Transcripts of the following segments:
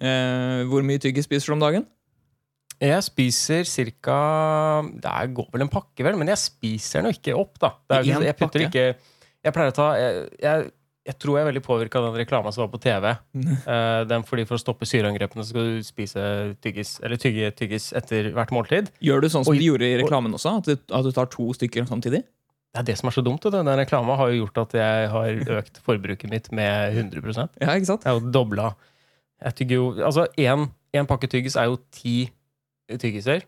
Eh, hvor mye tyggis spiser du om dagen? Jeg spiser ca. Det går vel en pakke, vel, men jeg spiser den jo ikke opp, da. Det ikke- jeg putter ikke Jeg pleier å ta Jeg, jeg, jeg tror jeg er veldig påvirka av den reklama som var på TV. uh, den fordi For å stoppe syreangrepene så skal du spise tyggis Eller tygge tyggis etter hvert måltid. Gjør du sånn som og, de gjorde i reklamen også? At du, at du tar to stykker samtidig? Det er det som er så dumt. Den reklama har jo gjort at jeg har økt forbruket mitt med 100% Ja, ikke sant? Jeg har jo dobla Jeg tygger jo Altså, én pakke tyggis er jo ti tyggiser.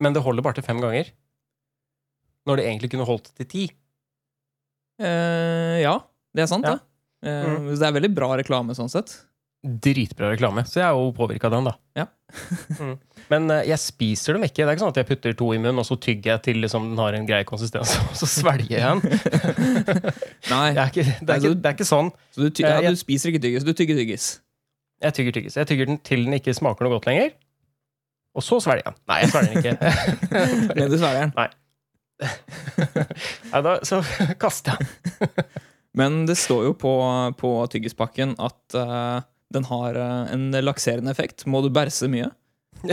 Men det holder bare til fem ganger. Når det egentlig kunne holdt til ti. Eh, ja, det er sant, Ja. det. Eh, Mm. Det er veldig bra reklame sånn sett. Dritbra reklame. Så jeg er jo påvirka av den, da. Ja. mm. Men eh, jeg spiser dem ikke. Det er ikke sånn at jeg putter to i munnen, og så tygger jeg til liksom, den har en grei konsistens, og så svelger jeg den. Nei, Det er ikke, det er Altså- ikke, det er ikke sånn. så du, ty ja, Eh, du spiser ikke tyggis, du tygger tyggis. Jeg tygger tyggis. Jeg tygger den til den ikke smaker noe godt lenger. Og så svelger jeg den. Nei, jeg svelger den ikke. Men du svelger den. Nei, da, så kaster jeg den. Men det står jo på, på tyggispakken at uh, den har uh, en lakserende effekt. Må du bæsje mye? uh,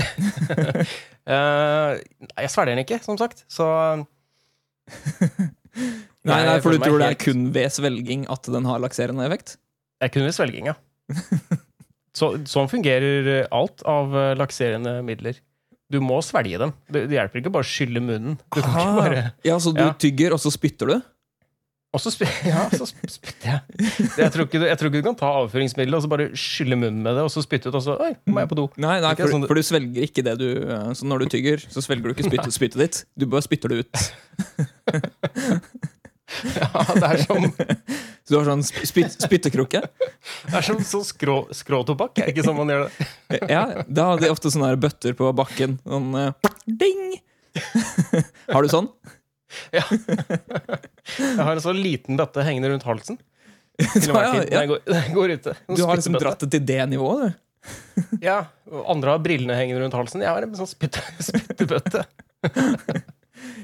nei, jeg svelger den ikke, som sagt. Så Nei, nei, for du tror det er kun ved svelging at den har lakserende effekt? Det er kun ved svelging, ja. Så, sånn fungerer alt av eh, lakserende midler. Du må svelge dem. Det, det hjelper ikke bare å skylle munnen. Du kan ikke Ah. bare Ja, så du Ja. tygger, og så spytter du? Og så ja, så sp- spytter jeg. Jeg tror, ikke du, jeg tror ikke du kan ta avføringsmiddelet og så bare skylle munnen med det, og så spytte ut, og så Oi, må jeg på do. Nei, nei for, sånn- for du svelger ikke det du eh, Så når du tygger, så svelger du ikke spyttet, spyttet ditt. Du bare spytter det ut. Ja, det er som, Så du har sånn spyt, spyttekrukke. det er som sånn skrå, skråtobakk. Er ikke sånn man gjør det? Ja, da har de ofte sånne bøtter på bakken. Sånn uh, ding! har du sånn? Ja. Jeg har en sånn liten bøtte hengende rundt halsen. Til Ja, går, går ute. Du har liksom dratt det til det nivået, du. Ja, andre har brillene hengende rundt halsen. Jeg har en sånn spytte, spyttebøtte.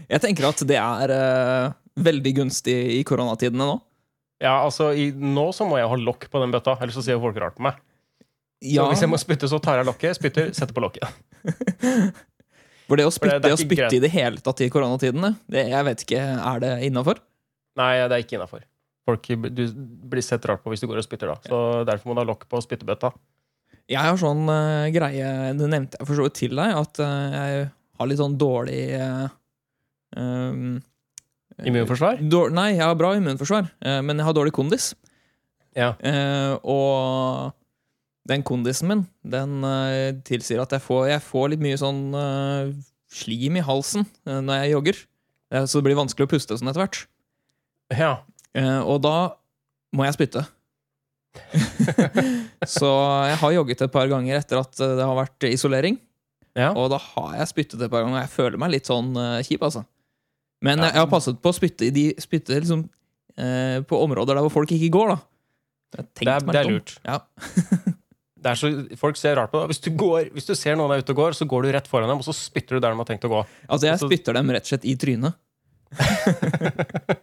Jeg tenker at det er uh, veldig gunstig i koronatidene nå. Ja, altså, i, nå så må jeg ha lokk på den bøtta, ellers så sier folk rart på meg. Så hvis jeg må spytte, så tar jeg lokket, spytter, setter på lokket. For det å spytte, det- det spytte greit. i det hele tatt i koronatidene, det, jeg vet ikke, er det innafor? Nei, det er ikke innafor. Folk du blir sett rart på hvis du går og spytter da. Så derfor må du ha lokk på spyttebøtta. Jeg har sånn uh, greie, det nevnte jeg for så vidt til deg, at uh, jeg har litt sånn dårlig eh, um, Immunforsvar? Nei, jeg har bra immunforsvar, eh, men jeg har dårlig kondis. Ja. Uh, og den kondisen min, den uh, tilsier at jeg får, jeg får litt mye sånn uh, slim i halsen når jeg jogger. Så det blir vanskelig å puste sånn etter hvert. ja. Og da må jeg spytte. så jeg har jogget et par ganger etter at det har vært isolering. ja. Og da har jeg spyttet et par ganger. og Jeg føler meg litt sånn kjip, altså. Men Ja. jeg, har passet på å spytte i de spytte liksom, eh, på områder der hvor folk ikke går, da. Det er- det er lurt. Ja. Det er så, folk ser rart på deg. Hvis du, går, hvis du ser noen er ute og går, så går du rett foran dem, og så spytter du der de har tenkt å gå. Altså, jeg Så- spytter dem rett og slett i trynet.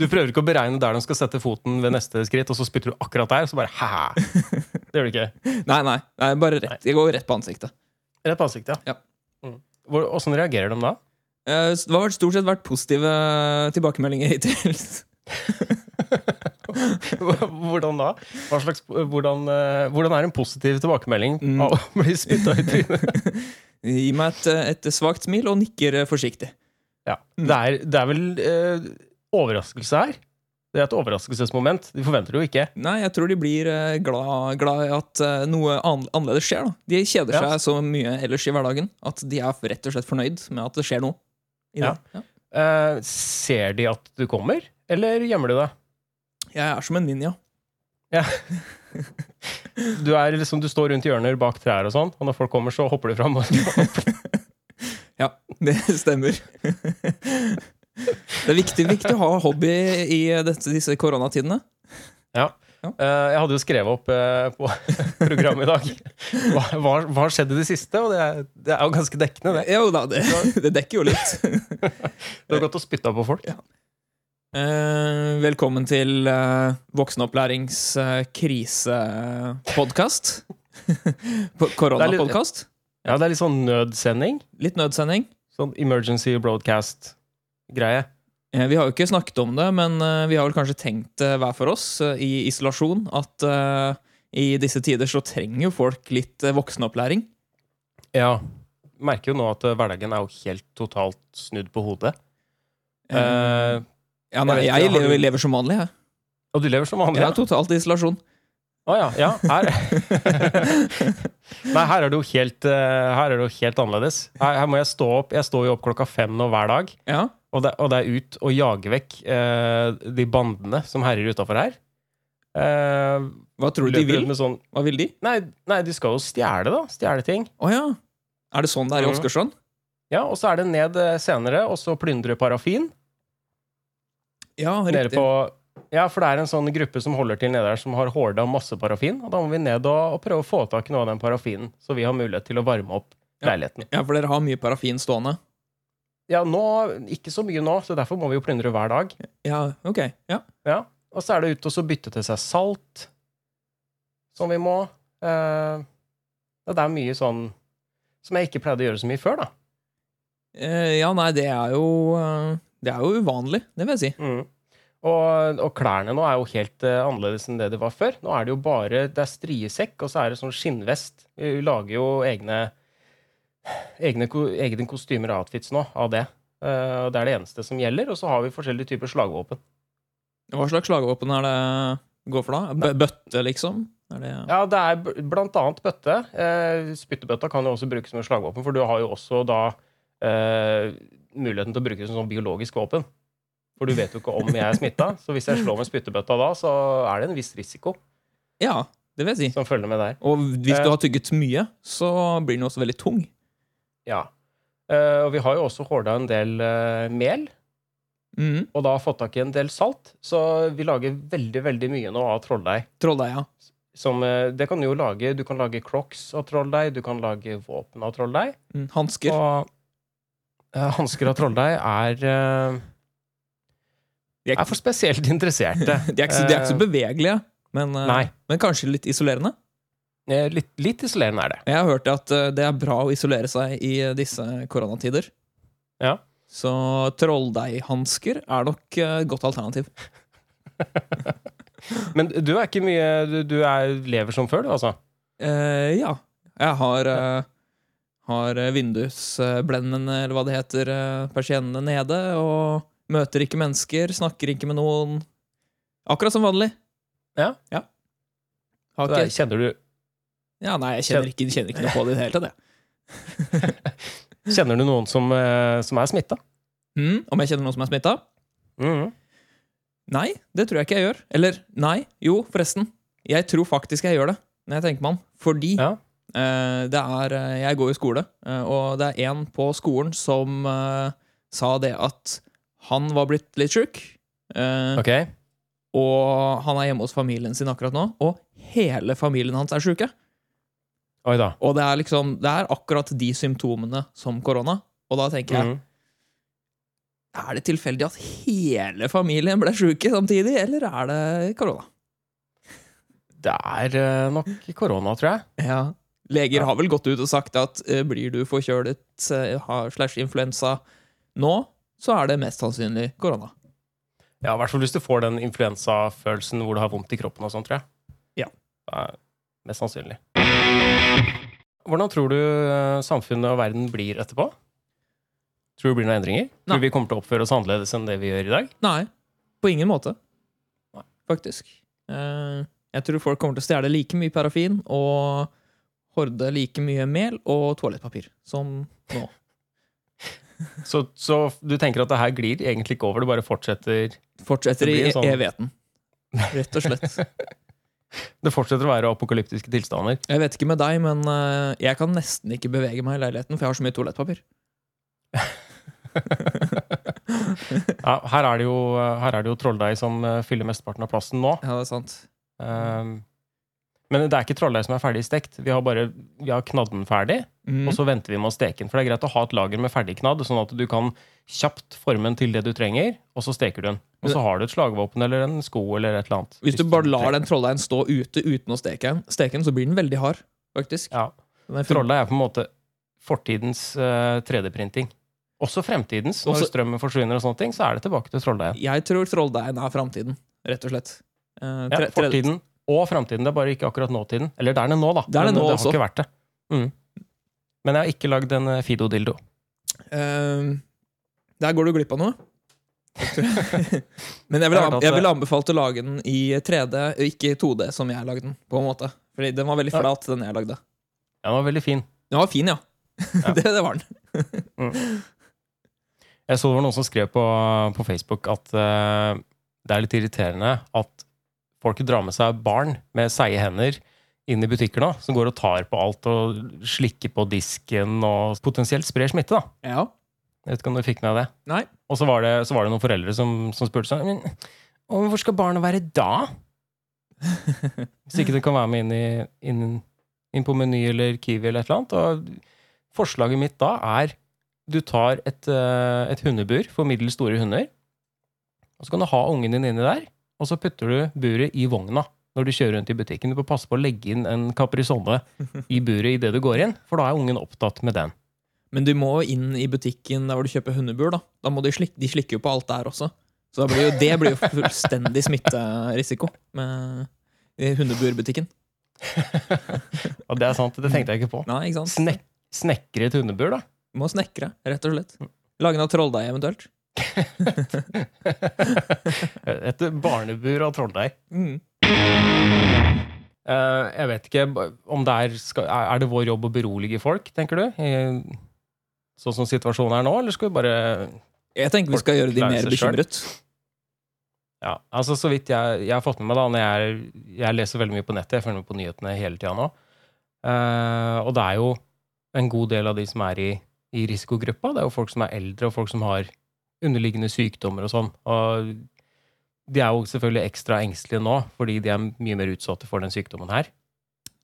Du prøver ikke å beregne der de skal sette foten ved neste skritt, og så spytter du akkurat der, så bare hæ? Det gjør du ikke. Nei, nei. nei bare rett. Jeg går rett på ansiktet. Rett på ansiktet, Ja. Mm. Hvor- Åssen reagerer de da? Eh, Det har stort sett vært positive tilbakemeldinger hittil. Hvordan da? Slags, hvordan, eh, hvordan er en positiv tilbakemelding Mm. av å bli spytta i trynet? Gi meg et, et svakt smil og nikker eh, forsiktig. Ja. Det, er, det er vel eh, overraskelse her. Det er et overraskelsesmoment. De forventer det jo ikke. Nei, jeg tror de blir eh, glad, glad i at eh, noe annerledes skjer. da. De kjeder Ja. seg så mye ellers i hverdagen at de er rett og slett fornøyd med at det skjer noe. I Ja. Ja. Uh, ser de at du kommer, eller gjemmer du deg? Jeg er som en ninja. Du, er liksom, du står rundt hjørner bak trær og sånn, og når folk kommer, så hopper du fram. Ja, det stemmer. det er viktig, viktig å ha hobby i dette, disse koronatidene. ja. Ja. Eh, jeg hadde jo skrevet opp eh, på programmet i dag hva, har skjedd i det siste, og det er, det er jo ganske dekkende, det. Jo da, det, det dekker jo litt. Du har gått og spytta på folk. Ja. Eh, velkommen til eh, Voksenopplærings eh, krisepodkast. Koronapodkast. Ja, det er litt sånn nødsending. Litt nødsending. Sånn emergency broadcast-greie. Eh, vi har jo ikke snakket om det, men eh, vi har vel kanskje tenkt hver for oss eh, i isolasjon at i disse tider så trenger jo folk litt voksenopplæring. Ja. Merker jo nå at hverdagen er jo helt totalt snudd på hodet. Eh, ja, nei, jeg jeg, lever, lever som vanlig, jeg. og du lever som vanlig? Jeg er totalt i isolasjon. Å ja. ja her. Nei, her er det jo helt, helt annerledes. Her, her må jeg stå opp. Jeg står jo opp klokka fem nå hver dag. Ja. Og det, og det er ut og jage vekk eh, de bandene som herjer utafor her. Eh, Hva tror du de vil? sånn, Hva vil de? nei, nei, de skal jo stjele, da. Stjele ting. Å ja. Er det sånn det er i Mhm. Åsgårdstrand? Ja, Og så er det ned eh, senere, og så plyndre parafin. Ja, riktig. på, ja, for det er en sånn gruppe som holder til nede der, som har horda masse parafin. Og da må vi ned og, og prøve å få tak i noe av den parafinen, så vi har mulighet til å varme opp Ja. leiligheten. Ja, for dere har mye parafin stående? Ja, nå, ikke så mye nå, så derfor må vi jo plyndre hver dag. Ja, ok. Ja. Ja, Og så er det ut og så bytte til seg salt, som vi må. Eh, det er mye sånn som jeg ikke pleide å gjøre så mye før, da. Eh, ja, nei, det er jo eh, Det er jo uvanlig, det vil jeg si. Mm. Og, og klærne nå er jo helt uh, annerledes enn det det var før. Nå er det jo bare det er striesekk, og så er det sånn skinnvest. Vi lager jo egne, egne, egne kostymer og outfits nå av det. Og det er det eneste som gjelder. Og så har vi forskjellige typer slagvåpen. Hva slags slagvåpen er det går for da? B Bøtte, liksom? Det Ja, det er blant annet bøtte. Eh, spyttebøtta kan jo også brukes som slagvåpen, for du har jo også da uh, muligheten til å bruke det som sånn biologisk våpen. For du vet jo ikke om jeg er smitta, så hvis jeg slår med spyttebøtta da, så er det en viss risiko Ja, det vil jeg si. som følger med der. Og hvis du har tygget mye, så blir den også veldig tung. Ja. Uh, og vi har jo også horda en del uh, mel, Mm. og da fått tak i en del salt. Så vi lager veldig, veldig mye nå av trolldeig. Trolldeig, ja. Som, uh, det kan du jo lage. Du kan lage crocs av trolldeig, du kan lage våpen av trolldeig. Mm. Hansker. Og hansker av trolldeig er, De er, er for spesielt interesserte. de er, ikke, de er ikke så bevegelige, men, men kanskje litt isolerende. Eh, Litt, litt isolerende er det. Jeg har hørt at eh, det er bra å isolere seg i eh, disse koronatider. Ja. Så trolldeighansker er nok eh, et godt alternativ. Men du er ikke mye Du, du er, lever som før, du, altså? Eh, ja. Jeg har, uh, har eh, vindusblendene, eller hva det heter, persiennene nede, og møter ikke mennesker, snakker ikke med noen. Akkurat som vanlig. Ja. Har Så er- Kjenner du, ja, nei, jeg kjenner ikke, kjenner ikke noe på det i det hele tatt. jeg. kjenner du noen som, eh, som er smitta? Mm, om jeg kjenner noen som er smitta? Mm. Nei, det tror jeg ikke jeg gjør. Eller nei, jo, forresten. Jeg tror faktisk jeg gjør det, når jeg tenker meg om. Fordi Ja. eh, det er eh, Jeg går i skole, eh, og det er en på skolen som eh, sa det at han var blitt litt sjuk. eh, Ok. Og han er hjemme hos familien sin akkurat nå, og hele familien hans er sjuke. Og det er liksom Det er akkurat de symptomene som korona. Og da tenker jeg Mm. Er det tilfeldig at hele familien ble sjuke samtidig, eller er det korona? Det er eh, nok korona, tror jeg. Ja. Leger Ja. har vel gått ut og sagt at uh, blir du forkjølet uh, slash influensa nå, så er det mest sannsynlig korona. Ja, I hvert fall hvis du får den influensafølelsen hvor du har vondt i kroppen og sånn, tror jeg. Ja. Det er mest sannsynlig. Hvordan tror du eh, samfunnet og verden blir etterpå? Tror du det blir noen endringer? Nei. Tror du vi kommer til å oppføre oss annerledes enn det vi gjør i dag? Nei, på ingen måte. Nei. Faktisk. Eh, jeg tror folk kommer til å stjele like mye parafin og horde like mye mel og toalettpapir som nå. Så, så du tenker at det her glir egentlig ikke over, det bare fortsetter Fortsetter i sånn- evigheten. Rett og slett. Det fortsetter å være apokalyptiske tilstander. Jeg vet ikke med deg, men eh, jeg kan nesten ikke bevege meg i leiligheten, for jeg har så mye toalettpapir. Ja, her er det jo, her er det jo trolldeig som eh, fyller mesteparten av plassen nå. Ja, det er sant. Um, Men det er ikke trolldeig som er ferdig stekt. Vi har bare vi har knadden ferdig, Mm. og så venter vi med å steke den. For det er greit å ha et lager med ferdigknadd, sånn at du kan kjapt forme den til det du trenger, og så steker du den. Og så har du et slagvåpen eller en sko eller et eller annet. Hvis du bare lar den trolldeigen stå ute uten å steke den, den, så blir den veldig hard, faktisk. Ja. Den Trolldeig er på en måte fortidens uh, 3D-printing. Også fremtidens. Når Også- strømmen forsvinner, og sånne ting, så er det tilbake til trolldeigen. Jeg tror trolldeigen er framtiden, rett og slett. Eh, Ja, tre- tre- fortiden og framtiden. Det er bare ikke akkurat nåtiden. Eller det er det nå, da. Det er det Men nå det også. har ikke vært det. Mm. Men jeg har ikke lagd en eh, Fido-dildo. Eh, der går du glipp av noe. Men jeg vil, Jeg har hørt at jeg det- vil anbefalt å lage den i 3D, ikke i 2D, som jeg lagde den. på en måte Fordi den var veldig flat, den jeg lagde. Den var veldig fin. Den var fin, ja. Ja. det, det var den. Jeg så det var noen som skrev på, på Facebook at uh, det er litt irriterende at folk drar med seg barn med seige hender inn i butikker nå, som går og tar på alt og slikker på disken og potensielt sprer smitte. da. Ja. Jeg vet ikke om du fikk med deg det? Nei. Og så var det, så var det noen foreldre som, som spurte sånn Men hvor skal barnet være da? Hvis ikke det kan være med inn, i, inn, inn på Meny eller Kiwi eller et eller annet. Og forslaget mitt da er du tar et, eh, et hundebur for middels store hunder, og så kan du ha ungen din inni der, og så putter du buret i vogna når du kjører rundt i butikken. Du må passe på å legge inn en caprisonne i buret idet du går inn, for da er ungen opptatt med den. Men du må inn i butikken der hvor du kjøper hundebur. Da Da må de, slik, de slikker jo på alt der også. Så blir jo, det blir jo fullstendig smitterisiko med hundeburbutikken. Og det er sant, det tenkte jeg ikke på. Nei, ikke sant? Snek, et hundebur, da. Du må snekre, rett og slett. Lage noe trolldeig eventuelt. Et barnebur av trolldeig. Mm. Uh, jeg vet ikke om det er skal, Er det vår jobb å berolige folk, tenker du? I, sånn som situasjonen er nå, eller skal vi bare Jeg tenker vi skal gjøre de mer bekymret. Ja, altså Så vidt jeg, jeg har fått med meg, da når jeg, jeg leser veldig mye på nettet, jeg følger med på nyhetene hele tida nå, uh, og det er jo en god del av de som er i, i risikogruppa. Det er jo folk som er eldre, og folk som har underliggende sykdommer og sånn. Og de er jo selvfølgelig ekstra engstelige nå, fordi de er mye mer utsatte for den sykdommen her.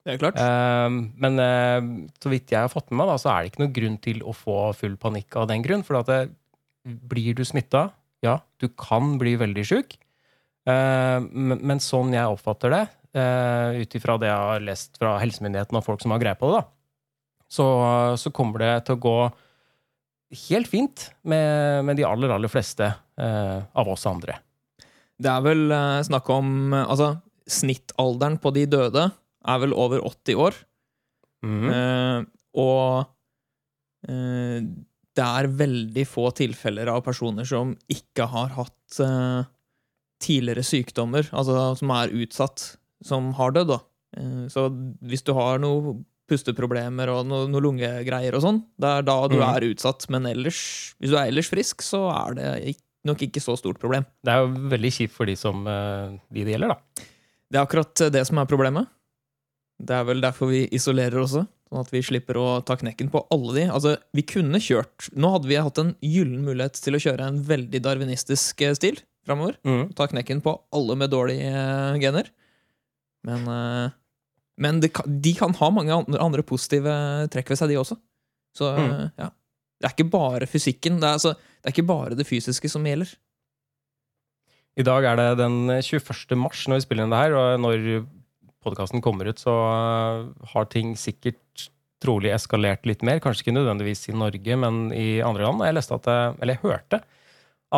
Det er klart. Eh, men eh, så vidt jeg har fått med meg, da, så er det ikke noen grunn til å få full panikk av den grunn. For at det, blir du smitta, ja, du kan bli veldig sjuk. Eh, men, men sånn jeg oppfatter det, uh, ut ifra det jeg har lest fra helsemyndighetene og folk som har greie på det, da, så, så kommer det til å gå helt fint med, med de aller, aller fleste eh, av oss andre. Det er vel eh, snakk om eh, Altså, snittalderen på de døde er vel over 80 år. Mm. Eh, og eh, det er veldig få tilfeller av personer som ikke har hatt eh, tidligere sykdommer, altså som er utsatt, som har dødd. da. Så hvis du har noe pusteproblemer og noe, noe lungegreier og sånn, det er da du mm. er utsatt. Men ellers, hvis du er ellers frisk, så er det nok ikke så stort problem. Det er jo veldig kjipt for de som eh, de det gjelder, da. Det er akkurat det som er problemet. Det er vel derfor vi isolerer også, sånn at vi slipper å ta knekken på alle de. Altså, vi kunne kjørt Nå hadde vi hatt en gyllen mulighet til å kjøre en veldig darwinistisk eh, stil framover. Mm. Ta knekken på alle med dårlige eh, gener. Men, eh, men det kan, de kan ha mange andre, andre positive trekk ved seg, de også. Så eh, Mm. ja. Det er ikke bare fysikken. Det er, altså, det er ikke bare det fysiske som gjelder. I dag er det den 21. mars når vi spiller inn det her, og når podkasten kommer ut, så uh, har ting sikkert trolig eskalert litt mer. Kanskje ikke nødvendigvis i Norge, men i andre land. Jeg leste at det, eller jeg hørte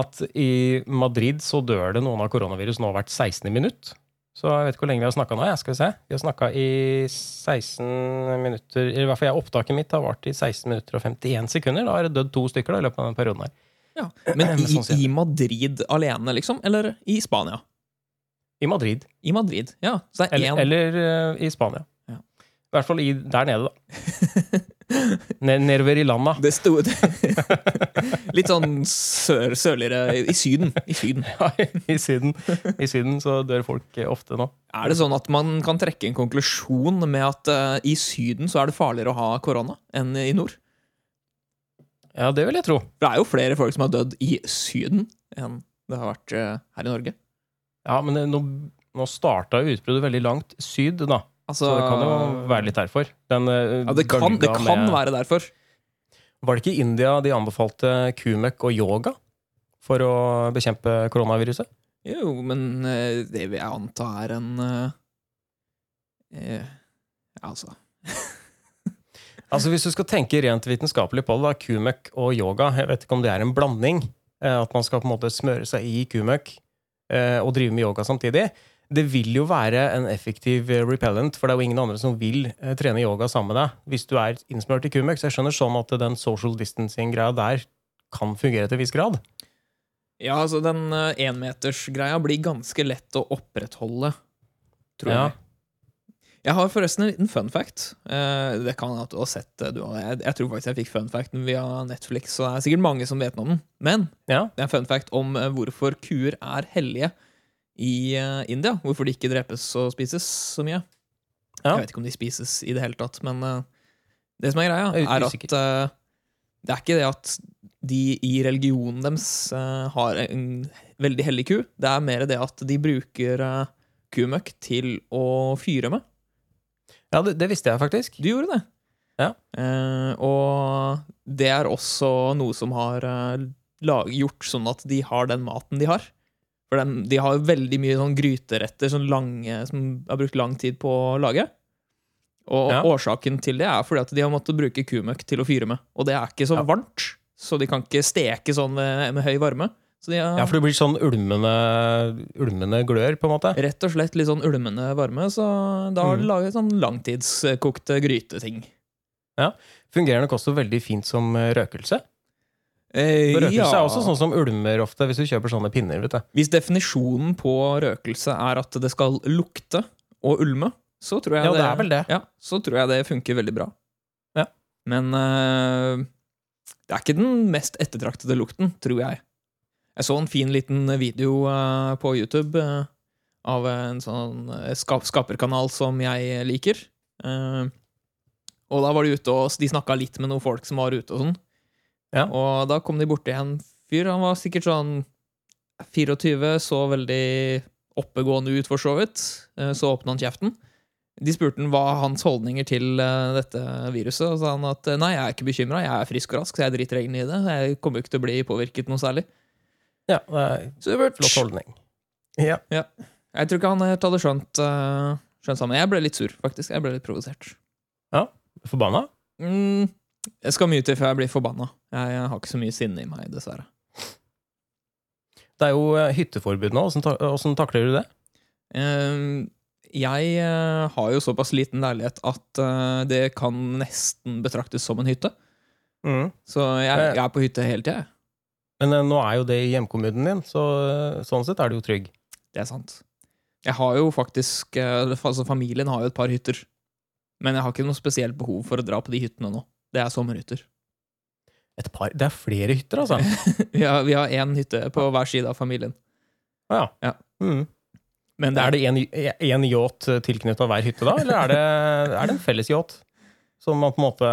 at i Madrid så dør det noen av koronavirus nå hvert 16. minutt. Så jeg vet ikke hvor lenge vi har snakka nå. Ja. skal vi se. Vi har snakka i 16 minutter I hvert fall jeg, opptaket mitt har vart i 16 minutter og 51 sekunder. Da har det dødd to stykker da, i løpet av den perioden her. Ja. Men i, sånn i Madrid alene, liksom? Eller i Spania? I Madrid. I Madrid, ja. Så det er Eller, eller eh, i Spania. Ja. I hvert fall i, der nede, da. Ned, nedover i landa. Det sto Litt sånn sør, sørligere I Syden. I Syden. Ja, I syden, I syden så dør folk eh, ofte nå. Er det sånn at man kan trekke en konklusjon med at uh, i Syden så er det farligere å ha korona enn i nord? Ja, det vil jeg tro. Det er jo flere folk som har dødd i Syden enn det har vært uh, her i Norge. Ja, Men det- nå, nå starta utbruddet veldig langt syd, da. Altså, Så det kan jo være litt derfor. Den, eh, Ja, det kan, det kan med- være derfor. Var det ikke i India de anbefalte kumøkk og yoga for å bekjempe koronaviruset? Jo, men eh, det vil jeg anta er en eh, eh, Altså Altså Hvis du skal tenke rent vitenskapelig på det, da, kumøkk og yoga Jeg vet ikke om det er en blanding. At man skal på en måte smøre seg i kumøkk eh, og drive med yoga samtidig. Det vil jo være en effektiv eh, repellent, for det er jo ingen andre som vil eh, trene yoga sammen med deg hvis du er innsmørt i kumøkk. Så jeg skjønner sånn at den social distancing-greia der kan fungere til en viss grad. Ja, altså den énmetersgreia blir ganske lett å opprettholde, tror Ja. jeg. Jeg har forresten en liten fun fact. Eh, det kan at du har sett du. har- Jeg, tror faktisk jeg fikk fun facten via Netflix, så det er sikkert mange som vet om den. Men Ja, det er en fun fact om eh, hvorfor kuer er hellige i uh, India. Hvorfor de ikke drepes og spises så mye. Ja. Jeg vet ikke om de spises i det hele tatt, men uh, det som er greia, er er at uh, det er ikke det at de i religionen deres har en veldig hellig ku. Det er mer det at de bruker kumøkk til å fyre med. ja det, det visste jeg faktisk. Du gjorde det. Ja. Og det er også noe som har lag, gjort sånn at de har den maten de har. For den, de har jo veldig mye sånn gryteretter sånn lange, som har brukt lang tid på å lage. Og Ja. årsaken til det er fordi at de har måttet bruke kumøkk til å fyre med. Og det er ikke så Ja. varmt, så de kan ikke steke sånn med, med høy varme. Så de har Ja, for det blir sånn ulmende, ulmende glør, på en måte. rett og slett litt sånn ulmende varme, så da har de Mm. laget sånn langtidskokte gryteting. Ja, Fungerer nok også veldig fint som eh, røkelse. Eh, Røkelse ja. er også sånn som ulmer ofte hvis du kjøper sånne pinner. vet du. Hvis definisjonen på røkelse er at det skal lukte og ulme, så tror jeg Ja, det vel det. Ja, så tror jeg det funker veldig bra. Ja. Men uh, det er ikke den mest ettertraktede lukten, tror jeg. Jeg så en fin liten video uh, på YouTube uh, av en sånn skap skaperkanal som jeg liker. Og da var de ute og de snakka litt med noen folk som var ute og sånn. Ja. Og da kom de borti en fyr. Han var sikkert sånn 24, så veldig oppegående ut, for så vidt. Eh, Så åpna han kjeften. De spurte han hva hans holdninger til eh, dette viruset, og sa han at eh, nei, jeg er ikke bekymra, jeg er frisk og rask, så jeg driter egentlig i det. Jeg kommer jo ikke til å bli påvirket noe særlig. Ja, det er Så Flott holdning. Ja. Jeg tror ikke han helt hadde skjønt, skjønt sammen. Jeg ble litt sur, faktisk. Jeg ble litt provosert. Ja? Forbanna? Mm, det skal mye til før jeg blir forbanna. Jeg, jeg har ikke så mye sinne i meg, dessverre. Det er jo eh, hytteforbud nå. Åssen takler du det? Eh, jeg eh, har jo såpass liten leilighet at eh, det kan nesten betraktes som en hytte. Så jeg, jeg er på hytte hele tida. Men nå er jo det i hjemkommunen din, så sånn sett er du jo trygg. Det er sant. Jeg har jo faktisk altså Familien har jo et par hytter. Men jeg har ikke noe spesielt behov for å dra på de hyttene nå. Det er sommerhytter. Et par, Det er flere hytter, altså. Har, vi har én hytte på hver side av familien. Ah, ja. Ja. Mm. Men det Er det én yacht tilknytta hver hytte, da? Eller er det, er det en felles yacht? Som man på en måte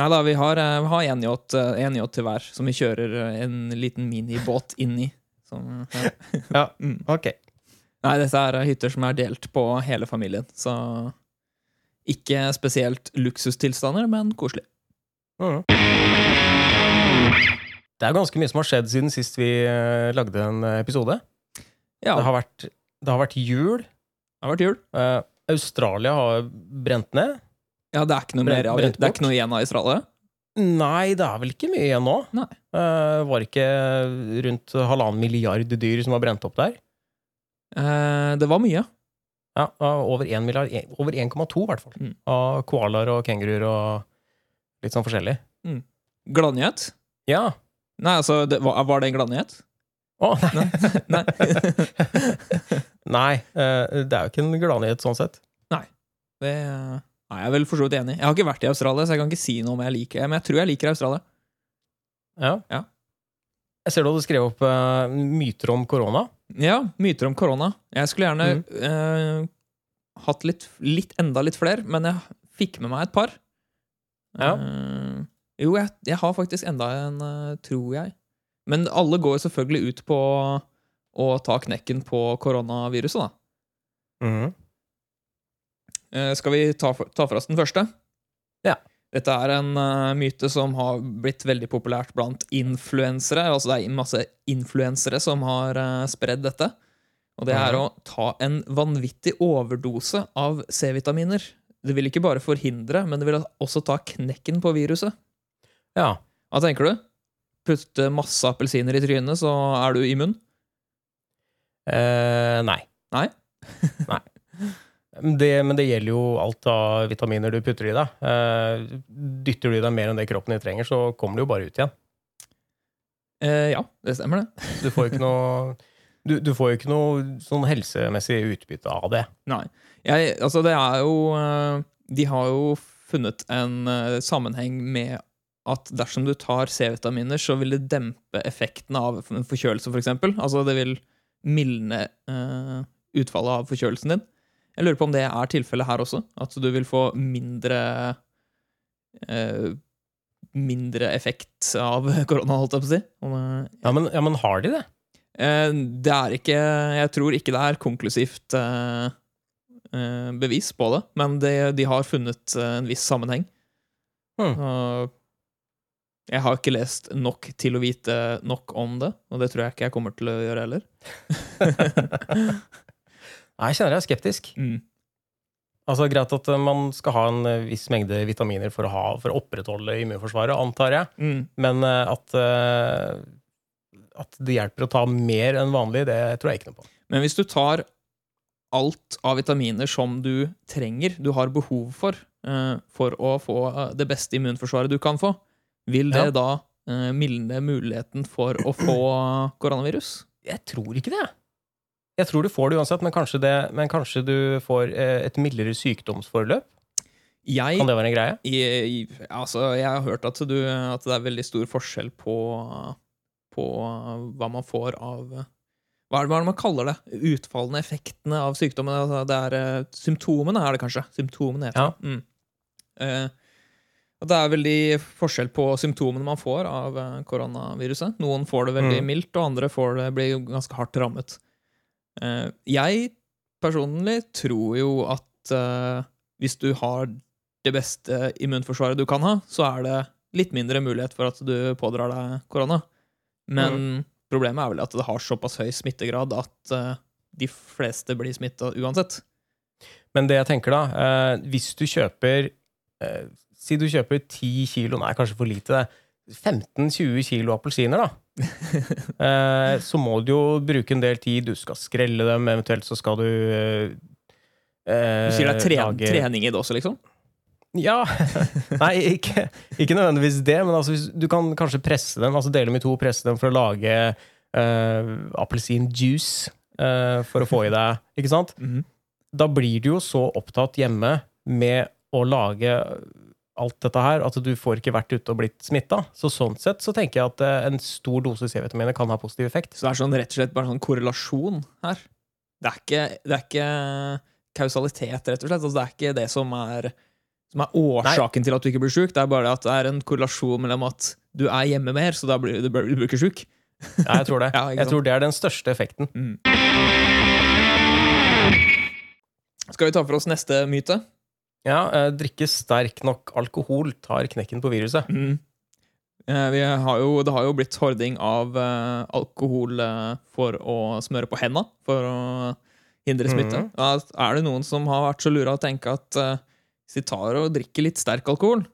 Nei da, vi har eh, én yacht, eh, en yacht til hver, som vi kjører eh, en liten minibåt inn i. Som, ja. Ja, Mm. ok. Nei, dette er hytter som er delt på hele familien, så ikke spesielt luksustilstander, men koselig. Mm. Det er ganske mye som har skjedd siden sist vi eh, lagde en episode. Ja, Det, har vært, det har vært jul. det har vært jul. Eh, Australia har brent ned. Ja, det er ikke noe, Brent- mer av, brent det er bort. ikke noe igjen av Australia? Nei, det er vel ikke mye igjen nå. Nei. Eh, var det ikke rundt halvannen milliard dyr som var brent opp der? Eh, det var mye. Ja, av Over 1 milliard, over 1,2 i hvert fall. Mm. Av koalaer og kenguruer og litt sånn forskjellig. Gladnyhet? Ja. Nei, altså, det, var, var det en gladnyhet? Å, nei. Nei. nei, eh, det er jo ikke en gladnyhet sånn sett. Det er jeg vel for så vidt enig i. Jeg har ikke vært i Australia, så jeg kan ikke si noe om jeg liker Men jeg tror jeg liker Australia. Ja. Ja. Jeg ser du hadde skrevet opp uh, myter om korona. Ja, myter om korona. Jeg skulle gjerne Mm. uh, hatt litt, litt enda litt flere, men jeg fikk med meg et par. Ja. Uh, jo, jeg, jeg har faktisk enda en, eh, tror jeg. Men alle går selvfølgelig ut på å ta knekken på koronaviruset, da. Mhm. Uh, skal vi ta for, ta for oss den første? Ja. Dette er en uh, myte som har blitt veldig populært blant influensere. Altså det er masse influensere som har uh, spredd dette. Og det er Mhm. å ta en vanvittig overdose av C-vitaminer. Det vil ikke bare forhindre, men det vil også ta knekken på viruset. Ja. Hva tenker du? Putte masse appelsiner i trynet, så er du immun? Eh, nei. Nei? nei. Det, men det gjelder jo alt av vitaminer du putter i deg. Eh, dytter du i deg mer enn det kroppen din trenger, så kommer det jo bare ut igjen. Eh, ja, det stemmer, det. Du får jo ikke noe du, du får ikke noe sånn helsemessig utbytte av det. Nei. Jeg, altså, det er jo eh, De har jo funnet en eh, sammenheng med at dersom du tar C-vitaminer, så vil det dempe effekten av en forkjølelse, f.eks. Altså, det vil mildne uh, utfallet av forkjølelsen din. Jeg lurer på om det er tilfellet her også. At du vil få mindre uh, Mindre effekt av korona, holdt jeg på å si. Om, eh, Ja, men, ja, men har de det? Eh, Det er ikke Jeg tror ikke det er konklusivt eh, bevis på det, men det, de har funnet eh, en viss sammenheng. Hmm. Jeg har ikke lest nok til å vite nok om det, og det tror jeg ikke jeg kommer til å gjøre heller. Nei, jeg kjenner jeg er skeptisk. Mm. Altså, Greit at eh, man skal ha en eh, viss mengde vitaminer for å, ha, for å opprettholde immunforsvaret, antar jeg. Mm. Men eh, at, eh, at det hjelper å ta mer enn vanlig, det tror jeg ikke noe på. Men hvis du tar alt av vitaminer som du trenger, du har behov for, eh, for å få eh, det beste immunforsvaret du kan få, vil det Ja. da eh, mildne muligheten for å få koronavirus? Jeg tror ikke det. Jeg tror du får det uansett, men kanskje, det, men kanskje du får et mildere sykdomsforløp? Jeg Kan det være en greie? I, altså, jeg har hørt at, du, at det er veldig stor forskjell på, på hva man får av Hva er det man kaller det? Utfallende effektene av sykdommen. Altså, det er eh, symptomene, er det kanskje. Symptomene heter Ja. det. Mm. Eh, det er veldig forskjell på symptomene man får av eh, koronaviruset. Noen får det veldig Mm. mildt, og andre får det, blir ganske hardt rammet. Eh, jeg personlig tror jo at eh, hvis du har det beste immunforsvaret du kan ha, så er det litt mindre mulighet for at du pådrar deg korona. Men problemet er vel at det har såpass høy smittegrad at eh, de fleste blir smitta uansett. Men det jeg tenker da, eh, hvis du kjøper eh, Si du kjøper 10 kilo, nei, kanskje for lite, det. 15-20 kilo appelsiner, da. så må du jo bruke en del tid. Du skal skrelle dem, eventuelt så skal du eh, Du sier det er tre trening i det også, liksom? Ja. Nei, ikke, ikke nødvendigvis det, men altså, du kan kanskje presse dem, altså dele dem i to, presse dem for å lage uh, appelsinjuice uh, for å få i deg Ikke sant? Mhm. Da blir du jo så opptatt hjemme med å lage alt dette her at du får ikke vært ute og blitt smitta. Så sånn sett så tenker jeg at eh, en stor dose C-vitaminer kan ha positiv effekt. Så det er sånn rett og slett bare sånn korrelasjon her. Det er ikke, det er ikke kausalitet, rett og slett. Altså, det er ikke det som er, som er årsaken til at du ikke blir sjuk. Det er bare at det er en korrelasjon mellom at du er hjemme mer, så da blir du, du blir ikke sjuk. Ja, jeg tror det. Ja, jeg tror det er den største effekten. Skal vi ta for oss neste myte? Ja, eh, drikke sterk nok alkohol tar knekken på viruset. Mm. Eh, Vi har jo, det har jo blitt hording av eh, alkohol eh, for å smøre på henda for å hindre smitte. Mm. Er det noen som har vært så lure å tenke at eh, hvis de tar og drikker litt sterk alkohol,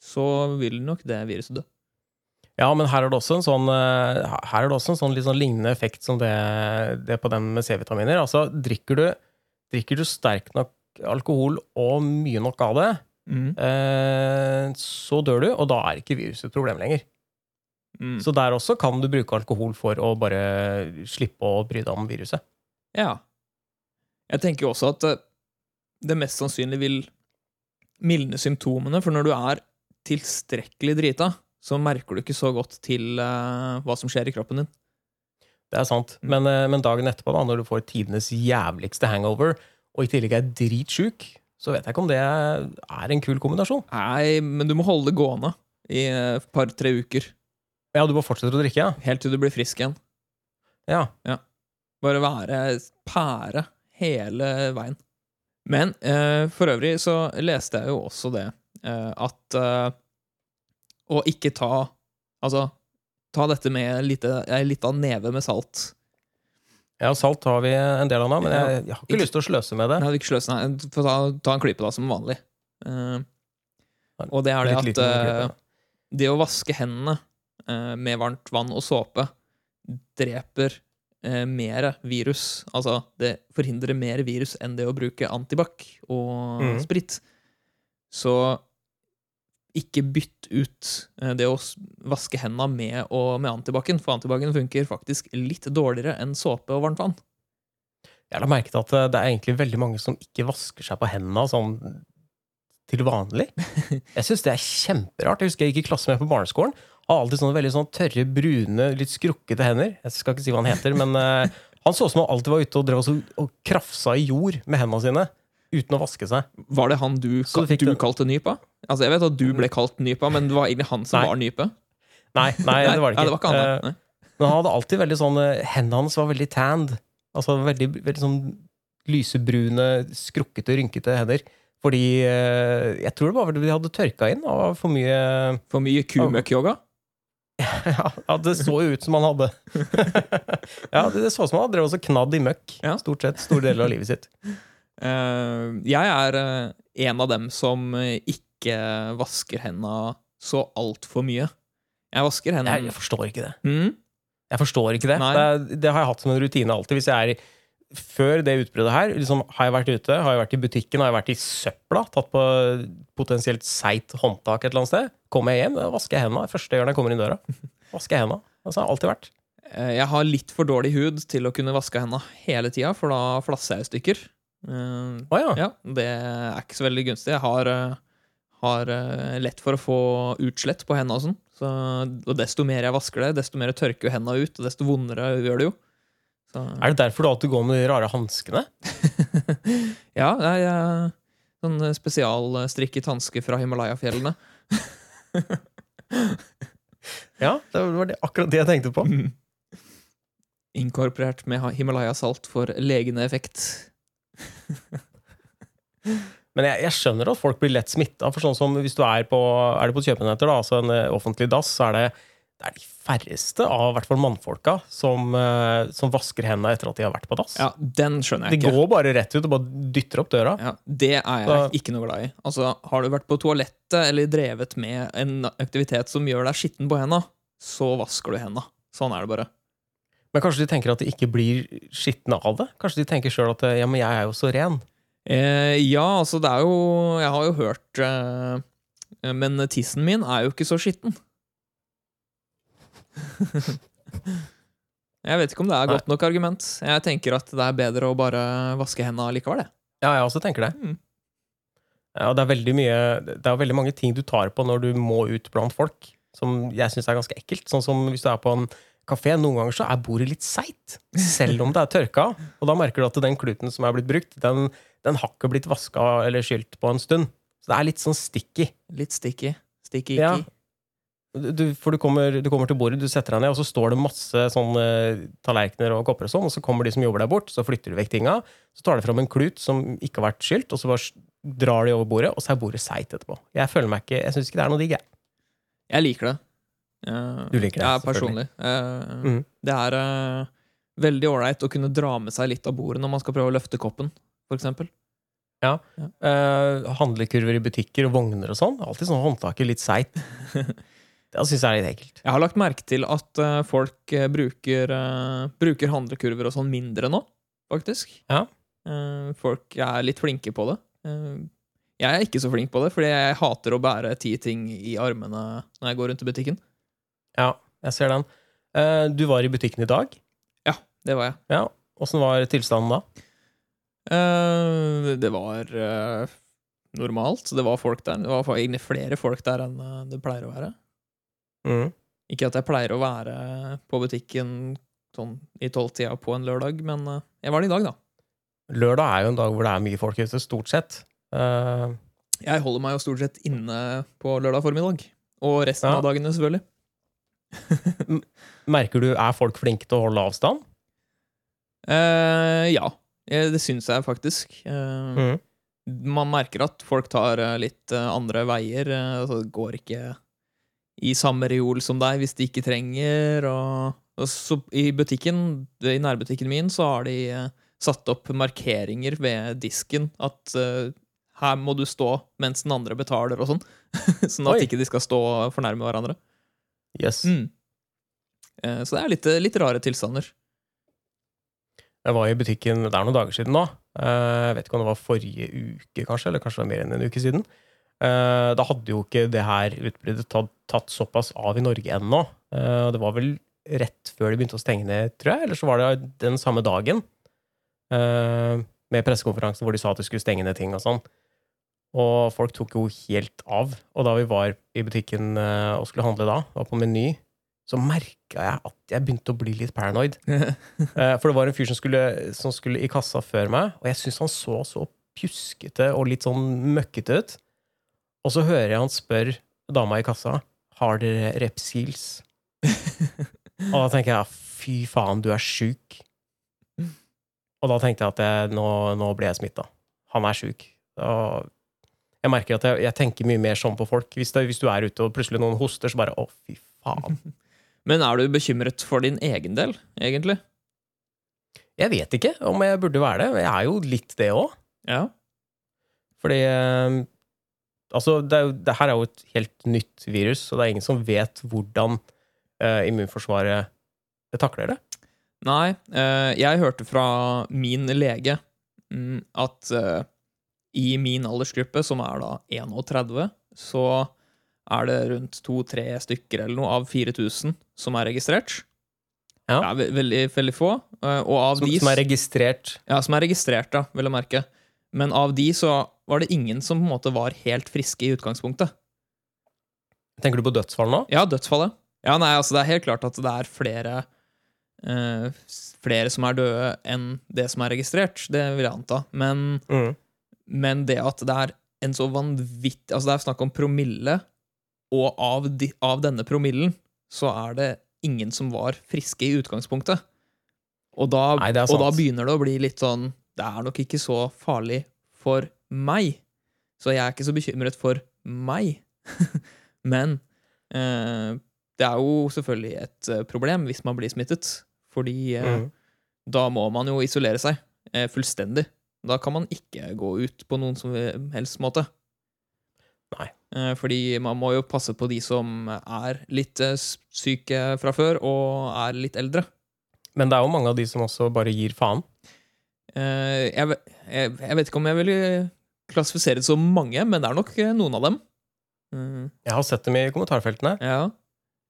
så vil nok det viruset dø. Ja, men her er det også en sånn, eh, her er det også en sånn sånn lignende effekt som det, det på den med C-vitaminer. Altså, drikker du, drikker du sterk nok alkohol og mye nok av det, eh, så dør du, og da er ikke viruset et problem lenger. Mm. Så der også kan du bruke alkohol for å bare slippe å bry deg om viruset. Ja. Jeg tenker jo også at eh, det mest sannsynlig vil mildne symptomene, for når du er tilstrekkelig drita, så merker du ikke så godt til uh, hva som skjer i kroppen din. Det er sant. Mm. Men, uh, men dagen etterpå, da, når du får tidenes jævligste hangover, og i tillegg er dritsjuk, så vet jeg ikke om det er en kul kombinasjon. Nei, men du må holde det gående i et par-tre uker, Ja, du må fortsette å drikke, ja. helt til du blir frisk igjen. Ja, Bare være pære hele veien. Men eh, for øvrig så leste jeg jo også det eh, at eh, å ikke ta Altså, ta dette med en ei lita neve med salt. Ja, salt har vi en del av nå, men jeg, jeg har ikke Ikke- lyst til å sløse med det. Hadde ikke sløse, nei. Få ta, ta en klype, da, som vanlig. Uh, og det er det at eh, det å vaske hendene uh, med varmt vann og såpe dreper eh, mer virus. Altså, det forhindrer mer virus enn det å bruke antibac og mm. sprit. Så ikke bytt ut eh, det å vaske hendene med, og, med antibacen, for antibacen funker faktisk litt dårligere enn såpe og varmt vann. Jeg har merket at eh, det er egentlig veldig mange som ikke vasker seg på hendene sånn til vanlig. Jeg syns det er kjemperart. Jeg husker jeg gikk i klasse med på barneskolen. Har alltid sånne veldig sånn tørre, brune, litt skrukkete hender. Jeg skal ikke si hva han heter, men uh, han så ut som han alltid var ute og drev og, og krafsa i jord med hendene sine. Uten å vaske seg. Var det han du, du du det- kalte Nypa? Altså, Jeg vet at du ble kalt Nypa, men det var egentlig han som Nei. var Nype? Nei, nei, det var det ikke. Ja, det var ikke han, uh, Men han hadde alltid veldig sånn eh, Hendene hans var veldig tanned. Altså veldig, veldig sånn lysebrune, skrukkete, rynkete hender. Fordi Jeg tror det var fordi de hadde tørka inn av for mye For mye kumøkk-yoga? Ja, det så jo ut som han hadde Ja, det, så ut som han hadde drevet og knadd i møkk Ja. stort sett store deler av livet sitt. Eh, jeg er eh, en av dem som eh, ikke vasker hendene så altfor mye. Jeg vasker hendene jeg forstår ikke det. mm, Jeg forstår ikke det. Det, det har jeg hatt som en rutine alltid. Hvis jeg er i før det utbruddet her, liksom, har jeg vært ute, har jeg vært i butikken, har jeg vært i søpla, tatt på potensielt seigt håndtak et eller annet sted, kommer jeg hjem, vasker jeg hendene første gang jeg kommer inn døra. Vasker jeg hendene. Altså, har alltid vært. eh, Jeg har litt for dårlig hud til å kunne vaske hendene hele tida, for da flasser jeg i stykker. Å ja. ja, det er ikke så veldig gunstig. Jeg har, eh, har lett for å få utslett på hendene og sånn. Så, og desto mer jeg vasker det, desto mer tørker hendene ut, og desto vondere gjør det jo. Så, Er det derfor du alltid går med de rare hanskene? ja, det er eh, sånn spesialstrikket hanske fra Himalaya-fjellene. Ja, det var det, akkurat det jeg tenkte på. Inkorporert med Himalaya-salt for legende effekt. Men jeg, jeg skjønner at folk blir lett smitta. For sånn som hvis du er på, er på kjøpenetter, da, altså en eh, offentlig dass, så er det, det er de færreste av hvert fall mannfolka som, eh, som vasker hendene etter at de har vært på dass. Ja, den skjønner jeg ikke. De går bare rett ut og bare dytter opp døra. Ja, det er jeg Da- ikke noe glad i. Altså, Har du vært på toalettet eller drevet med en aktivitet som gjør deg skitten på henda, så vasker du henda. Sånn er det bare. Men kanskje de tenker at de ikke blir skitne av det? Kanskje de tenker sjøl at ja, men jeg er jo så ren. Eh, ja, altså, det er jo Jeg har jo hørt eh, Men tissen min er jo ikke så skitten. jeg vet ikke om det er godt nok argument. Jeg tenker at det er bedre å bare vaske hendene likevel, jeg. Ja, jeg også tenker det. Mm. Ja, det er mye Det er veldig mange ting du tar på når du må ut blant folk, som jeg syns er ganske ekkelt. Sånn som hvis du er på en kafé, noen ganger så er bordet litt seigt, selv om det er tørka. Og da merker du at den kluten som er blitt brukt, den, den har ikke blitt vaska eller skylt på en stund. Så det er litt sånn sticky. Litt sticky. Sticky Ja. Du, for du kommer, du kommer til bordet, du setter deg ned, og så står det masse sånne tallerkener og kopper og sånn, og så kommer de som jobber der bort, så flytter du vekk tinga, så tar de fram en klut som ikke har vært skylt, og så bare drar de over bordet, og så er bordet seigt etterpå. Jeg føler meg ikke, jeg syns ikke det er noe digg, jeg. Jeg liker det. Jeg, Du liker det, Ja, personlig. Eh, mm. Det er uh, veldig ålreit å kunne dra med seg litt av bordet når man skal prøve å løfte koppen, for eksempel. Uh, handlekurver i butikker og vogner og sånn, alltid sånn håndtaket litt seigt. Det syns jeg er litt ekkelt. Jeg har lagt merke til at uh, folk uh, bruker, uh, bruker handlekurver og sånn mindre nå, faktisk. Ja. Folk er litt flinke på det. Jeg er ikke så flink på det, fordi jeg hater å bære ti ting i armene når jeg går rundt i butikken. Ja, jeg ser den. Du var i butikken i dag. Ja, det var jeg. Ja, Åssen var tilstanden da? Det var normalt. Det var folk der. Det var egentlig flere folk der enn det pleier å være. Mm. Ikke at jeg pleier å være på butikken sånn i tolvtida på en lørdag, men eh, jeg var det i dag, da. Lørdag er jo en dag hvor det er mye folk ute, stort sett. Uh... Jeg holder meg jo stort sett inne på lørdag formiddag. Og resten Ja. av dagene, selvfølgelig. merker du, er folk flinke til å holde avstand? Uh, ja, det syns jeg faktisk. Uh, Mm. man merker at folk tar litt andre veier. Altså, det går ikke i samme reol som deg hvis de ikke trenger. Og, og så I butikken, i nærbutikken min så har de eh, satt opp markeringer ved disken at uh, her må du stå mens den andre betaler og sånn. sånn at Oi. ikke de skal stå og fornærme hverandre. Yes. Mm. Eh, Så det er litt, litt rare tilstander. Jeg var i butikken det er noen dager siden nå. Jeg vet ikke om det var forrige uke, kanskje, eller kanskje det var mer enn en uke siden. Eh, Da hadde jo ikke det her utbruddet tatt, tatt såpass av i Norge ennå. Eh, Det var vel rett før de begynte å stenge ned, tror jeg, eller så var det den samme dagen. eh, Med pressekonferansen hvor de sa at de skulle stenge ned ting og sånn. Og folk tok jo helt av. Og da vi var i butikken og skulle handle da, var på Meny, så merka jeg at jeg begynte å bli litt paranoid. For det var en fyr som skulle, som skulle i kassa før meg, og jeg syns han så så pjuskete og litt sånn møkkete ut. Og så hører jeg han spør dama i kassa har dere Repsils. og da tenker jeg fy faen, du er sjuk. Og da tenkte jeg at jeg, nå, nå ble jeg smitta. Han er sjuk. Jeg merker at jeg, jeg tenker mye mer sånn på folk. Hvis, det, hvis du er ute og plutselig noen hoster, så bare å, fy faen. Men er du bekymret for din egen del, egentlig? Jeg vet ikke om jeg burde være det. Jeg er jo litt det òg. Ja. Fordi eh, Altså, det, er jo, det her er jo et helt nytt virus, så det er ingen som vet hvordan eh, immunforsvaret takler det. Nei, eh, jeg hørte fra min lege mm, at eh, i min aldersgruppe, som er da 31, så er det rundt to-tre stykker eller noe av 4000 som er registrert. Ja. Det er ve veldig, veldig få. eh, og av Som, de som er registrert. Ja, som er registrert, da, vil jeg merke. Men av de så var det ingen som på en måte var helt friske i utgangspunktet. Tenker du på dødsfall nå? Ja, dødsfallet. Ja, nei, altså det er helt klart at det er flere eh, Flere som er døde enn det som er registrert. Det vil jeg anta. Men, Mm. men det at det er en så vanvittig Altså det er snakk om promille, og av, de, av denne promillen så er det ingen som var friske i utgangspunktet. Og da, Nei, og da begynner det å bli litt sånn Det er nok ikke så farlig for meg. Så jeg er ikke så bekymret for meg. Men eh, det er jo selvfølgelig et eh, problem hvis man blir smittet. Fordi eh, Mm. da må man jo isolere seg eh, fullstendig. Da kan man ikke gå ut på noen som helst måte. Nei. Eh, fordi man må jo passe på de som er litt eh, syke fra før, og er litt eldre. Men det er jo mange av de som også bare gir faen. Eh, jeg, jeg, jeg vet ikke om jeg vil klassifisere så som mange, men det er nok eh, noen av dem. Mm, Jeg har sett dem i kommentarfeltene. ja.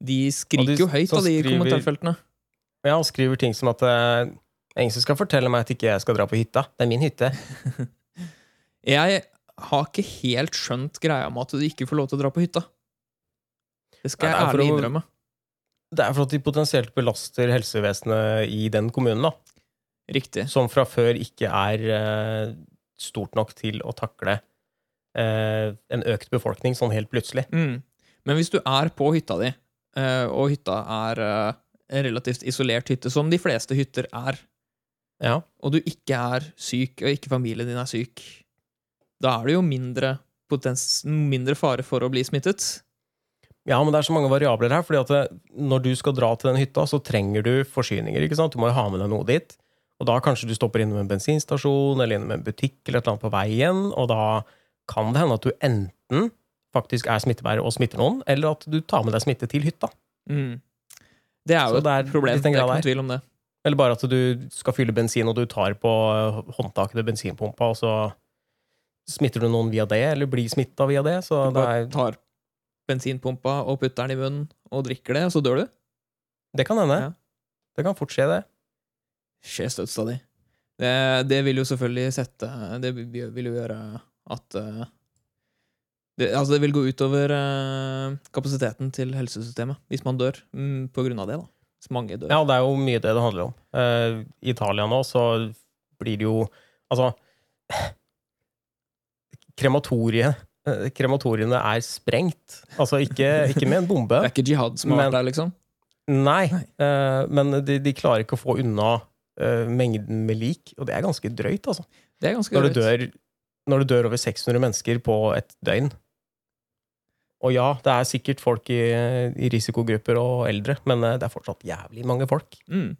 De skriker de jo høyt av de skriver- kommentarfeltene. Ja, og skriver ting som at ingen skal fortelle meg at ikke jeg skal dra på hytta. Det er min hytte. Jeg har ikke helt skjønt greia med at du ikke får lov til å dra på hytta. Det skal Nei, jeg ærlig å- innrømme. Det er for at de potensielt belaster helsevesenet i den kommunen, da. Riktig. Som fra før ikke er eh, stort nok til å takle eh, en økt befolkning sånn helt plutselig. Mm. Men hvis du er på hytta di, eh, og hytta er eh, en relativt isolert hytte, som de fleste hytter er, Ja. og du ikke er syk, og ikke familien din er syk, da er det jo mindre, potens mindre fare for å bli smittet. Ja, men det er så mange variabler her. fordi at det, når du skal dra til den hytta, så trenger du forsyninger. ikke sant? Du må jo ha med deg noe dit. Og da kanskje du stopper innom en bensinstasjon eller innom en butikk eller et eller annet på veien, og da kan det hende at du enten faktisk er smittebærer og smitter noen, eller at du tar med deg smitte til hytta. Mm. Det er jo Så det er et problem. Det er ikke noen tvil om det. Eller bare at du skal fylle bensin, og du tar på håndtaket til bensinpumpa, og så smitter du noen via det, eller blir smitta via det. Så Du det, er, tar bensinpumpa og putter den i munnen og drikker det, og så dør du. det kan hende. Ja. Det kan fort skje, det. Skjer støtstadig. Det, det vil jo selvfølgelig sette Det vil jo gjøre at eh, det, altså det vil gå utover eh, kapasiteten til helsesystemet hvis man dør mm, på grunn av det. da. Hvis mange dør. Ja, det er jo mye det det handler om. Eh, I Italia nå så blir det jo Altså Krematoriet Krematoriene er sprengt. Altså ikke, ikke med en bombe. Det er ikke jihad som har vært der, liksom? Nei, Nei. Uh, men de, de klarer ikke å få unna eh, mengden med lik, og det er ganske drøyt, altså. Det er ganske Når det drøyt. dør når det dør over 600 mennesker på et døgn. Og ja, det er sikkert folk i, i risikogrupper og eldre, men eh, det er fortsatt jævlig mange folk. Mm.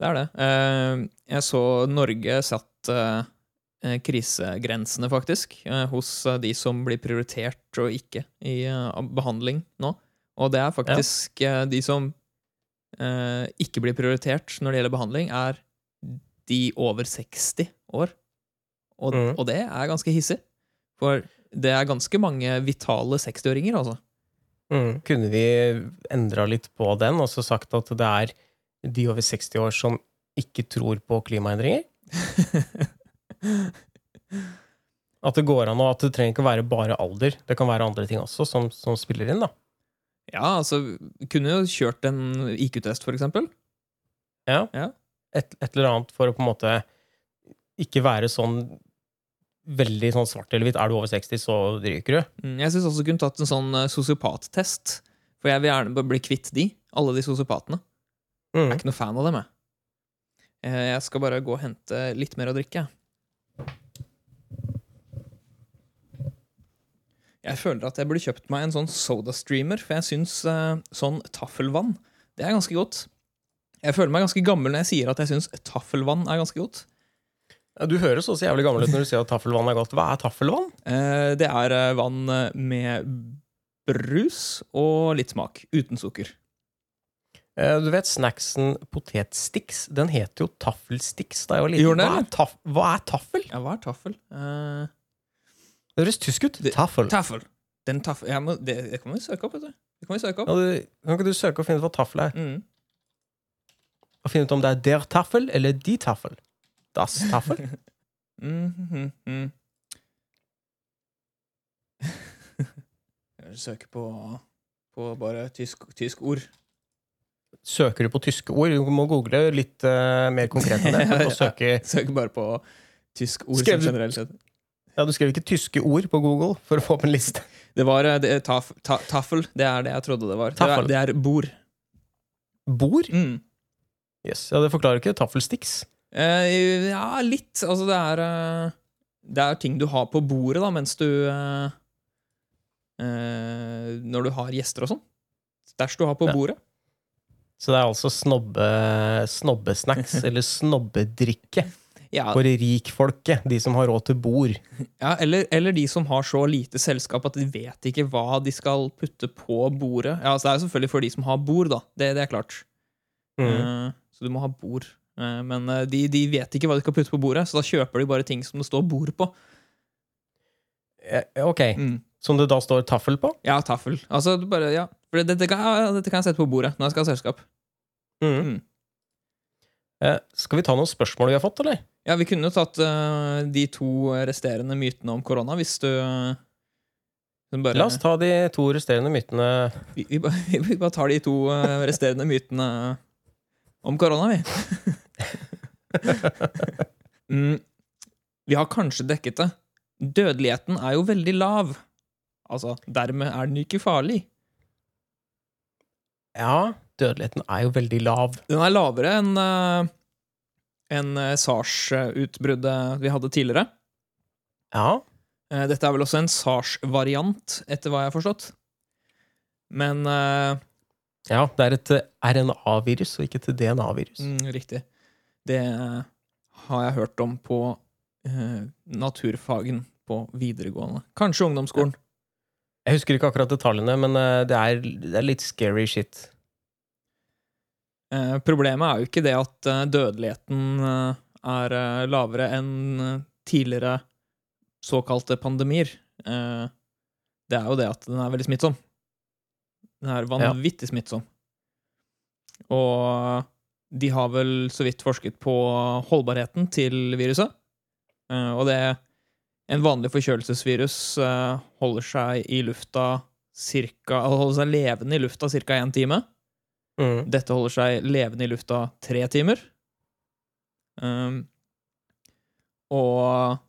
Det er det. Uh, jeg så Norge satt eh, krisegrensene, faktisk, hos de som blir prioritert og ikke i eh, behandling nå. Og det er faktisk ja. de som ikke blir prioritert når det gjelder behandling, er de over 60 år. Og, mm. og det er ganske hissig. For det er ganske mange vitale 60-åringer, altså. Mm. Kunne vi endra litt på den, og så sagt at det er de over 60 år som ikke tror på klimaendringer? At det går an, og at det trenger ikke å være bare alder. Det kan være andre ting også som, som spiller inn, da. Ja, altså, kunne jo kjørt en IQ-test, for eksempel. Ja. Ja. Et, et eller annet for å på en måte ikke være sånn veldig sånn svart eller hvitt. Er du over 60, så ryker du. Mm, Jeg syns også du kunne tatt en sånn eh, sosiopattest. For jeg vil gjerne bli kvitt de, alle de sosiopatene. Jeg Mm. er ikke noe fan av dem, jeg. Eh, Jeg skal bare gå og hente litt mer å drikke. Jeg føler at jeg burde kjøpt meg en sånn sodastreamer, for jeg syns uh, sånn taffelvann, det er ganske godt. Jeg føler meg ganske gammel når jeg sier at jeg syns taffelvann er ganske godt. Ja, Du høres også jævlig gammel ut når du sier at taffelvann er godt. Hva er taffelvann? Uh, Det er uh, vann med brus og litt smak, uten sukker. Du vet snacksen potetsticks? Den heter jo taffelsticks da jeg var liten. Hva er, taff hva er taffel? Ja, hva er taffel? Eh, Det høres tysk ut. Taffel. Taffel. Den taffel jeg må, det, det kan vi søke opp, vet du. Det kan vi søke Ja, du, kan ikke du søke og finne ut hva taffel er? Mm. Og finne ut om det er der taffel eller de taffel? Das taffel? Mm, mm, jeg vil søke på, på bare tysk, tysk ord. Søker du på tyske ord? Du må google litt uh, mer konkret enn det. Søke Søker bare på tysk ord Skrev generelt sett. Ja, Du skrev ikke tyske ord på Google for å få opp en liste? Det var eh, det, taf, ta, taffel. Det er det jeg trodde det var. Det er, det er bord. Bord? Mm. Yes. Ja, Det forklarer ikke taffelsticks. Eh, ja, litt. Altså, det er eh, Det er ting du har på bordet da, mens du eh, eh, Når du har gjester og sånn. Stæsj du har på Ja. bordet. Så det er altså snobbe, snobbesnacks, eller snobbedrikke, Ja, for rikfolket. De som har råd til bord. ja eller, eller de som har så lite selskap at de vet ikke hva de skal putte på bordet. Ja, altså, Det er selvfølgelig for de som har bord, da. Det, det er klart. Mm. Uh, så du må ha bord. Uh, men eh, de, de vet ikke hva de skal putte på bordet, så da kjøper de bare ting som det står bord på. Ok, Mm. Som det da står taffel på? Ja, taffel. Altså, du bare, ja. For dette, kan, dette kan jeg sette på bordet når jeg skal ha selskap. Mm. Eh, skal vi ta noen spørsmål vi har fått, eller? Ja, vi kunne jo tatt uh, de to resterende mytene om korona, hvis du uh, bare, La oss ta de to resterende mytene. vi, vi, bare, vi bare tar de to uh, resterende mytene om korona, vi. mm, vi har kanskje dekket det. Dødeligheten er jo veldig lav. Altså, dermed er den ikke farlig. Ja, dødeligheten er jo veldig lav. Den er lavere enn eh, enn, eh, SARS-utbruddet vi hadde tidligere. Ja. Eh, Dette er vel også en SARS-variant, etter hva jeg har forstått. Men eh, ja, det er et RNA-virus og ikke et DNA-virus. mm, Riktig. Det har jeg hørt om på naturfagen på videregående. Kanskje ungdomsskolen. Jeg husker ikke akkurat detaljene, men det er, det er litt scary shit. Eh, problemet er jo ikke det at eh, dødeligheten eh, er lavere enn tidligere såkalte pandemier. Det er jo det at den er veldig smittsom. Den er vanvittig smittsom. Og de har vel så vidt forsket på holdbarheten til viruset. Og det En vanlig forkjølelsesvirus holder seg i lufta cirka, holder seg levende i lufta ca. én time. Mm. Dette holder seg levende i lufta tre timer. Um, og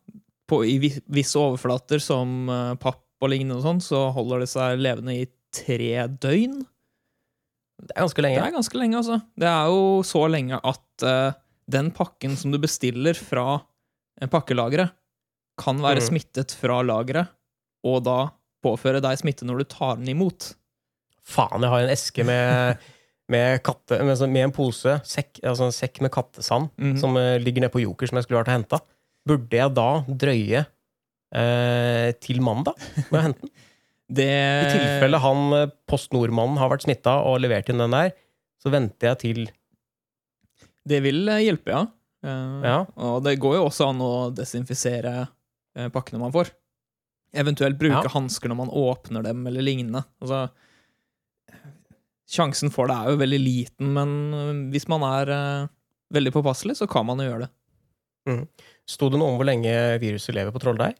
på, i visse overflater, som eh, papp og lignende, og sånn, så holder det seg levende i tre døgn. Det er ganske lenge. Det er ganske lenge, altså. Det er jo så lenge at uh, den pakken som du bestiller fra eh, pakkelageret, kan være mm. smittet fra lageret, og da påføre deg smitte når du tar den imot. Faen, jeg har en eske med, med, katte, med, sånn- med en pose, sekk, altså en sekk med kattesand, Mhm. som eh, ligger nede på Joker, som jeg skulle vært og henta. Burde jeg da drøye eh, til mandag med å hente den? Det, I tilfelle han eh, Post Nord-mannen har vært smitta og levert inn den der, så venter jeg til det vil eh, hjelpe, ja. Uh, Ja. Og det går jo også an å desinfisere pakkene man får. Eventuelt bruke Ja. hansker når man åpner dem, eller lignende. Altså, sjansen for det er jo veldig liten, men eh, hvis man er eh, veldig påpasselig, så kan man jo gjøre det. Sto det noe om hvor lenge viruset lever på trolldeig?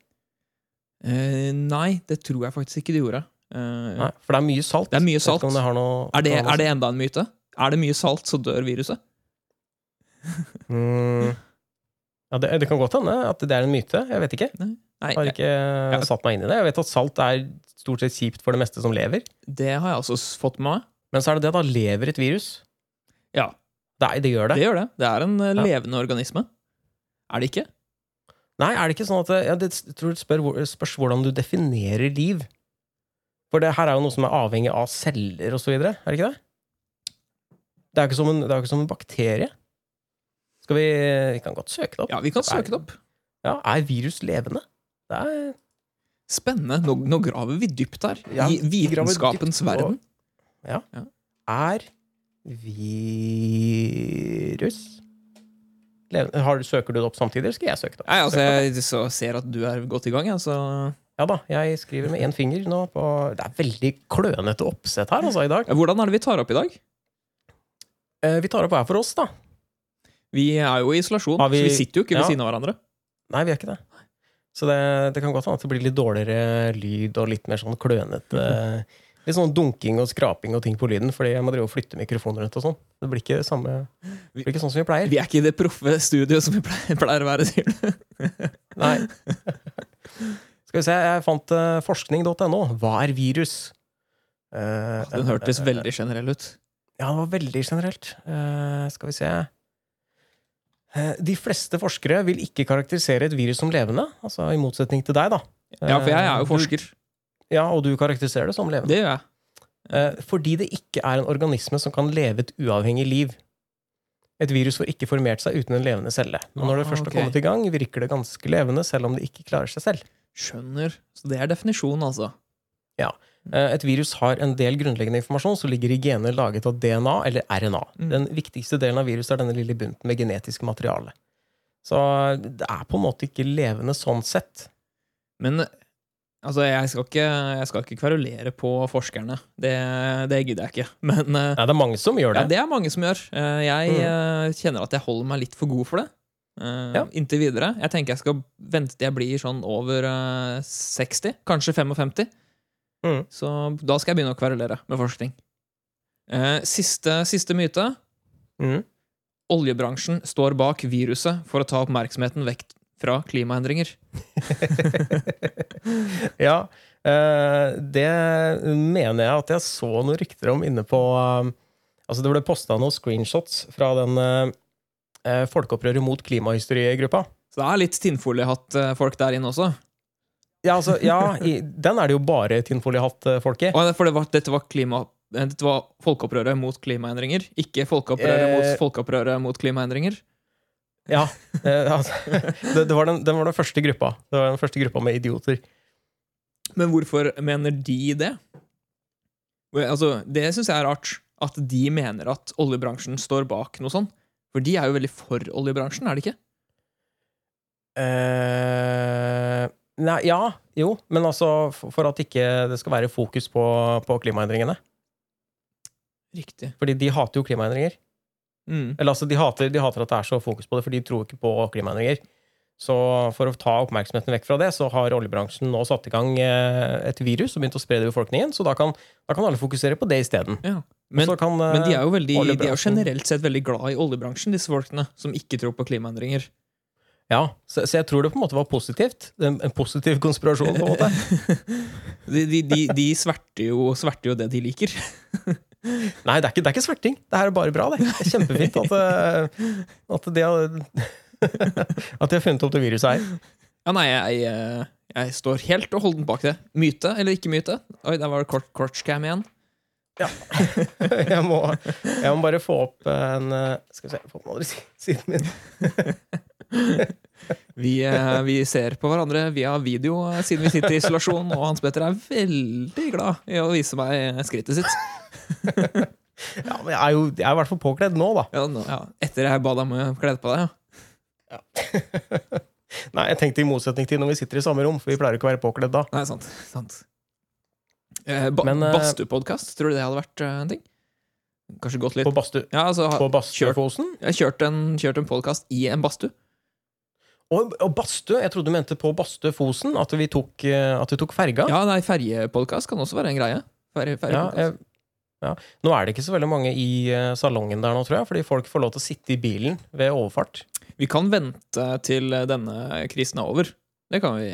Eh, nei, det tror jeg faktisk ikke det gjorde. Eh, Nei, for det er mye salt. Det er mye Jeg salt. det har noe, er, det, er det enda en myte? Er det mye salt, så dør viruset? Mm. Ja, det, det kan godt hende at det er en myte. Jeg vet ikke. Nei, Jeg har ikke satt meg inn i det. Jeg vet at salt er stort sett kjipt for det meste som lever. det har jeg også fått med meg. Men så er det det, da lever et virus. Ja, Nei, det gjør det. det gjør det. Det er en eh, Ja. levende organisme. Er det ikke? Nei, er det ikke sånn at ja, det, tror det spør, spørs hvordan du definerer liv. For det her er jo noe som er avhengig av celler og så videre. Er det ikke det? Det er jo ikke som en, det ikke som en bakterie. Skal vi Vi kan godt søke det opp. Ja, vi kan søke det opp. Ja, Er virus levende? Det er Spennende. Nå, nå graver vi dypt her. I vitenskapens dypt, og- verden. Er virus? Har, du- søker du det opp samtidig, eller skal jeg søke det opp? Nei, altså, jeg så ser at du er godt i gang, ja, så Ja da, jeg skriver med én finger nå på Det er veldig klønete oppsett her, altså, i dag. Hvordan er det vi tar opp i dag? Eh, vi tar opp hver for oss, da. Vi er jo i isolasjon, vi- så vi sitter jo ikke ved Ja. siden av hverandre. Nei, vi er ikke det. Så det, det kan godt hende at det blir litt dårligere lyd og litt mer sånn klønete Litt sånn dunking og skraping og ting på lyden, fordi jeg må drive og flytte mikrofoner rundt og sånn. Det blir ikke, samme, det blir ikke sånn som vi pleier. Vi er ikke i det proffe studioet som vi pleier, pleier å være, sier du. Nei. Skal vi se, jeg fant uh, forskning.no. Hva er virus? Uh, Den hørtes uh, veldig generell ut. Ja, det var veldig generelt. Eh, skal vi se Eh, De fleste forskere vil ikke karakterisere et virus som levende, altså i motsetning til deg, da. Ja, for jeg er jo Eh, forsker. Du, ja, og du karakteriserer det som levende. Det gjør jeg. Eh, fordi det ikke er en organisme som kan leve et uavhengig liv. Et virus får ikke formert seg uten en levende celle. Og når det Ah, først har kommet i gang, virker det ganske levende, selv om det ikke klarer seg selv. Skjønner. Så det er definisjonen, altså. Ja. Et virus har en del grunnleggende informasjon som ligger i gener laget av DNA eller RNA. Mm. Den viktigste delen av viruset er denne lille bunten med genetisk materiale. Så det er på en måte ikke levende sånn sett. Men altså, jeg skal ikke, jeg skal ikke kverulere på forskerne. Det, det gidder jeg ikke. Men eh, Nei, det er mange som gjør det. ja, det. er mange som gjør. Eh, Jeg mm. kjenner at jeg holder meg litt for god for det. eh, Ja. Inntil videre. Jeg tenker jeg skal vente til jeg blir sånn over eh, 60, kanskje 55. Mm. Så da skal jeg begynne å kverulere med forskning. Eh, Siste, siste myte. Mm. Oljebransjen står bak viruset for å ta oppmerksomheten vekk fra klimaendringer. ja, eh, det mener jeg at jeg så noen rykter om inne på um, Altså, det ble posta noen screenshots fra den uh, folkeopprøret mot klimahysterigruppa. Så det er litt tinnfoliehatt-folk der inne også. Ja, altså, ja, i, den er det jo bare tinnfoliehatt-folk i. For det var, dette var klima... eh, Dette var folkeopprøret mot klimaendringer, ikke folkeopprøret Eh. mot folkeopprøret mot klimaendringer. Ja, eh, altså, det, det, var den, den var den første gruppa. Det var den første gruppa med idioter. Men hvorfor mener de det? Altså, det syns jeg er rart. At de mener at oljebransjen står bak noe sånt. For de er jo veldig for oljebransjen, er de ikke? Uh, nei, ja, jo, men altså for, for at ikke det skal være fokus på, på klimaendringene. Riktig. Fordi de hater jo klimaendringer. Mm. Eller altså, de hater, de hater at det er så fokus på det, for de tror ikke på klimaendringer. Så for å ta oppmerksomheten vekk fra det, så har oljebransjen nå satt i gang eh, et virus og begynt å spre det i befolkningen, så da kan, da kan alle fokusere på det isteden. Ja. Men, kan, eh, men de er jo veldig, de er jo generelt sett veldig glad i oljebransjen, disse folkene, som ikke tror på klimaendringer. Ja, så, så jeg tror det på en måte var positivt. En, en positiv konspirasjon, på en måte. De, de, de, de sverter, jo, sverter jo det de liker. Nei, det er ikke, det er ikke sverting. Det her er bare bra, det. Det er kjempefint at, eh, at, de har, at de har funnet opp det viruset her. Ja, nei, jeg, eh, jeg står helt og holdent bak det. Myte eller ikke myte? Oi, der var det kort, kortscam igjen. jeg, må, jeg må bare få opp en eh, Skal vi se, få opp den andre siden min. Vi, vi ser på hverandre via video siden vi sitter i isolasjon, og Hans Petter er veldig glad i å vise meg skrittet sitt. Ja, men jeg er jo jeg er i hvert fall påkledd nå, da. Ja, nå, ja. Etter jeg ba deg om å kle på deg, ja. Nei, jeg tenkte i motsetning til når vi sitter i samme rom, for vi pleier ikke å være påkledd da. Nei, sant. sant. Eh, ba Men, eh, tror du det hadde vært eh, en ting? Kanskje gått litt På badstue Ja, altså, på kjørt, jeg kjørte kjørt en, kjørt en podkast i en badstue. Og, og badstue? Jeg trodde du mente på Bastøfosen, at vi tok, eh, at vi tok ferga. Ja, nei, ferjepodkast kan også være en greie. Ferje, Ja, jeg, ja. Nå er det ikke så veldig mange i eh, salongen der nå, tror jeg, fordi folk får lov til å sitte i bilen ved overfart. Vi kan vente til eh, denne krisen er over. Det kan vi.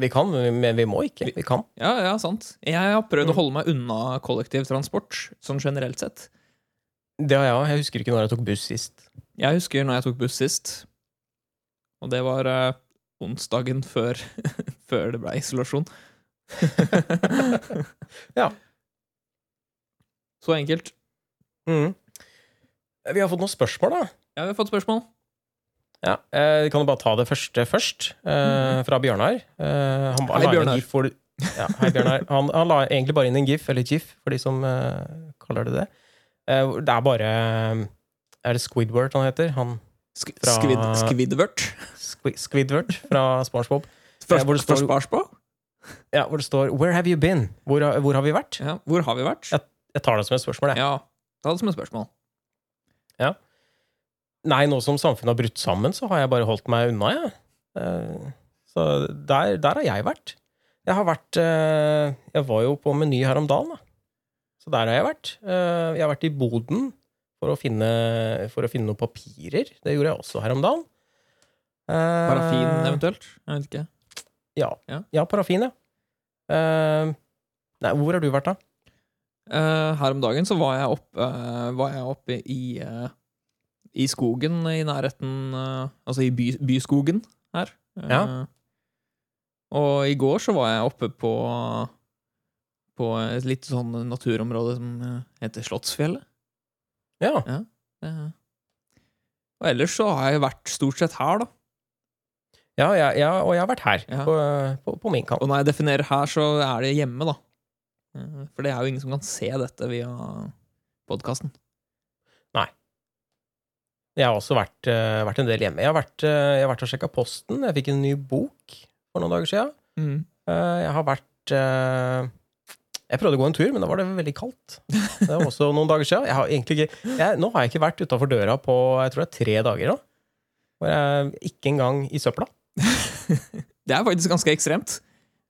Vi kan, men vi må ikke. Vi kan. Ja, ja, sant. Jeg har prøvd å Mm. holde meg unna kollektivtransport, sånn generelt sett. Det har jeg òg. Jeg husker ikke når jeg tok buss sist. Jeg husker når jeg tok buss sist, og det var uh, onsdagen før, før det ble isolasjon. Ja. Så enkelt. Mm. Vi har fått noen spørsmål, da. Ja, vi har fått spørsmål. Ja, eh, Kan du bare ta det første først? Eh, fra Bjørnar. Eh, han, Hei, Bjørnar. For, ja, hei, Bjørnar. Han, han la egentlig bare inn en gif, eller gif, for de som eh, kaller det det. Eh, det er bare Er det Squidward han heter? Han Fra- Squid, Squidward? Squi- Squidward fra SpongeBob. Først, hvor det står- først Sparsbo? Ja, hvor det står 'Where have you been?' Hvor, har- hvor har vi vært? Ja, hvor har vi vært? Ja. Jeg tar det som et spørsmål, jeg. Ja, ta det som et spørsmål. Nei, nå som samfunnet har brutt sammen, så har jeg bare holdt meg unna, jeg. Ja. Så der, der har jeg vært. Jeg har vært eh, Jeg var jo på Meny her om dagen, da. Så der har jeg vært. Eh, Jeg har vært i boden for å finne, for å finne noen papirer. Det gjorde jeg også her om dagen. Eh, Parafin eventuelt? Jeg vet ikke. Ja. Ja. ja, parafin, ja. Eh, Nei, hvor har du vært, da? Eh, her om dagen så var jeg oppe, eh, var jeg oppe i, eh, i skogen i nærheten Altså i by, byskogen her. Ja. og i går så var jeg oppe på på et litt sånn naturområde som heter Slottsfjellet. Ja. Eh, og ellers så har jeg vært stort sett her, da. Ja, ja, ja, og jeg har vært her, Ja. på, på, på min kant. Og når jeg definerer her, så er det hjemme, da. Eh, For det er jo ingen som kan se dette via podkasten. Jeg har også vært, eh, vært en del hjemme. Jeg har vært, eh, jeg har vært og sjekka posten. Jeg fikk en ny bok for noen dager siden. Mm. Jeg har vært Jeg prøvde å gå en tur, men da var det veldig kaldt. Det var også noen dager siden. Jeg har egentlig ikke, jeg, nå har jeg ikke vært utafor døra på jeg tror det er tre dager nå. Hvor jeg ikke engang i søpla. Det er faktisk ganske ekstremt.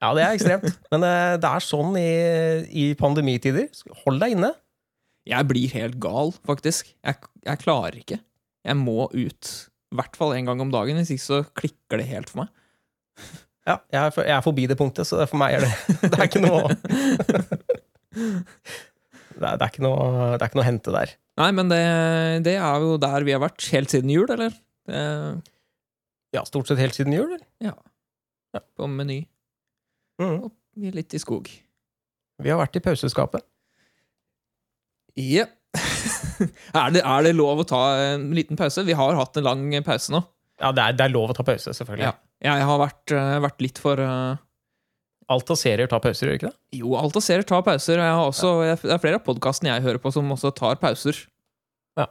Ja, det er ekstremt. Men uh, det er sånn i, i pandemitider. Hold deg inne. Jeg blir helt gal, faktisk. Jeg, jeg klarer ikke. Jeg må ut. I hvert fall en gang om dagen, hvis ikke så klikker det helt for meg. Ja, jeg er, for, jeg er forbi det punktet, så for meg er det Det er ikke noe Det er, det er, ikke, noe, det er ikke noe å hente der. Nei, men det, det er jo der vi har vært helt siden jul, eller? Det, Ja, stort sett helt siden jul. eller? på Meny. Vi er litt i skog. Vi har vært i pauseskapet. Ja. er, det, er det lov å ta en liten pause? Vi har hatt en lang pause nå. Ja, det er, det er lov å ta pause, selvfølgelig. Ja. Jeg har vært, eh, vært litt for uh... Alt av serier tar pauser, gjør ikke det? Jo, alt av serier tar pauser. Jeg har også, jeg, det er flere av podkastene jeg hører på, som også tar pauser. Ja.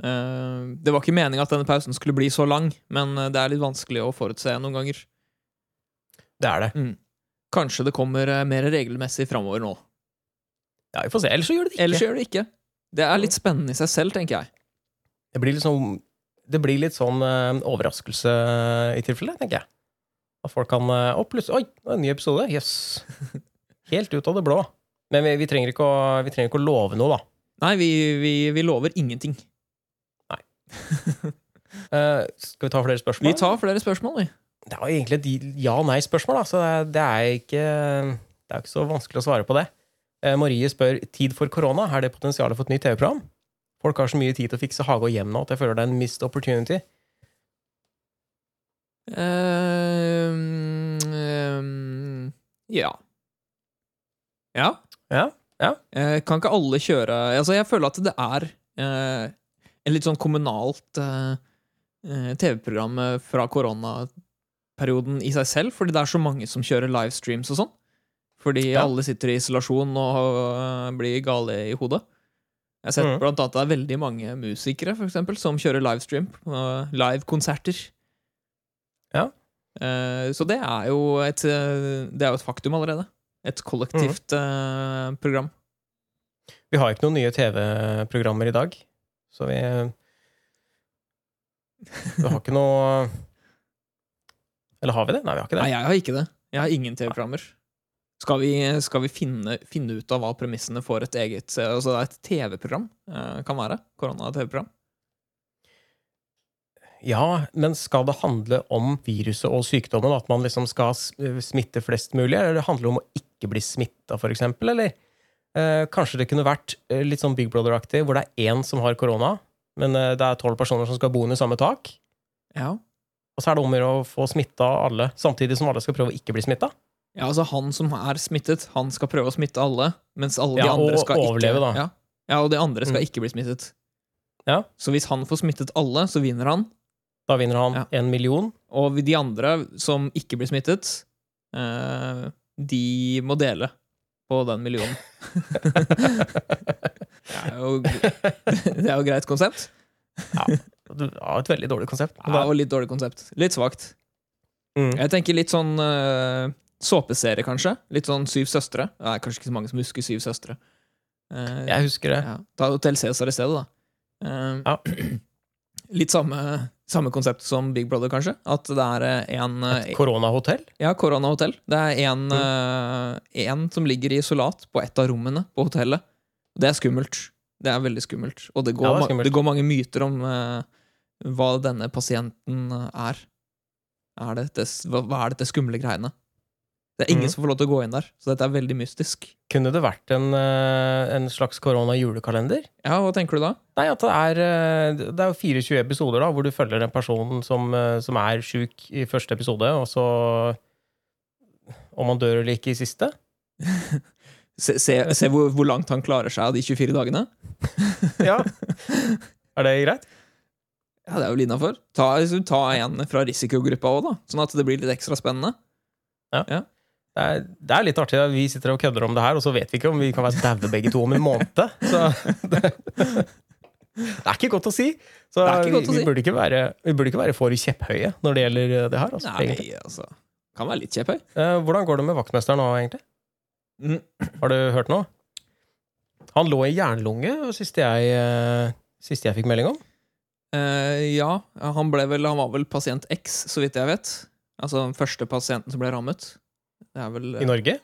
Uh, det var ikke meninga at denne pausen skulle bli så lang, men det er litt vanskelig å forutse noen ganger. Det er det. Kanskje det kommer eh, mer regelmessig framover nå. Ja, vi får se. Ellers så gjør det det ikke. Ellers gjør det ikke. Det er litt spennende i seg selv, tenker jeg. Det blir litt sånn, det blir litt sånn uh, overraskelse i tilfelle, tenker jeg. At folk kan uh, plutselig Oi, det er en ny episode. Jøss. Helt ut av det blå. Men vi, vi, trenger ikke å, vi trenger ikke å love noe, da. Nei, vi, vi, vi lover ingenting. Eh, skal vi ta flere spørsmål? Vi tar flere spørsmål, vi. Det er jo egentlig et ja-nei-spørsmål, så det er, ikke Det er ikke så vanskelig å svare på det. Eh, Marie spør tid for korona. Er det potensialet for et nytt TV-program? Folk har så mye tid til å fikse hage og hjem nå at jeg føler det er en missed opportunity. Ehm, um, ja. Ja. Ja, ja. Eh, kan ikke alle kjøre Altså, jeg føler at det er uh, en litt sånn kommunalt eh, TV-program fra fra koronaperioden i seg selv, fordi det er så mange som kjører livestreams og sånn. Fordi Ja. alle sitter i isolasjon og eh, blir gale i hodet. Jeg har sett mm. blant annet at det er veldig mange musikere for eksempel, som kjører livestream. Livekonserter. Ja. Eh, så det er jo et, eh, det er jo et faktum allerede. Et kollektivt mm. program. Vi har ikke noen nye TV-programmer i dag, så vi Vi har ikke noe Eller har vi det? Nei, vi har ikke det. Nei, jeg har ikke det. Jeg har ingen TV-programmer. Skal vi, skal vi finne, finne ut av hva premissene for et eget Altså et TV-program eh, kan være? Korona-TV-program? Ja, men skal det handle om viruset og sykdommen? At man liksom skal smitte flest mulig? Eller det handler om å ikke bli smitta, eksempel? Eller eh, kanskje det kunne vært eh, litt sånn Big Brother-aktig, hvor det er én som har korona, men eh, det er tolv personer som skal bo under samme tak? Ja. Og så er det om å gjøre å få smitta alle, samtidig som alle skal prøve å ikke bli smitta? ja, altså han som er smittet, han skal prøve å smitte alle, mens alle de andre skal overleve, ikke da. Ja. ja, og de andre skal Mm. ikke bli smittet. Ja. Så hvis han får smittet alle, så vinner han. Da vinner han Ja. en million. Og de andre som ikke blir smittet, eh, de må dele på den millionen. det, er jo, det er jo greit konsept. Ja, et veldig dårlig konsept. Ja, og litt dårlig konsept. Litt svakt. Mm. Jeg tenker litt sånn uh, såpeserie, kanskje. Litt sånn Syv søstre. Det er kanskje ikke så mange som husker Syv søstre. Uh, Jeg husker det. ja. Ta Hotell Cæsar i stedet, da. Uh, Ja. Litt samme, samme konsept som Big Brother, kanskje. At det er en Et koronahotell? Ja, koronahotell. Det er en, Mm. en som ligger i isolat på et av rommene på hotellet. Det er skummelt. Det er veldig skummelt. Og det går, Ja, det det går mange myter om eh, hva denne pasienten er. er dette, hva, er dette skumle greiene? Det er ingen mm. som får lov til å gå inn der, så dette er veldig mystisk. Kunne det vært en, eh, en slags korona-julekalender? Ja, hva tenker du da? Nei, at det er, eh, det er jo 24 episoder da, hvor du følger en person som, eh, som er sjuk i første episode, og så Om han dør eller ikke i siste? Se, se, se hvor, hvor langt han klarer seg av de 24 dagene. Ja. Er det greit? Ja, Det er vel innafor. Ta, liksom, ta en fra risikogruppa òg, da. Sånn at det blir litt ekstra spennende. Det er, det er litt artig vi sitter og kødder om det her, og så vet vi ikke om vi kan være daue begge to om en måned. Så det, det er ikke godt å si. Så godt å vi, si. vi, burde være, vi burde ikke være for kjepphøye når det gjelder det her. Altså. Nei, altså Kan være litt kjepphøy. Eh, hvordan går det med vaktmesteren nå, egentlig? Mm. Har du hørt noe? Han lå i jernlunge, siste jeg, eh, siste jeg fikk melding om. Eh, ja, han, vel, han var vel pasient X, så vidt jeg vet. Altså den første pasienten som ble rammet. Det er vel I Norge?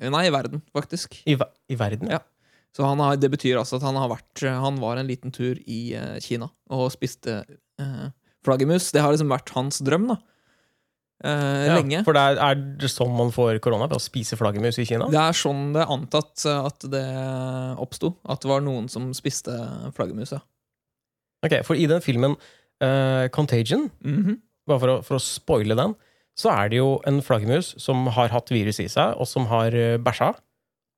Nei, i verden, faktisk. I, i verden? Ja. Så han har, det betyr altså at han har vært Han var en liten tur i uh, Kina og spiste uh, flaggermus. Det har liksom vært hans drøm, da. Eh, Ja, lenge. For det er, er det sånn man får korona? Ved å spise flaggermus i Kina? Det er sånn det er antatt eh, at det oppsto. At det var noen som spiste flaggermus, ja. Ok, For i den filmen uh, Contagion, Mhm. bare for å, for å spoile den, så er det jo en flaggermus som har hatt virus i seg, og som har uh, bæsja.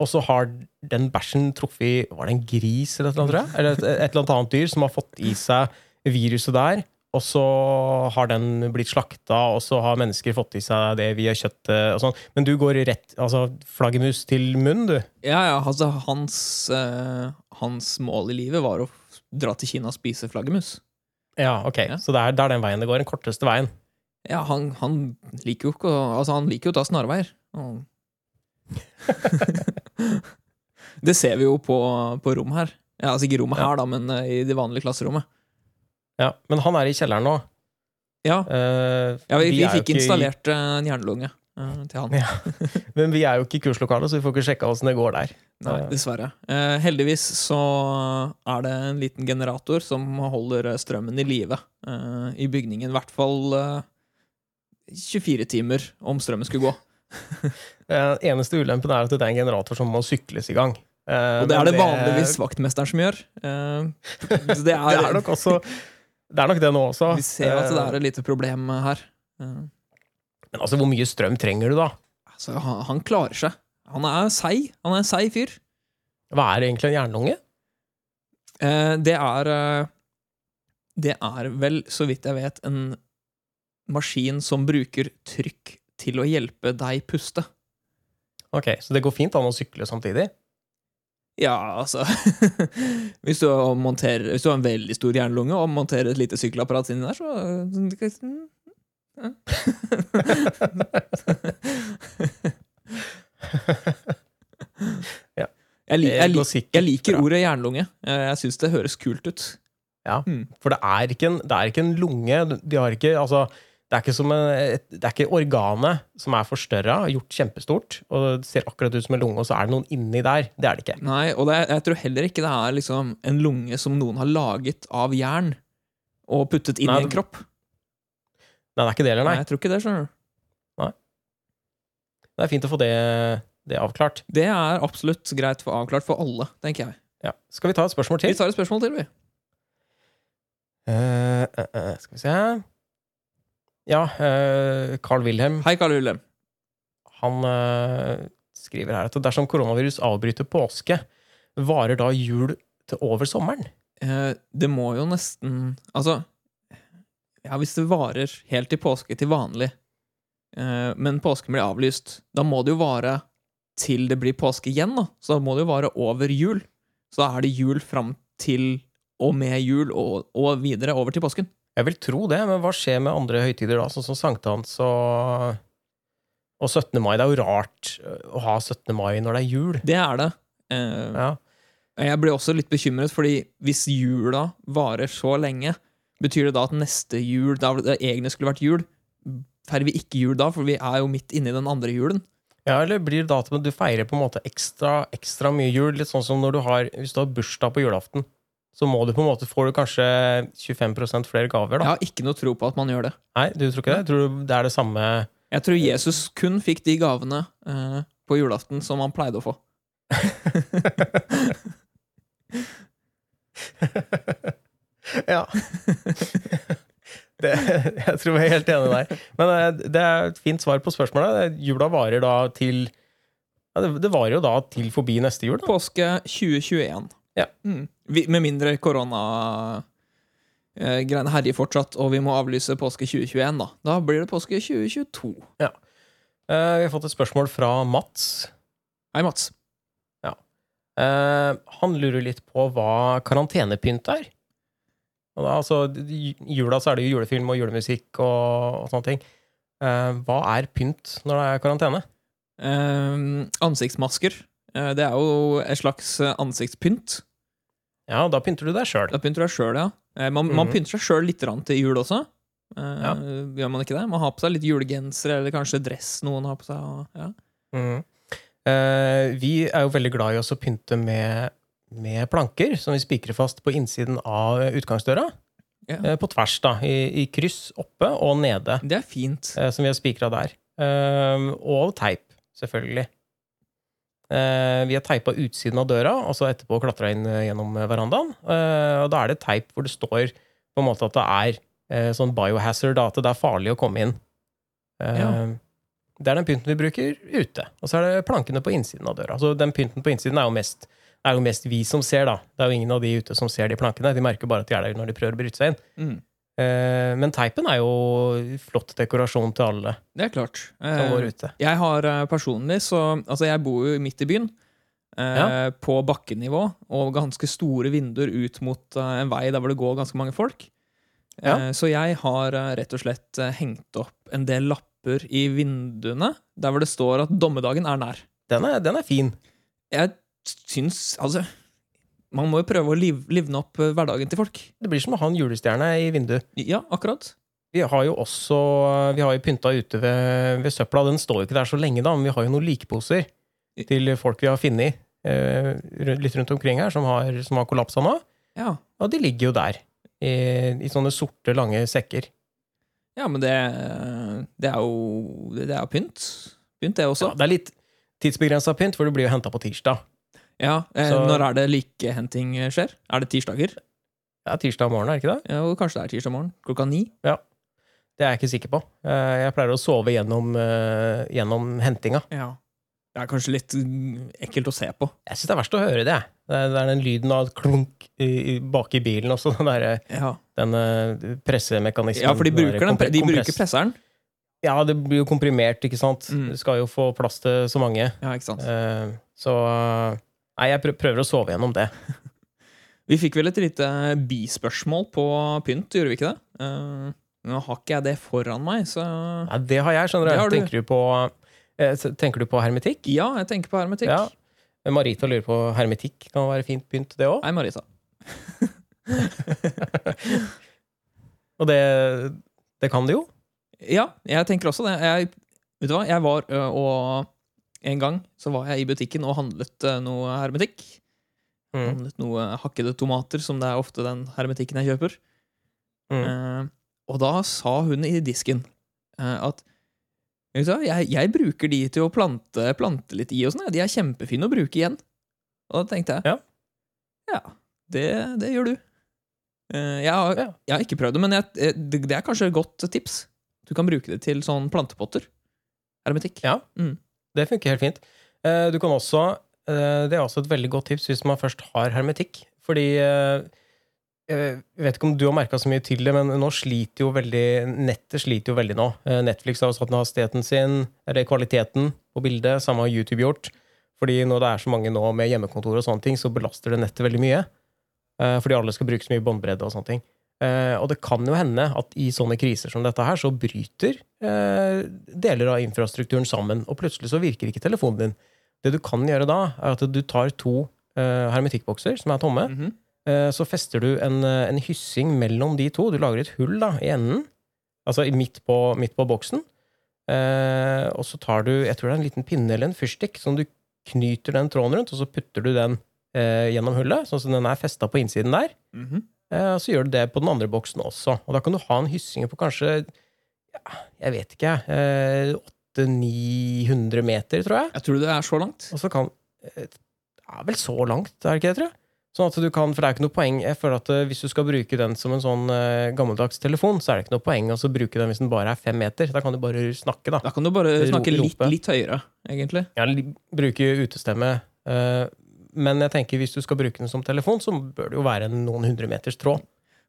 Og så har den bæsjen truffet Var det en gris eller annet, tror jeg? Eller et, et eller annet annet dyr som har fått i seg viruset der. Og så har den blitt slakta, og så har mennesker fått i seg det via kjøttet. og sånn. Men du går rett altså flaggermus til munn, du? Ja, ja, altså hans, uh, hans mål i livet var å dra til Kina og spise flaggermus. Ja, ok. Ja. Så det er, det er den veien det går. Den korteste veien. Ja, han, han liker jo ikke å Altså, han liker jo å ta snarveier. Og- det ser vi jo på, på rom her. Ja, altså ikke rommet Ja. her, da, men eh, i det vanlige klasserommet. Ja, Men han er i kjelleren nå. Ja, Uh, ja vi, vi fikk ikke i- installert eh, en jernlunge eh, til han. Ja. Men vi er jo ikke i kurslokalet, så vi får ikke sjekka åssen det går der. Nei, dessverre. Eh, heldigvis så er det en liten generator som holder eh, strømmen i live eh, i bygningen. I hvert fall eh, 24 timer om strømmen skulle gå. Eh, eneste ulempen er at det er en generator som må sykles i gang. Eh, Og det er det vanligvis vaktmesteren som gjør. Det er, det er nok også Det er nok det nå også. vi ser at det er et lite problem her. Eh, Men altså, hvor mye strøm trenger du, da? altså, han, han klarer seg. Han er seig. Han er en seig fyr. Hva er egentlig en jernlunge? Eh, det er eh, Det er vel, så vidt jeg vet, en maskin som bruker trykk til å hjelpe deg puste. Ok, Så det går fint an å sykle samtidig? Ja, altså hvis, du monterer, hvis du har en veldig stor jernlunge og monterer et lite sykkelapparat inni der, så ja. Jeg, lik, jeg, lik, jeg liker ordet jernlunge. Eh, Jeg syns det høres kult ut. Ja, Mm. for det er, ikke en, det er ikke en lunge. De har ikke, altså, det, er en, et, det er ikke organet som er forstørra, gjort kjempestort, og det ser akkurat ut som en lunge, og så er det noen inni der. Det er det ikke. Nei, og det, jeg tror heller ikke det er liksom en lunge som noen har laget av jern og puttet inn Nei, i en kropp. Nei, det er ikke det, eller? Nei, Nei. jeg tror ikke det, skjønner du. Nei. Det er fint å få det, det avklart. Det er absolutt greit for avklart for alle, tenker jeg. Ja. Skal vi ta et spørsmål til? Vi tar et spørsmål til, vi. Uh, uh, uh, skal vi se Ja, Carl Wilhelm Hei, Carl Wilhelm. han skriver her at dersom koronavirus avbryter påske, varer da jul til over sommeren? Det må jo nesten Altså Ja, hvis det varer helt til påske til vanlig, eh, men påsken blir avlyst, da må det jo vare til det blir påske igjen, da. Så da må det jo vare over jul. Så da er det jul fram til og med jul og, og videre over til påsken. Jeg vil tro det, men hva skjer med andre høytider da, sånn som sankthans og, og 17. mai? Det er jo rart å ha 17. mai når det er jul. Det er det. Eh, Ja. Jeg blir også litt bekymret, fordi hvis jula varer så lenge, betyr det da at neste jul, da det egentlig skulle vært jul, feirer vi ikke jul da, for vi er jo midt inne i den andre julen? ja, eller blir det datumet du feirer på en måte ekstra, ekstra mye jul? Litt sånn som når du har, hvis du har bursdag på julaften, så må du på en måte, får du kanskje 25 flere gaver, Jeg da. har ikke noe tro på at man gjør det. Nei, du tror ikke det? Tror du det er det samme Jeg tror Jesus kun fikk de gavene eh, på julaften som han pleide å få. Ja. Det, jeg tror jeg er helt enig der. Men eh, det er et fint svar på spørsmålet. Jula varer da til ja, det, det varer jo da til forbi neste jul. Da. Påske 2021. Ja. Mm. Vi, med mindre korona eh, herjer fortsatt, og vi må avlyse påske 2021, da. Da blir det påske 2022. Eh, vi har fått et spørsmål fra Mats. Hei, Mats. Eh, han lurer litt på hva karantenepynt er. Altså, I jula så er det jo julefilm og julemusikk og, og sånne ting. Eh, hva er pynt når det er karantene? Eh, ansiktsmasker. Eh, det er jo et slags ansiktspynt. Ja, da pynter du deg sjøl. Da pynter du deg sjøl, ja. Eh, man, man Mhm. pynter seg sjøl litt til jul også. Eh, Ja. Gjør man ikke det? Man har på seg litt julegenser, eller kanskje dress noen har på seg. og- Ja. Eh, vi er jo veldig glad i også å pynte med, med planker som vi spikrer fast på innsiden av utgangsdøra. Ja. Eh, på tvers, da. I, I kryss oppe og nede, Det er fint. eh, som vi har spikra der. Eh, og teip, selvfølgelig. Eh, vi har teipa utsiden av døra, og så etterpå klatra inn eh, gjennom verandaen. Eh, og da er det teip hvor det står på en måte at det er eh, sånn biohazard, da, at det er farlig å komme inn. Eh, Ja. Det er den pynten vi bruker ute. Og så er det plankene på innsiden av døra. Så den pynten på innsiden er jo mest, er jo mest vi som ser, da. Det er jo ingen av de ute som ser de plankene. De merker bare at de er der når de prøver å bryte seg inn. Mm. Eh, men teipen er jo flott dekorasjon til alle Det er klart. som Eh, går ute. Jeg har eh, personlig så Altså, jeg bor jo midt i byen. Eh, Ja. På bakkenivå, og ganske store vinduer ut mot eh, en vei der hvor det går ganske mange folk. Ja. Eh, så jeg har eh, rett og slett eh, hengt opp en del lapper i vinduene der hvor det står at dommedagen er nær. Den er, den er fin. Jeg syns Altså, man må jo prøve å liv, livne opp eh, hverdagen til folk. Det blir som å ha en julestjerne i vinduet. Ja, akkurat. Vi har jo også Vi har jo pynta ute ved, ved søpla. Den står jo ikke der så lenge, da, men vi har jo noen likeposer til folk vi har funnet eh, litt rundt omkring her, som har, som har kollapsa nå. Ja. Og de ligger jo der. I, i sånne sorte, lange sekker. ja, men det, det er jo Det er pynt. Pynt, det også. Ja, det er litt tidsbegrensa pynt, for det blir jo henta på tirsdag. Ja, eh, Så- Når er det likehenting skjer? Er det tirsdager? Ja, tirsdag morgen, er det ikke det? Ja, og kanskje det er tirsdag morgen klokka ni? Det er jeg ikke sikker på. Eh, Jeg pleier å sove gjennom, eh, gjennom hentinga. Ja. Det er kanskje litt mm, ekkelt å se på. Jeg syns det er verst å høre det. jeg. Det er, det er den lyden av klunk i, i, bak i bilen også. Den, der, Ja, den eh, pressemekanismen. ja for de bruker, den, de bruker presseren. Ja, det blir jo komprimert, ikke sant. Mm. Du skal jo få plass til så mange. Ja, ikke sant? Eh, Så eh, Nei, jeg prøver å sove gjennom det. Vi fikk vel et lite bispørsmål på pynt, gjorde vi ikke det? Uh, nå har ikke jeg det foran meg, så Ja, det har jeg, skjønner har du. Tenker du på, eh, tenker du på hermetikk? Ja, jeg tenker på hermetikk. Ja. Marita lurer på hermetikk. Kan være fint pynt, det òg. Nei, Marita. Og det, det kan det jo. Ja, jeg tenker også det. Jeg, vet du hva, jeg var og en gang så var jeg i butikken og handlet noe hermetikk. Mm. Handlet noe hakkede tomater, som det er ofte den hermetikken jeg kjøper. Mm. Eh, og da sa hun i disken eh, at vet du hva, jeg, jeg bruker de til å plante, plante litt i og sånn. De er kjempefine å bruke igjen. Og da tenkte jeg Ja. ja, det, det gjør du. Eh, jeg, har, jeg har ikke prøvd det, men jeg, eh, det, det er kanskje et godt tips. Du kan bruke det til sånn plantepotter. Hermetikk. Ja. Mm. Det funker helt fint. Eh, Du kan også eh, Det er også et veldig godt tips hvis man først har hermetikk. Fordi eh, Jeg vet ikke om du har merka så mye til det, men nå sliter jo veldig nettet sliter jo veldig nå. Netflix har satt ned hastigheten sin, eller kvaliteten på bildet. Samme har YouTube gjort. Fordi når det er så mange nå med hjemmekontor og sånne ting, så belaster det nettet veldig mye. Fordi alle skal bruke så mye båndbredde og sånne ting. Eh, Og det kan jo hende at i sånne kriser som dette her, så bryter eh, deler av infrastrukturen sammen, og plutselig så virker ikke telefonen din. Det du kan gjøre da, er at du tar to eh, hermetikkbokser som er tomme, mm -hmm. så fester du en, en hyssing mellom de to. Du lager et hull da, i enden, altså midt på, midt på boksen. Eh, og så tar du jeg tror det er en liten pinne eller en fyrstikk som du knyter den tråden rundt, og så putter du den gjennom hullet, sånn som den er festa på innsiden der. Mhm. Eh, Så gjør du det på den andre boksen også. Og da kan du ha en hyssing på kanskje ja, jeg vet ikke, 800-900 meter, tror jeg. Jeg tror det er så langt. Og så kan Ja, Det er vel så langt, er det ikke det, tror jeg? Sånn at du kan, For det er ikke noe poeng Jeg føler at eh, Hvis du skal bruke den som en sånn eh, gammeldags telefon, så er det ikke noe poeng å bruke den hvis den bare er fem meter. Da kan du bare snakke, da. Da kan du bare snakke litt, litt høyere, egentlig. Ja, bruke utestemme. eh, men jeg tenker hvis du skal bruke den som telefon, så bør det jo være en noen hundre meters tråd.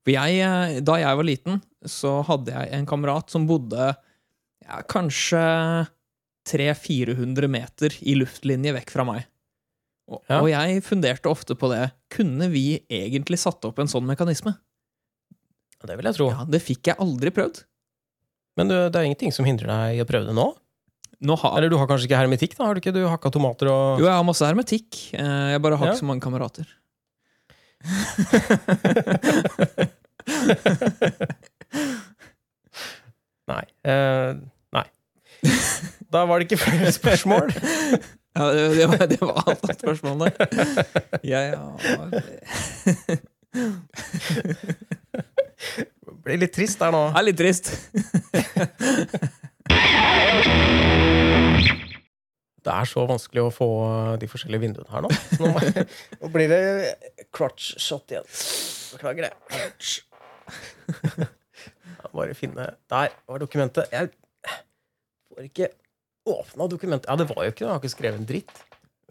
Jeg, eh, da jeg var liten, så hadde jeg en kamerat som bodde ja, kanskje 300-400 meter i luftlinje vekk fra meg. Og, Ja. og jeg funderte ofte på det. Kunne vi egentlig satt opp en sånn mekanisme? Det vil jeg tro. Ja, Det fikk jeg aldri prøvd. Men du, det er ingenting som hindrer deg i å prøve det nå? Nå har, Eller du har kanskje ikke hermetikk? da? Har du ikke du hakka tomater og jo, jeg har masse hermetikk. Eh, Jeg bare har Ja. ikke så mange kamerater. Nei. Uh, nei. Da var det ikke flere spørsmål. Ja, det, det, var, det var alt av spørsmålene. Jeg har Det blir litt trist der nå. Det er litt trist. Det er så vanskelig å få de forskjellige vinduene her nå. Så nå, må jeg, nå blir det crotch shot igjen. Beklager det. Ja, Bare finne Der var dokumentet. Jeg får ikke åpna dokumentet. Ja, det var jo ikke det. Jeg har ikke skrevet en dritt.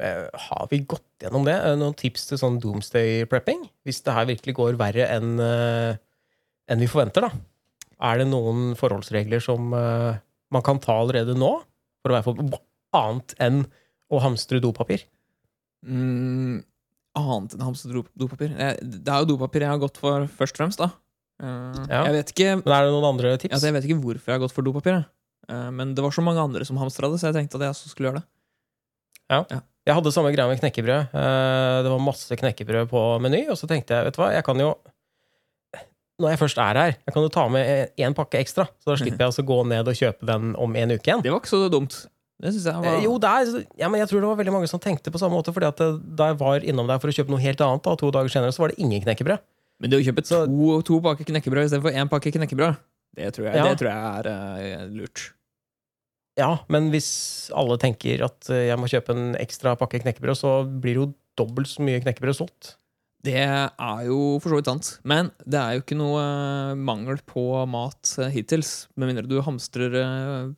Eh, Har vi gått gjennom det? Eh, Noen tips til sånn doomsday prepping? Hvis det her virkelig går verre enn eh, enn vi forventer, da. Er det noen forholdsregler som eh, man kan ta allerede nå? For å være for annet enn å hamstre dopapir? Mm, annet enn å hamstre dopapir? Det er jo dopapir jeg har gått for først og fremst, da. Eh, Ja. Jeg vet ikke Men er det noen andre tips? altså, Jeg vet ikke hvorfor jeg har gått for dopapir. Eh, men det var så mange andre som hamstra det, så jeg tenkte at jeg også skulle gjøre det. Ja, Jeg hadde samme greia med knekkebrød. Eh, Det var masse knekkebrød på Meny, og så tenkte jeg, vet du hva, jeg kan jo Når jeg først er her, jeg kan jo ta med én pakke ekstra, så da slipper jeg å gå ned og kjøpe den om en uke igjen. Det var ikke så dumt. Det synes jeg var Eh, Jo, det er, ja, men jeg tror det var veldig mange som tenkte på samme måte, fordi at eh, da jeg var innom der for å kjøpe noe helt annet, da, to dager senere, så var det ingen knekkebrød. Men det å kjøpe Så- to, to pakker knekkebrød istedenfor én pakke knekkebrød, det tror jeg, Ja. det tror jeg er uh, lurt. Ja, men hvis alle tenker at jeg må kjøpe en ekstra pakke knekkebrød, så blir det jo dobbelt så mye knekkebrød solgt. Det er jo for så vidt sant. Men det er jo ikke noe eh, mangel på mat eh, hittils. Med mindre du hamstrer eh,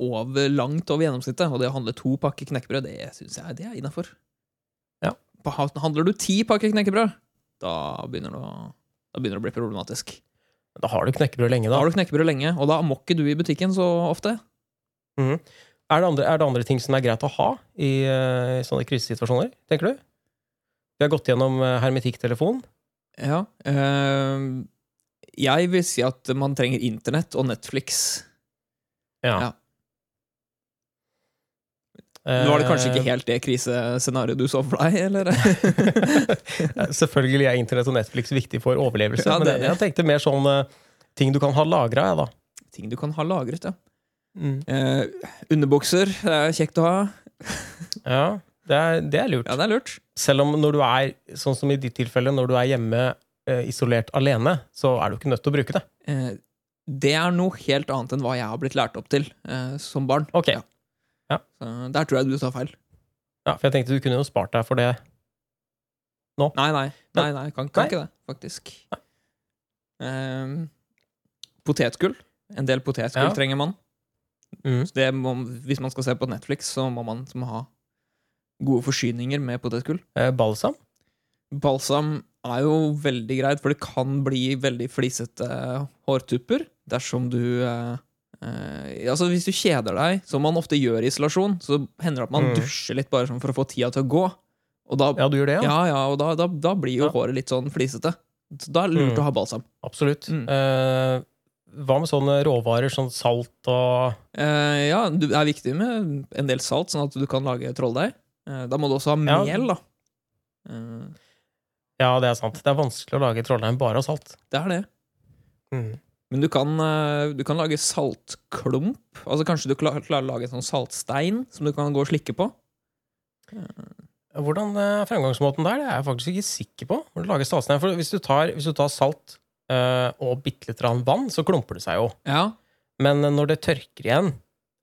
over, langt over gjennomsnittet. Og det å handle to pakker knekkebrød, det syns jeg det er innafor. Ja. Handler du ti pakker knekkebrød, da begynner å, da begynner det å bli problematisk. Da har du knekkebrød lenge, Da da. har du knekkebrød lenge, og da må ikke du i butikken så ofte. Mm. Er, det andre, er det andre ting som er greit å ha i i sånne krisesituasjoner, tenker du? Vi har gått gjennom eh, hermetikktelefon. Ja. Øh, jeg vil si at man trenger internett og Netflix. Ja. Ja. Nå var det kanskje ikke helt det krisescenarioet du så for deg, eller? Eh, Selvfølgelig er internett og Netflix viktig for overlevelse, Ja, men jeg tenkte mer sånn eh, ting du kan ha lagra, Ja, da. Ting du kan ha lagret, ja. Mm. Eh, underbukser det er kjekt å ha. Ja, det er, det er lurt. Ja, det er lurt. Selv om når du er, sånn som i ditt tilfelle, når du er hjemme eh, isolert alene, så er du ikke nødt til å bruke det. Eh, det er noe helt annet enn hva jeg har blitt lært opp til eh, som barn. Ok. Ja. Så der tror jeg du sa feil. Ja, for jeg tenkte du kunne jo spart deg for det. Nei, nei. nei, nei kan, kan Nei. ikke det, faktisk. Eh, potetgull. En del potetgull Ja. trenger man. Mm. Så det må, hvis man skal se på Netflix, så må man som ha gode forsyninger med potetgull. Eh, balsam. Balsam er jo veldig greit, for det kan bli veldig flisete hårtupper dersom du eh, eh, Altså, hvis du kjeder deg, som man ofte gjør i isolasjon, så hender det at man Mm. dusjer litt bare sånn for å få tida til å gå. Da, Ja, du gjør det, ja? ja, ja, og da, da, da blir jo Ja. håret litt sånn flisete. Så da er det lurt Mm. å ha balsam. Absolutt. Mm. Eh, hva med sånne råvarer, sånn salt og Eh, ja, det er viktig med en del salt, sånn at du kan lage trolldeig. Eh, da må du også ha Ja. mel, da. Eh, Ja, det er sant. Det er vanskelig å lage trolldeig bare av salt. det er det. Mm. Men du kan, eh, du kan lage saltklump. Altså Kanskje du klar- klarer å lage en sånn saltstein som du kan gå og slikke på. Hvordan er fremgangsmåten der? Det er jeg faktisk ikke sikker på. Når du lager saltstein. For hvis du tar, hvis du tar salt og bitte litt vann, så klumper det seg jo. Ja, Men når det tørker igjen,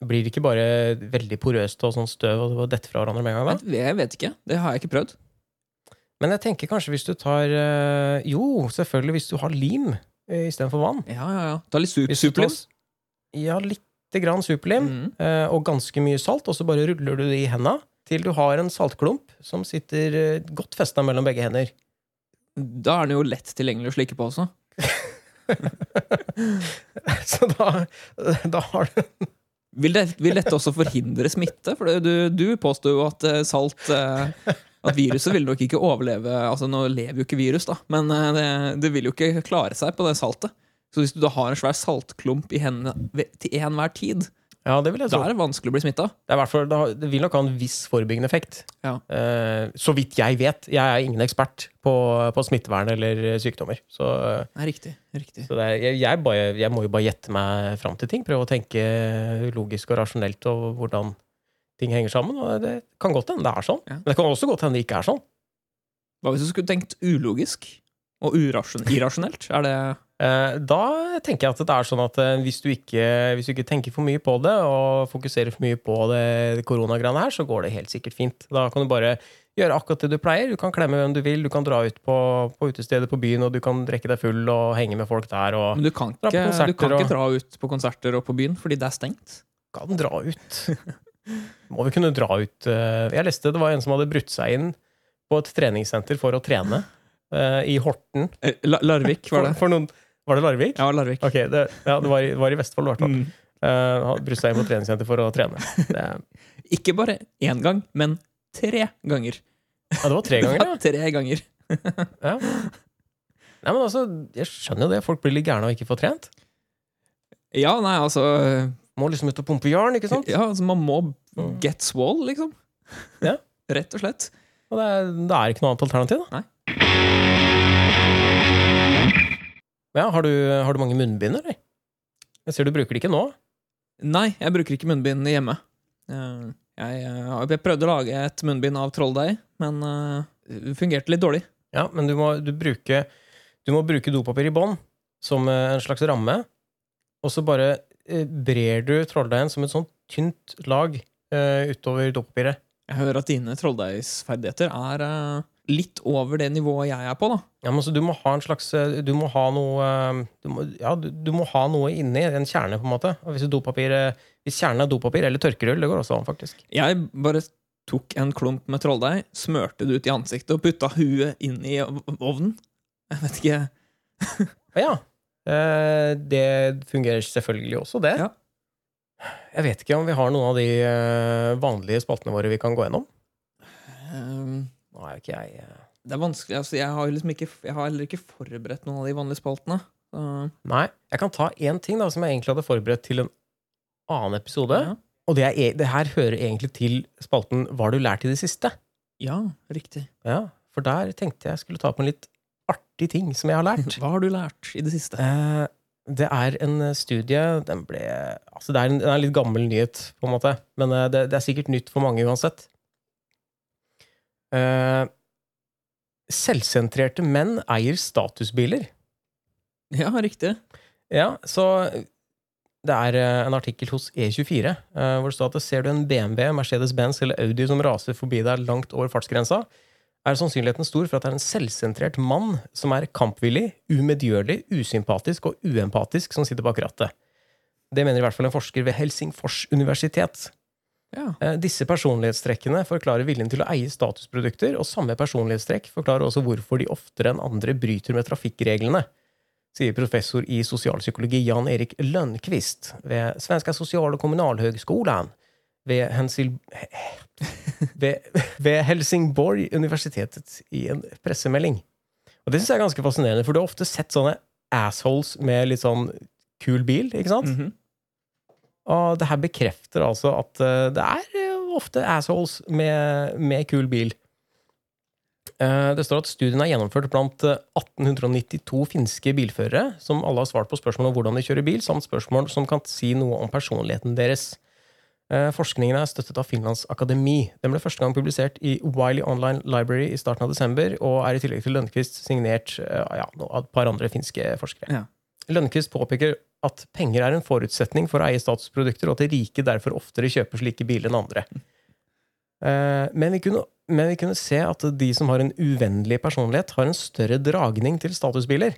blir det ikke bare veldig porøst og sånn støv og dette fra hverandre med en gang da? jeg, vet ikke. Det har jeg ikke prøvd. Men jeg tenker kanskje hvis du tar eh, Jo, selvfølgelig hvis du har lim uh, istedenfor vann. Ja, ja, ja. Ta litt tar- superlim. Ja, lite grann superlim. Mm. eh, og ganske mye salt, og så bare ruller du det i henda til du har en saltklump som sitter eh, godt festa mellom begge hender. Da er den jo lett tilgjengelig å slikke på også. Så da, da har du Vil, det, vil dette også forhindre smitte? For du, du påstår jo at eh, salt eh, At viruset vil nok ikke overleve Altså Nå lever jo ikke virus, da, men eh, det, det vil jo ikke klare seg på det saltet. Så hvis du da har en svær saltklump i hendene til enhver tid, Ja, det vil jeg da er det vanskelig å bli smitta. Det, det vil nok ha en viss forebyggende effekt. Ja. Eh, så vidt jeg vet. Jeg er ingen ekspert på, på smittevern eller sykdommer. Så, Nei, riktig. riktig. så er, jeg, jeg, bare, jeg må jo bare gjette meg fram til ting. Prøve å tenke logisk og rasjonelt og hvordan ting henger sammen. Og det kan godt hende det er sånn. Ja. Men det kan også godt hende det ikke er sånn. Hva hvis du skulle tenkt ulogisk og irrasjonelt? Er det Eh, da tenker jeg at det er sånn at eh, hvis, du ikke, hvis du ikke tenker for mye på det, og fokuserer for mye på det koronagreiene her, så går det helt sikkert fint. Da kan du bare gjøre akkurat det du pleier. Du kan klemme hvem du vil, du kan dra ut på, på utestedet på byen, og du kan drikke deg full og henge med folk der, og Men du kan Dra ikke, du konserter kan ikke dra ut på konserter og på byen fordi det er stengt. kan dra ut. Må vi kunne dra ut eh, Jeg leste det var en som hadde brutt seg inn på et treningssenter for å trene eh, i Horten. Eh, Larvik, var For, det? for noen, var det Larvik? Ja, Larvik. Ok, det, ja, det var i, var i Vestfold, i hvert fall. Mm. Uh, han seg inn på treningssenter for å trene. Det, Ikke bare én gang, men tre ganger. ja, det var tre ganger, Ja, tre ganger. ja. Nei, men altså, jeg skjønner jo det. Folk blir litt gærne av ikke får trent. Ja, nei, altså Må liksom ut og pumpe jern, ikke sant? Ja, altså Man må Mm. get swall, liksom. Ja. Rett og slett. Og det er, det er ikke noe annet alternativ, da. Nei. Ja, har du, har du mange munnbind, eller? Jeg ser du bruker det ikke nå. Nei, jeg bruker ikke munnbind hjemme. Eh, Jeg, eh, jeg prøvde å lage et munnbind av trolldeig, men eh, det fungerte litt dårlig. Ja, men du må, du bruke, du må bruke dopapir i bånn, som eh, en slags ramme. Og så bare eh, brer du trolldeigen som et sånt tynt lag eh, utover dopapiret. Jeg hører at dine trolldeigsferdigheter er eh, litt over det nivået jeg er på, da. Ja, men så Du må ha en slags eh, Du må ha noe eh, du må, Ja, du, du må ha noe inni en kjerne, på en måte. Hvis, dopapir, eh, hvis kjernen er dopapir eller tørkerull, det går også an, faktisk. Jeg bare tok en klump med trolldeig, smørte det ut i ansiktet og putta huet inn i ovnen. Jeg vet ikke Ja, det fungerer selvfølgelig også, det. Ja. Jeg vet ikke om vi har noen av de vanlige spaltene våre vi kan gå gjennom. ehm, Nå er jo ikke jeg eh, Det er vanskelig. Altså, jeg har liksom ikke Jeg har heller ikke forberedt noen av de vanlige spaltene. Så, Nei. Jeg kan ta én ting da, som jeg egentlig hadde forberedt til en annen episode. ja. Og det, er, e- det her hører egentlig til spalten Hva har du lært i det siste? ja, riktig. Ja, For der tenkte jeg skulle ta på en litt artig ting som jeg har lært. Hva har du lært i det siste? Eh, det er en studie Den ble Altså, det er en, det er en litt gammel nyhet, på en måte. Men eh, det, det er sikkert nytt for mange uansett. Eh, selvsentrerte menn eier statusbiler. Ja, riktig. Ja, så det er eh, en artikkel hos E24 eh, hvor det står at ser du en BMW, Mercedes-Benz eller Audi som raser forbi deg langt over fartsgrensa, er sannsynligheten stor for at det er en selvsentrert mann som er kampvillig, umedgjørlig, usympatisk og uempatisk som sitter bak rattet. Det mener i hvert fall en forsker ved Helsingfors universitet. Ja. Eh, Disse personlighetstrekkene forklarer viljen til å eie statusprodukter, og samme personlighetstrekk forklarer også hvorfor de oftere enn andre bryter med trafikkreglene, sier professor i sosialpsykologi Jan Erik Lønnqvist ved Svenska social- og Kommunalhøgskolen ved, Hensil ved, ved Helsingborg universitetet i en pressemelding. Og det syns jeg er ganske fascinerende, for du har ofte sett sånne assholes med litt sånn kul bil, ikke sant? Mhm. Og det her bekrefter altså at eh, det er eh, ofte assholes med, med kul bil. Eh, Det står at studien er gjennomført blant eh, 1892 finske bilførere, som alle har svart på spørsmål om hvordan de kjører bil, samt spørsmål som kan si noe om personligheten deres. Forskningen er støttet av Finlands akademi. Den ble første gang publisert i Wiley Online Library i starten av desember, og er i tillegg til Lønnquist signert ja, av et par andre finske forskere. Ja. Lønnquist påpeker at penger er en forutsetning for å eie statusprodukter, og at de rike derfor oftere kjøper slike biler enn andre. Eh, Men vi, kunne, men vi kunne se at de som har en uvennlig personlighet, har en større dragning til statusbiler.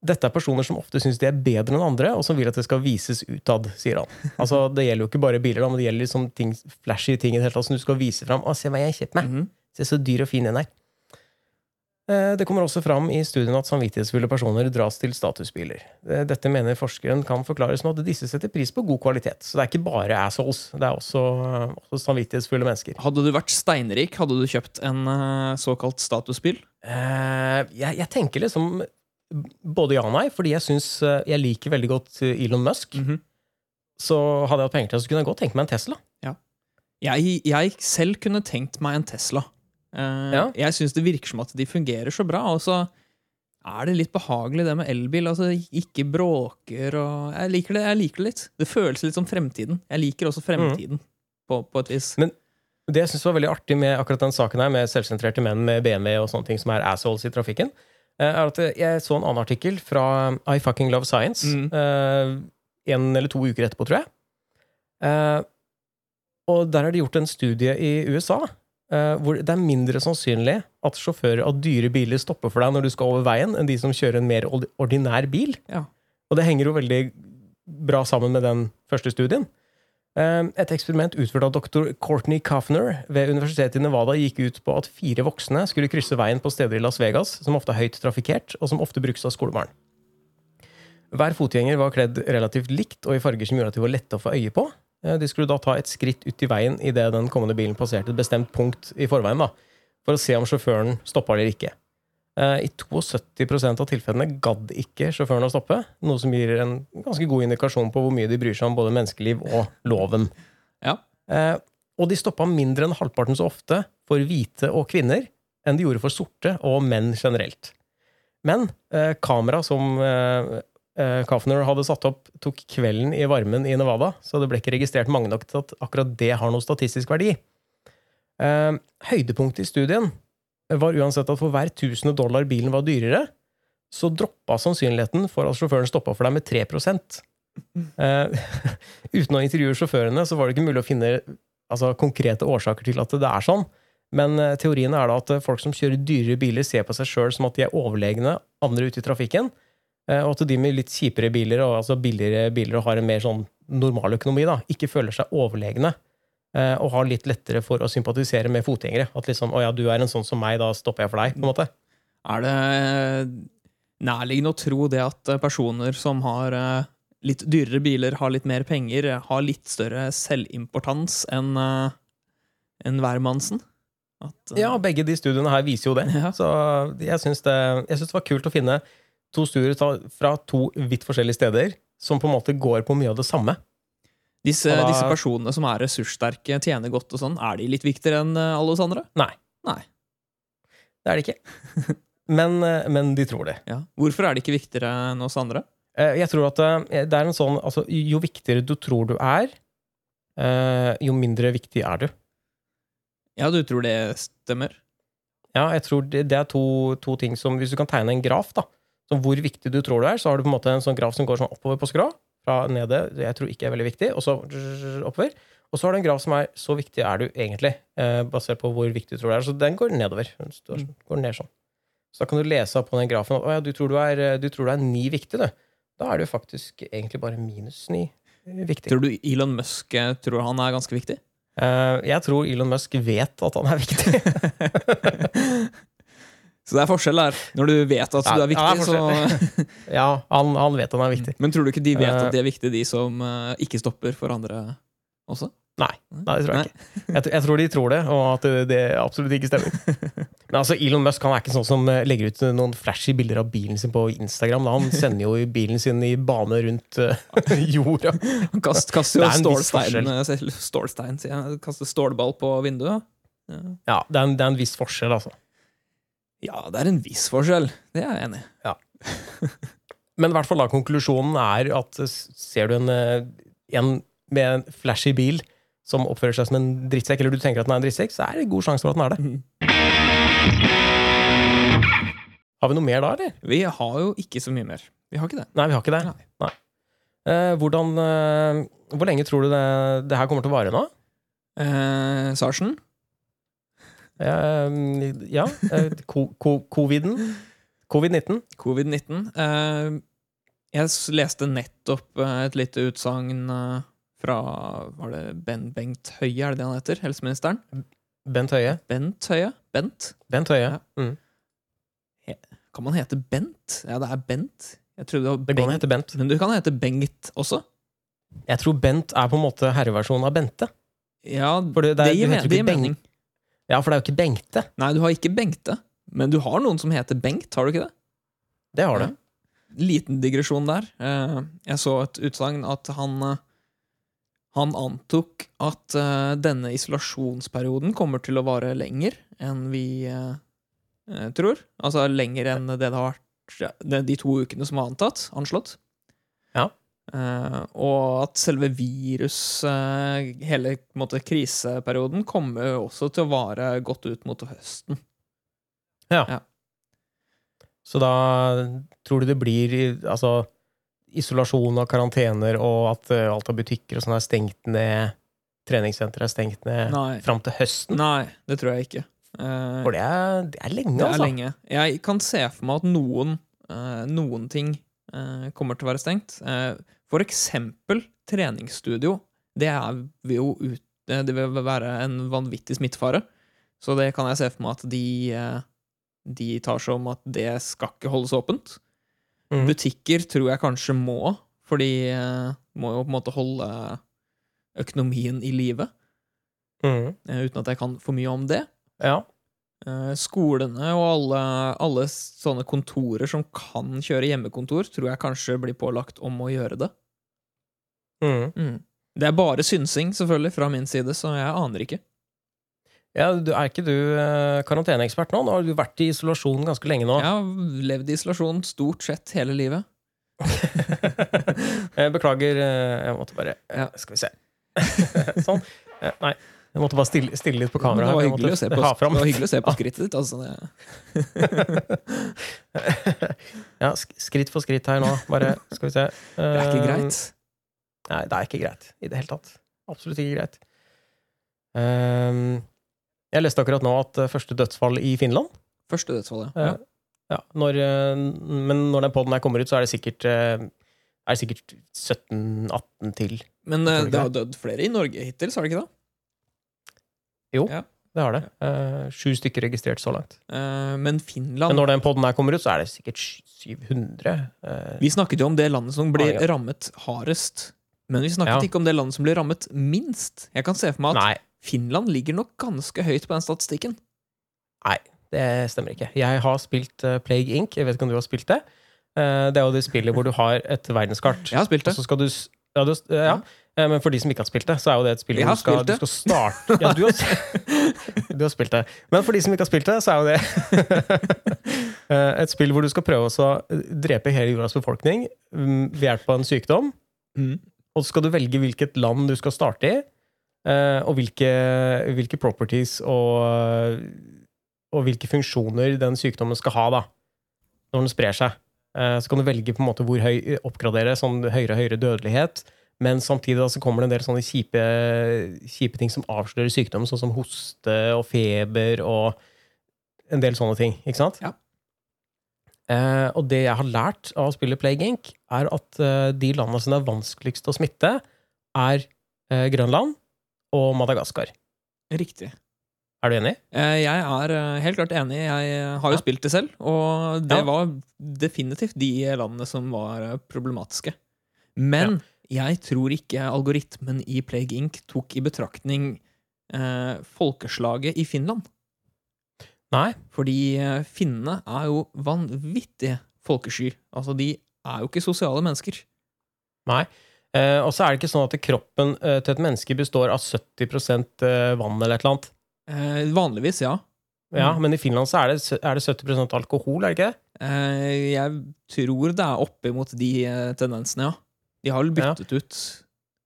Dette er personer som ofte syns de er bedre enn andre, og som vil at det skal vises utad, sier han. Altså, Det gjelder jo ikke bare biler, men det gjelder liksom ting, flashy ting i det hele tatt som du skal vise fram. Å, se hva jeg har kjøpt meg! Mhm. Se så dyr og fin den er. Eh, Det kommer også fram i studien at samvittighetsfulle personer dras til statusbiler. Eh, Dette mener forskeren kan forklares med at disse setter pris på god kvalitet. Så det er ikke bare assholes, det er også, også samvittighetsfulle mennesker. Hadde du vært steinrik, hadde du kjøpt en eh, såkalt statusbil? Eh, jeg, jeg tenker liksom både ja og nei, fordi jeg syns jeg liker veldig godt Elon Musk. Mhm. Så hadde jeg hatt penger til det, så kunne jeg godt tenkt meg en Tesla. Jeg, jeg selv kunne tenkt meg en Tesla. Eh, Ja. Jeg syns det virker som at de fungerer så bra. Og så er det litt behagelig, det med elbil. Altså, ikke bråker og Jeg liker det jeg liker det litt. Det føles litt som fremtiden. Jeg liker også fremtiden, på, på et vis. Men- Det jeg synes var veldig artig med akkurat den saken her, med selvsentrerte menn med BMW og sånne ting som er assholes i trafikken, eh, er at jeg så en annen artikkel fra I Fucking Love Science Mm. eh, en eller to uker etterpå, tror jeg. Og der har de gjort en studie i USA hvor det er mindre sannsynlig at sjåfører av dyre biler stopper for deg når du skal over veien, enn de som kjører en mer ordinær bil. Ja. Og det henger jo veldig bra sammen med den første studien. Eh, Et eksperiment utført av dr. Courtney Kaffner ved Universitetet i Nevada gikk ut på at fire voksne skulle krysse veien på steder i Las Vegas som ofte er høyt trafikkert, og som ofte brukes av skolebarn. Hver fotgjenger var kledd relativt likt og i farger som gjorde at de var lette å få øye på. Eh, De skulle da ta et skritt ut i veien idet den kommende bilen passerte et bestemt punkt i forveien, da, for å se om sjåføren stoppa eller ikke. Eh, I 72% av tilfellene gadd ikke sjåføren å stoppe, noe som gir en ganske god indikasjon på hvor mye de bryr seg om både menneskeliv og loven. Ja. Eh, og de stoppa mindre enn halvparten så ofte for hvite og kvinner enn de gjorde for sorte og menn generelt. Men eh, kamera som eh, eh, Kaffner hadde satt opp, tok kvelden i varmen i Nevada, så det ble ikke registrert mange nok til at akkurat det har noe statistisk verdi. Eh, høydepunktet i studien var uansett at for hver tusende dollar bilen var dyrere, så droppa sannsynligheten for at sjåføren stoppa for deg med 3 eh, Uten å intervjue sjåførene så var det ikke mulig å finne altså, konkrete årsaker til at det er sånn. Men teoriene teorien er da at eh, folk som kjører dyrere biler, ser på seg sjøl som at de er overlegne andre ute i trafikken. Eh, Og at de med litt kjipere biler, og altså billigere biler og har en mer sånn normal økonomi, da, ikke føler seg overlegne. eh, Og har litt lettere for å sympatisere med fotgjengere. At liksom 'Å ja, du er en sånn som meg, da stopper jeg for deg'. på en måte. Er det nærliggende å tro det at eh, personer som har eh, litt dyrere biler, har litt mer penger, eh, har litt større selvimportans enn en hvermannsen? At, eh, Ja, begge de studiene her viser jo det. Ja. Så jeg syns det, det var kult å finne to studier fra to vidt forskjellige steder som på en måte går på mye av det samme. Disse, da- disse personene som er ressurssterke, tjener godt og sånn, er de litt viktigere enn eh, alle oss andre? Nei. Nei. Det er de ikke. Men, eh, men de tror det. Ja. Hvorfor er de ikke viktigere enn oss andre? Eh, Jeg tror at det er en sånn altså, Jo viktigere du tror du er, jo mindre viktig er du. Ja, du tror det stemmer? Ja, jeg tror det, det er to, to ting som Hvis du kan tegne en graf, da, som hvor viktig du tror du er, så har du på en måte en sånn graf som går sånn oppover på skrå. Fra nede, det jeg tror ikke er veldig viktig, og så oppover. Og så har du en graf som er så viktig er du egentlig, eh, basert på hvor viktig du tror du er. Så den går nedover. Den står, Mm. går ned sånn. Så da kan du lese på den grafen at ja, du tror du er, du tror du er ni viktig, du. Da er du faktisk egentlig bare minus ni viktig. Tror du Elon Musk eh, tror han er ganske viktig? Eh, jeg tror Elon Musk vet at han er viktig. Så det er forskjell der. Når du vet at Ja, du er viktig, Ja, er så ja, han, han vet han er viktig. Men tror du ikke de vet Eh. at de er viktige, de som uh, ikke stopper for andre også? Nei, Nei, det tror jeg ikke. Jeg, jeg tror de tror det, og at det, det absolutt ikke stemmer. Men altså, Elon Musk han er ikke sånn som eh, legger ut noen flashy bilder av bilen sin på Instagram. Da. Han sender jo bilen sin i bane rundt uh, jorda. Han kast, kaster jo stålstein, eh, stålstein sier jeg. Kaster stålball på vinduet. Ja. Ja, det er, en, det er en viss forskjell, altså. Ja, det er en viss forskjell. Det er jeg enig i. Men i hvert fall da, konklusjonen er at eh, ser du en, eh, en med en flashy bil som oppfører seg som en drittsekk, eller du tenker at den er en drittsekk, så er det god sjanse for at den er det. Har vi noe mer da, eller? Vi har jo ikke så mye mer. Vi har ikke det. Nei, vi har ikke det. Nei. Nei. Eh, hvordan, eh, hvor lenge tror du det, det her kommer til å vare nå? Eh, Sarsen? Eh, ja, eh, ko- Covid-19? Covid-19. Eh, jeg leste nettopp et lite utsagn fra Var det Ben Bengt Høie, er det det han heter? Helseministeren? Bent Høie? Bent Høie? Bent? Bent Høie. Ja. Mm. Kan man hete Bent? Ja, det er Bent. Jeg det var Det går an å Bengt. hete Bent. Men du kan hete Bengt også. Jeg tror Bent er på en måte herreversjonen av Bente. Ja, For det, det, det gir, du heter jo det ikke gir Beng- mening. Ja, for det er jo ikke Bengte. Nei, du har ikke Bengte. Men du har noen som heter Bengt, har du ikke det? Det har du. Ja. Liten digresjon der. Eh, Jeg så et utsagn at han eh, Han antok at eh, denne isolasjonsperioden kommer til å vare lenger enn vi tror. Altså lenger enn det det har vært de to ukene som var antatt, anslått. Ja. Eh, og at selve virus, uh, hele måte, kriseperioden, kommer også til å vare godt ut mot høsten. Ja Så da tror du det blir altså, isolasjon og karantener, og at uh, alt av butikker og sånn er stengt ned, treningssenter er stengt ned, Nei. fram til høsten? Nei, det tror jeg ikke. Eh, For det er, det er lenge, Det er altså. lenge. Jeg kan se for meg at noen, eh, noen ting eh, kommer til å være stengt. Eh, for eksempel treningsstudio. Det, vil jo ut, det det vil være en vanvittig smittefare. Så det kan jeg se for meg at de, eh, de tar som at det skal ikke holdes åpent. Mm. Butikker tror jeg kanskje må, for de eh, må jo på en måte holde økonomien i live. Eh, uten at jeg kan for mye om det. Ja. Eh, Skolene og alle, alle sånne kontorer som kan kjøre hjemmekontor, tror jeg kanskje blir pålagt om å gjøre det. Mhm. Det er bare synsing, selvfølgelig, fra min side, så jeg aner ikke. ja du, er ikke du eh, karanteneekspert nå? Nå har du vært i isolasjon ganske lenge nå. Jeg har levd i isolasjon stort sett hele livet. Beklager, eh, jeg måtte bare eh, Ja. Skal vi se. sånn. Nei, jeg måtte bare stille, stille litt på kamera. det var hyggelig å se på, det var hyggelig å se på skrittet ditt. Altså, ja, skritt for skritt her nå. Bare, skal vi se. det er ikke Eh, greit. Nei, det er ikke greit i det hele tatt. Absolutt ikke greit. Ehm, Jeg leste akkurat nå at eh, første dødsfall i Finland Første dødsfallet. eh, Ja. ja, når, Men når den poden her kommer ut, så er det sikkert, er det sikkert 17-18 til. Men det har dødd flere i Norge hittil, sa det ikke det? Det har det. Uh, sju stykker registrert så langt. Uh, men Men når den poden her kommer ut, så er det sikkert 700. Uh, Vi snakket jo om det landet som blir Ah, ja. rammet hardest. Men vi snakket Ja. ikke om det landet som blir rammet minst. Jeg kan se for meg at Nei, Finland ligger nok ganske høyt på den statistikken. Nei, det stemmer ikke. Jeg har spilt eh, Plague Inc. Jeg vet ikke om du har spilt det. Eh, det er jo det spillet hvor du har et verdenskart. Jeg har spilt Og det. så skal du Ja, du, ja. Eh, men for de som ikke har spilt det, så er jo det et spill hvor du skal, du skal starte Ja, du har, du har spilt det. Men for de som ikke har spilt det, så er jo det eh, et spill hvor du skal prøve å drepe hele jordas befolkning mm, ved hjelp av en sykdom. Mm. Og så skal du velge hvilket land du skal starte i, eh, og hvilke, hvilke properties og, og hvilke funksjoner den sykdommen skal ha da, når den sprer seg. Så kan du velge på en måte hvor høy oppgradere, sånn høyere og høyere dødelighet, men samtidig da, så kommer det en del sånne kjipe, kjipe ting som avslører sykdom, sånn som hoste og feber og en del sånne ting, ikke sant? Ja. Eh, og det jeg har lært av å spille Plague Inc., er at eh, de landene som det er vanskeligst å smitte, er eh, Grønland og Madagaskar. Riktig. Er du enig? Eh, Jeg er eh, helt klart enig. Jeg eh, har jo Ja. spilt det selv, og det Ja. var definitivt de landene som var problematiske. Men jeg tror ikke algoritmen i Plague Inc. tok i betraktning eh, folkeslaget i Finland. Nei. Fordi eh, finnene er jo vanvittige folkesky. Altså, de er jo ikke sosiale mennesker. Nei. Eh, og så er det ikke sånn at kroppen eh, til et menneske består av 70 eh, vann eller et eller annet. Eh, vanligvis, ja. Ja, Mm. Men i Finland så er det, er det 70% alkohol, er det ikke det? Eh, jeg tror det er oppimot de tendensene, ja. De har vel Ja. byttet ut.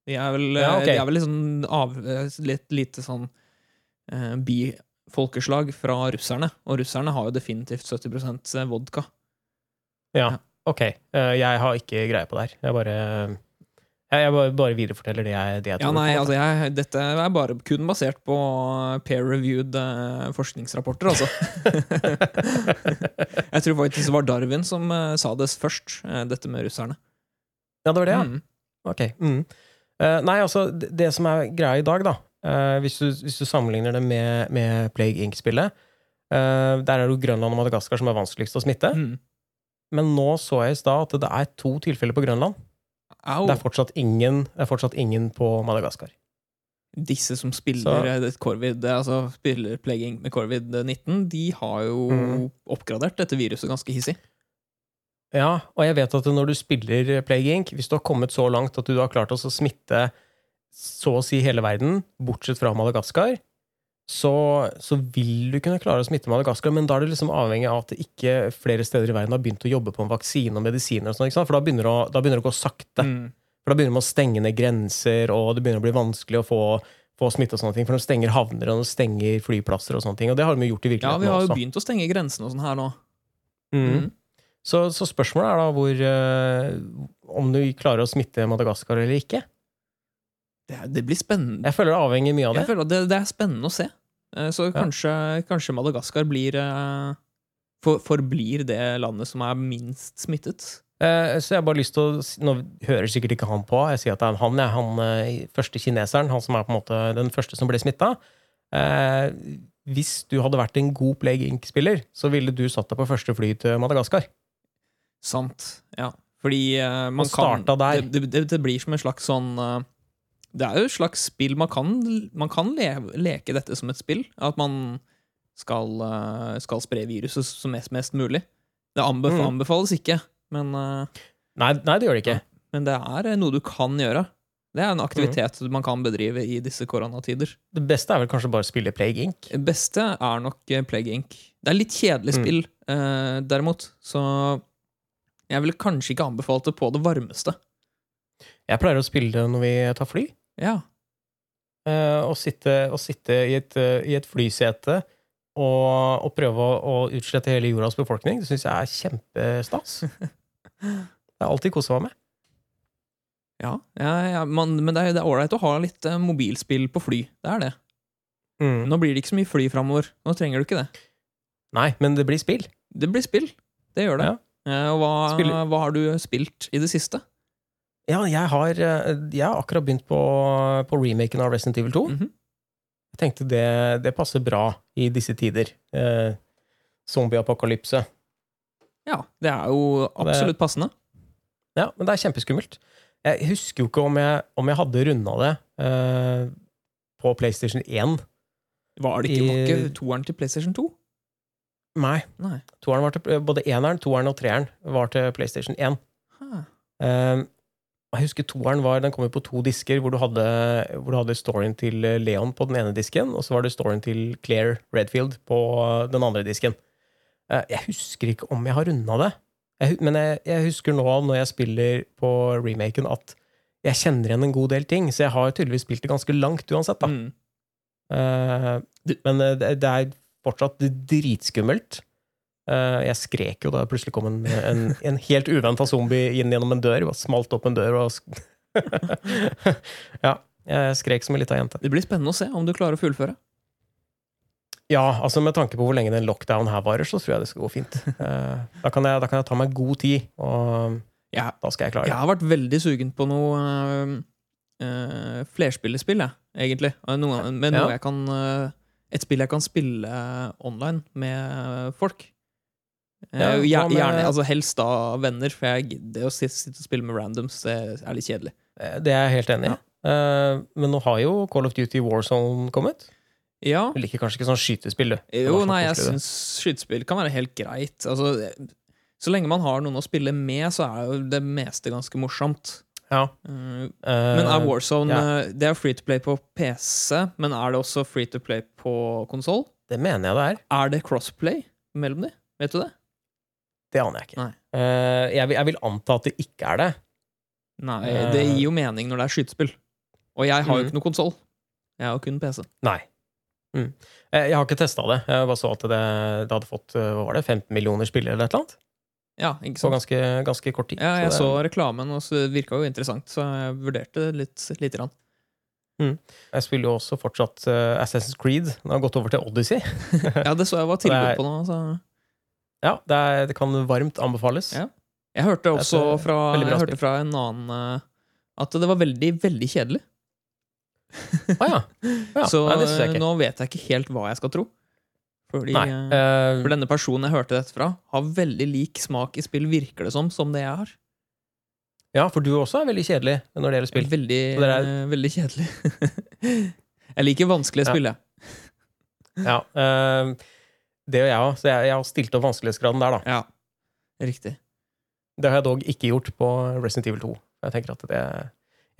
De er vel, Ja, okay. de er vel litt sånn av, eh, litt lite sånn eh, bifolkeslag fra russerne. Og russerne har jo definitivt 70% vodka. Ja. Ja. Ok. Eh, jeg har ikke greie på det her. Jeg bare jeg, bare, videreforteller det jeg, det jeg Ja, tror. nei, altså jeg, Dette er bare kun basert på peer-reviewed eh, forskningsrapporter, altså. jeg tror faktisk det var Darwin som eh, sa det først, eh, dette med russerne. Ja, det var det, ja. Mm. Ok. Mm. Uh, nei, altså, det, det som er greia i dag, da, uh, hvis, du, hvis du sammenligner det med, med Plague Inc.-spillet uh, Der er det jo Grønland og Madagaskar som er vanskeligst å smitte. Mm. Men nå så jeg i stad at det er to tilfeller på Grønland. Au. Det er fortsatt ingen, det er fortsatt ingen på Madagaskar. Disse som spiller COVID, altså spiller plagging med Corvid-19, de har jo Mm. oppgradert dette viruset ganske hissig. Ja, og jeg vet at når du spiller Plague Inc., hvis du har kommet så langt at du har klart å smitte så å si hele verden, bortsett fra Madagaskar, så, så vil du kunne klare å smitte Madagaskar, men da er det liksom avhengig av at ikke flere steder i verden har begynt å jobbe på en vaksine og medisiner, og sånt, for da begynner, å, da begynner det å gå sakte. Mm. For da begynner man å stenge ned grenser, og det begynner å bli vanskelig å få, få smitte og sånne ting, for de stenger havner og de stenger flyplasser og sånne ting, og det har de jo gjort i virkeligheten Ja, vi har jo også. begynt å stenge grensene og sånn her nå. Mm. Mm. Så, så spørsmålet er da hvor eh, om du klarer å smitte Madagaskar eller ikke. Det, er- det blir spennende. Jeg føler det avhenger mye av det. Jeg føler at det, det er spennende å se. Eh, Så kanskje, kanskje Madagaskar blir eh, for, forblir det landet som er minst smittet. Eh, så jeg har bare lyst til å Nå hører sikkert ikke han på, jeg sier at det er han, jeg. Han første kineseren, han som er på en måte den første som ble smitta. Eh, hvis du hadde vært en god Plague Inc.-spiller, så ville du satt deg på første fly til Madagaskar. Sant. Ja. Fordi uh, man kan. Det, det, det blir som en slags sånn uh, Det er jo et slags spill Man kan, man kan le, leke dette som et spill. At man skal, uh, skal spre viruset som mest, mest mulig. Det anbef Mm. anbefales ikke, men, Nei, nei, det gjør det ikke. men det er noe du kan gjøre. Det er en Mm. aktivitet man kan bedrive i disse koronatider. Det beste er vel kanskje bare å spille Plague Inc. Det beste er nok Plague Inc. Det er litt kjedelig Mm. spill, eh, derimot, så jeg ville kanskje ikke anbefalt det på det varmeste. Jeg pleier å spille det når vi tar fly. Ja. Uh, å sitte, å sitte i, et, uh, i et flysete og, og prøve å, å utslette hele jordas befolkning, det syns jeg er kjempestas. Det er alltid kosa meg med. Ja, ja, ja man, men det det er ålreit å ha litt uh, mobilspill på fly. Det er det. Mm. Nå blir det ikke så mye fly framover. Nå trenger du ikke det. Nei, men det blir spill. Det blir spill. Det gjør det. Ja. Eh, Og hva, hva har du spilt i det siste? Ja, jeg har, eh, jeg har akkurat begynt på, på remaken av Resident Evil 2. Mhm. Jeg tenkte det, det passer bra i disse tider. Eh, Zombieapokalypse. Ja, det er jo absolutt passende. Ja, men det er kjempeskummelt. Jeg husker jo ikke om jeg, om jeg hadde runda det eh, på PlayStation 1. Var det ikke, var ikke toeren til PlayStation 2? Nei. Nei. Toeren var til, både eneren, toeren og treeren var til PlayStation 1. Hæ. Eh, jeg husker toeren var, den kom jo på to disker, hvor du, hadde, hvor du hadde storyen til eh, Leon på den ene disken, og så var det storyen til Claire Redfield på eh, den andre disken. Uh, Jeg husker ikke om jeg har runda det, jeg, men jeg, jeg husker nå når jeg spiller på remaken, at jeg kjenner igjen en god del ting, så jeg har tydeligvis spilt det ganske langt uansett. da. Mm. Uh, men det, det er fortsatt dritskummelt. Eh, jeg skrek jo da det plutselig kom en, en, en helt uventa zombie inn gjennom en dør. Og smalt opp en dør og Ja. Jeg skrek som en lita jente. Det blir spennende å se om du klarer å fullføre. Ja, altså med tanke på hvor lenge den lockdown her varer, så tror jeg det skal gå fint. Eh, da, kan jeg, da kan jeg ta meg god tid, og Ja. da skal jeg klare det. Jeg har vært veldig sugen på noe øh, øh, flerspillerspill, jeg, egentlig. Og Noe, med noe Ja. jeg kan øh, Et spill jeg kan spille online med folk. Eh, Ja, Gjerne, altså Helst da venner, for jeg, det å sitte, og spille med randoms det er litt kjedelig. Eh, Det er jeg helt enig i. Ja. men nå har jo Call of Duty Warzone kommet. Ja, Du liker kanskje ikke sånn skytespill, du? Jo, nei, jeg syns skytespill kan være helt greit. Altså, så lenge man har noen å spille med, så er jo det meste ganske morsomt. Ja. Eh, Eh, Men er Warzone ja. eh, Det er free to play på PC, men er det også free to play på konsoll? Det mener jeg det er. Er det crossplay mellom de? Vet du det? Det aner jeg ikke. Eh, jeg, vil, jeg vil anta at det ikke er det. Nei, Eh. det gir jo mening når det er skytespill. Og jeg har jo Mhm. ikke noe konsoll. Jeg har kun PC. Nei. Mm. Eh, Jeg har ikke testa det. Jeg bare så at det, det hadde fått eh, var det, 15 millioner spillere eller et eller annet. Ja, ikke På ganske, ganske kort tid. Ja, jeg Så så reklamen, og det virka jo interessant, så jeg vurderte det litt. lite grann. Jeg spiller jo også fortsatt uh, Assassin's Creed. Den har gått over til Odyssey. Ja, det så jeg var tilbud på nå. Så. Ja, det, er, det kan varmt anbefales. Ja. Jeg hørte også eh, fra, jeg hørte fra en annen uh, at det var veldig, veldig kjedelig. Ah, ja. ja. så Nei, det eh, nå vet jeg ikke helt hva jeg skal tro. Fordi, Nei. eh, For denne personen jeg hørte dette fra, har veldig lik smak i spill, virker det som, som det jeg har. ja, for du også er veldig kjedelig når det gjelder spill. Veldig, er... dere eh, veldig kjedelig. jeg liker vanskelige Ja. spill, jeg. Ja, Uh, det gjør jeg òg, så jeg, jeg har stilt opp vanskelighetsgraden der, da. Ja. Riktig. Det har jeg dog ikke gjort på Resident Evil 2. Jeg tenker at det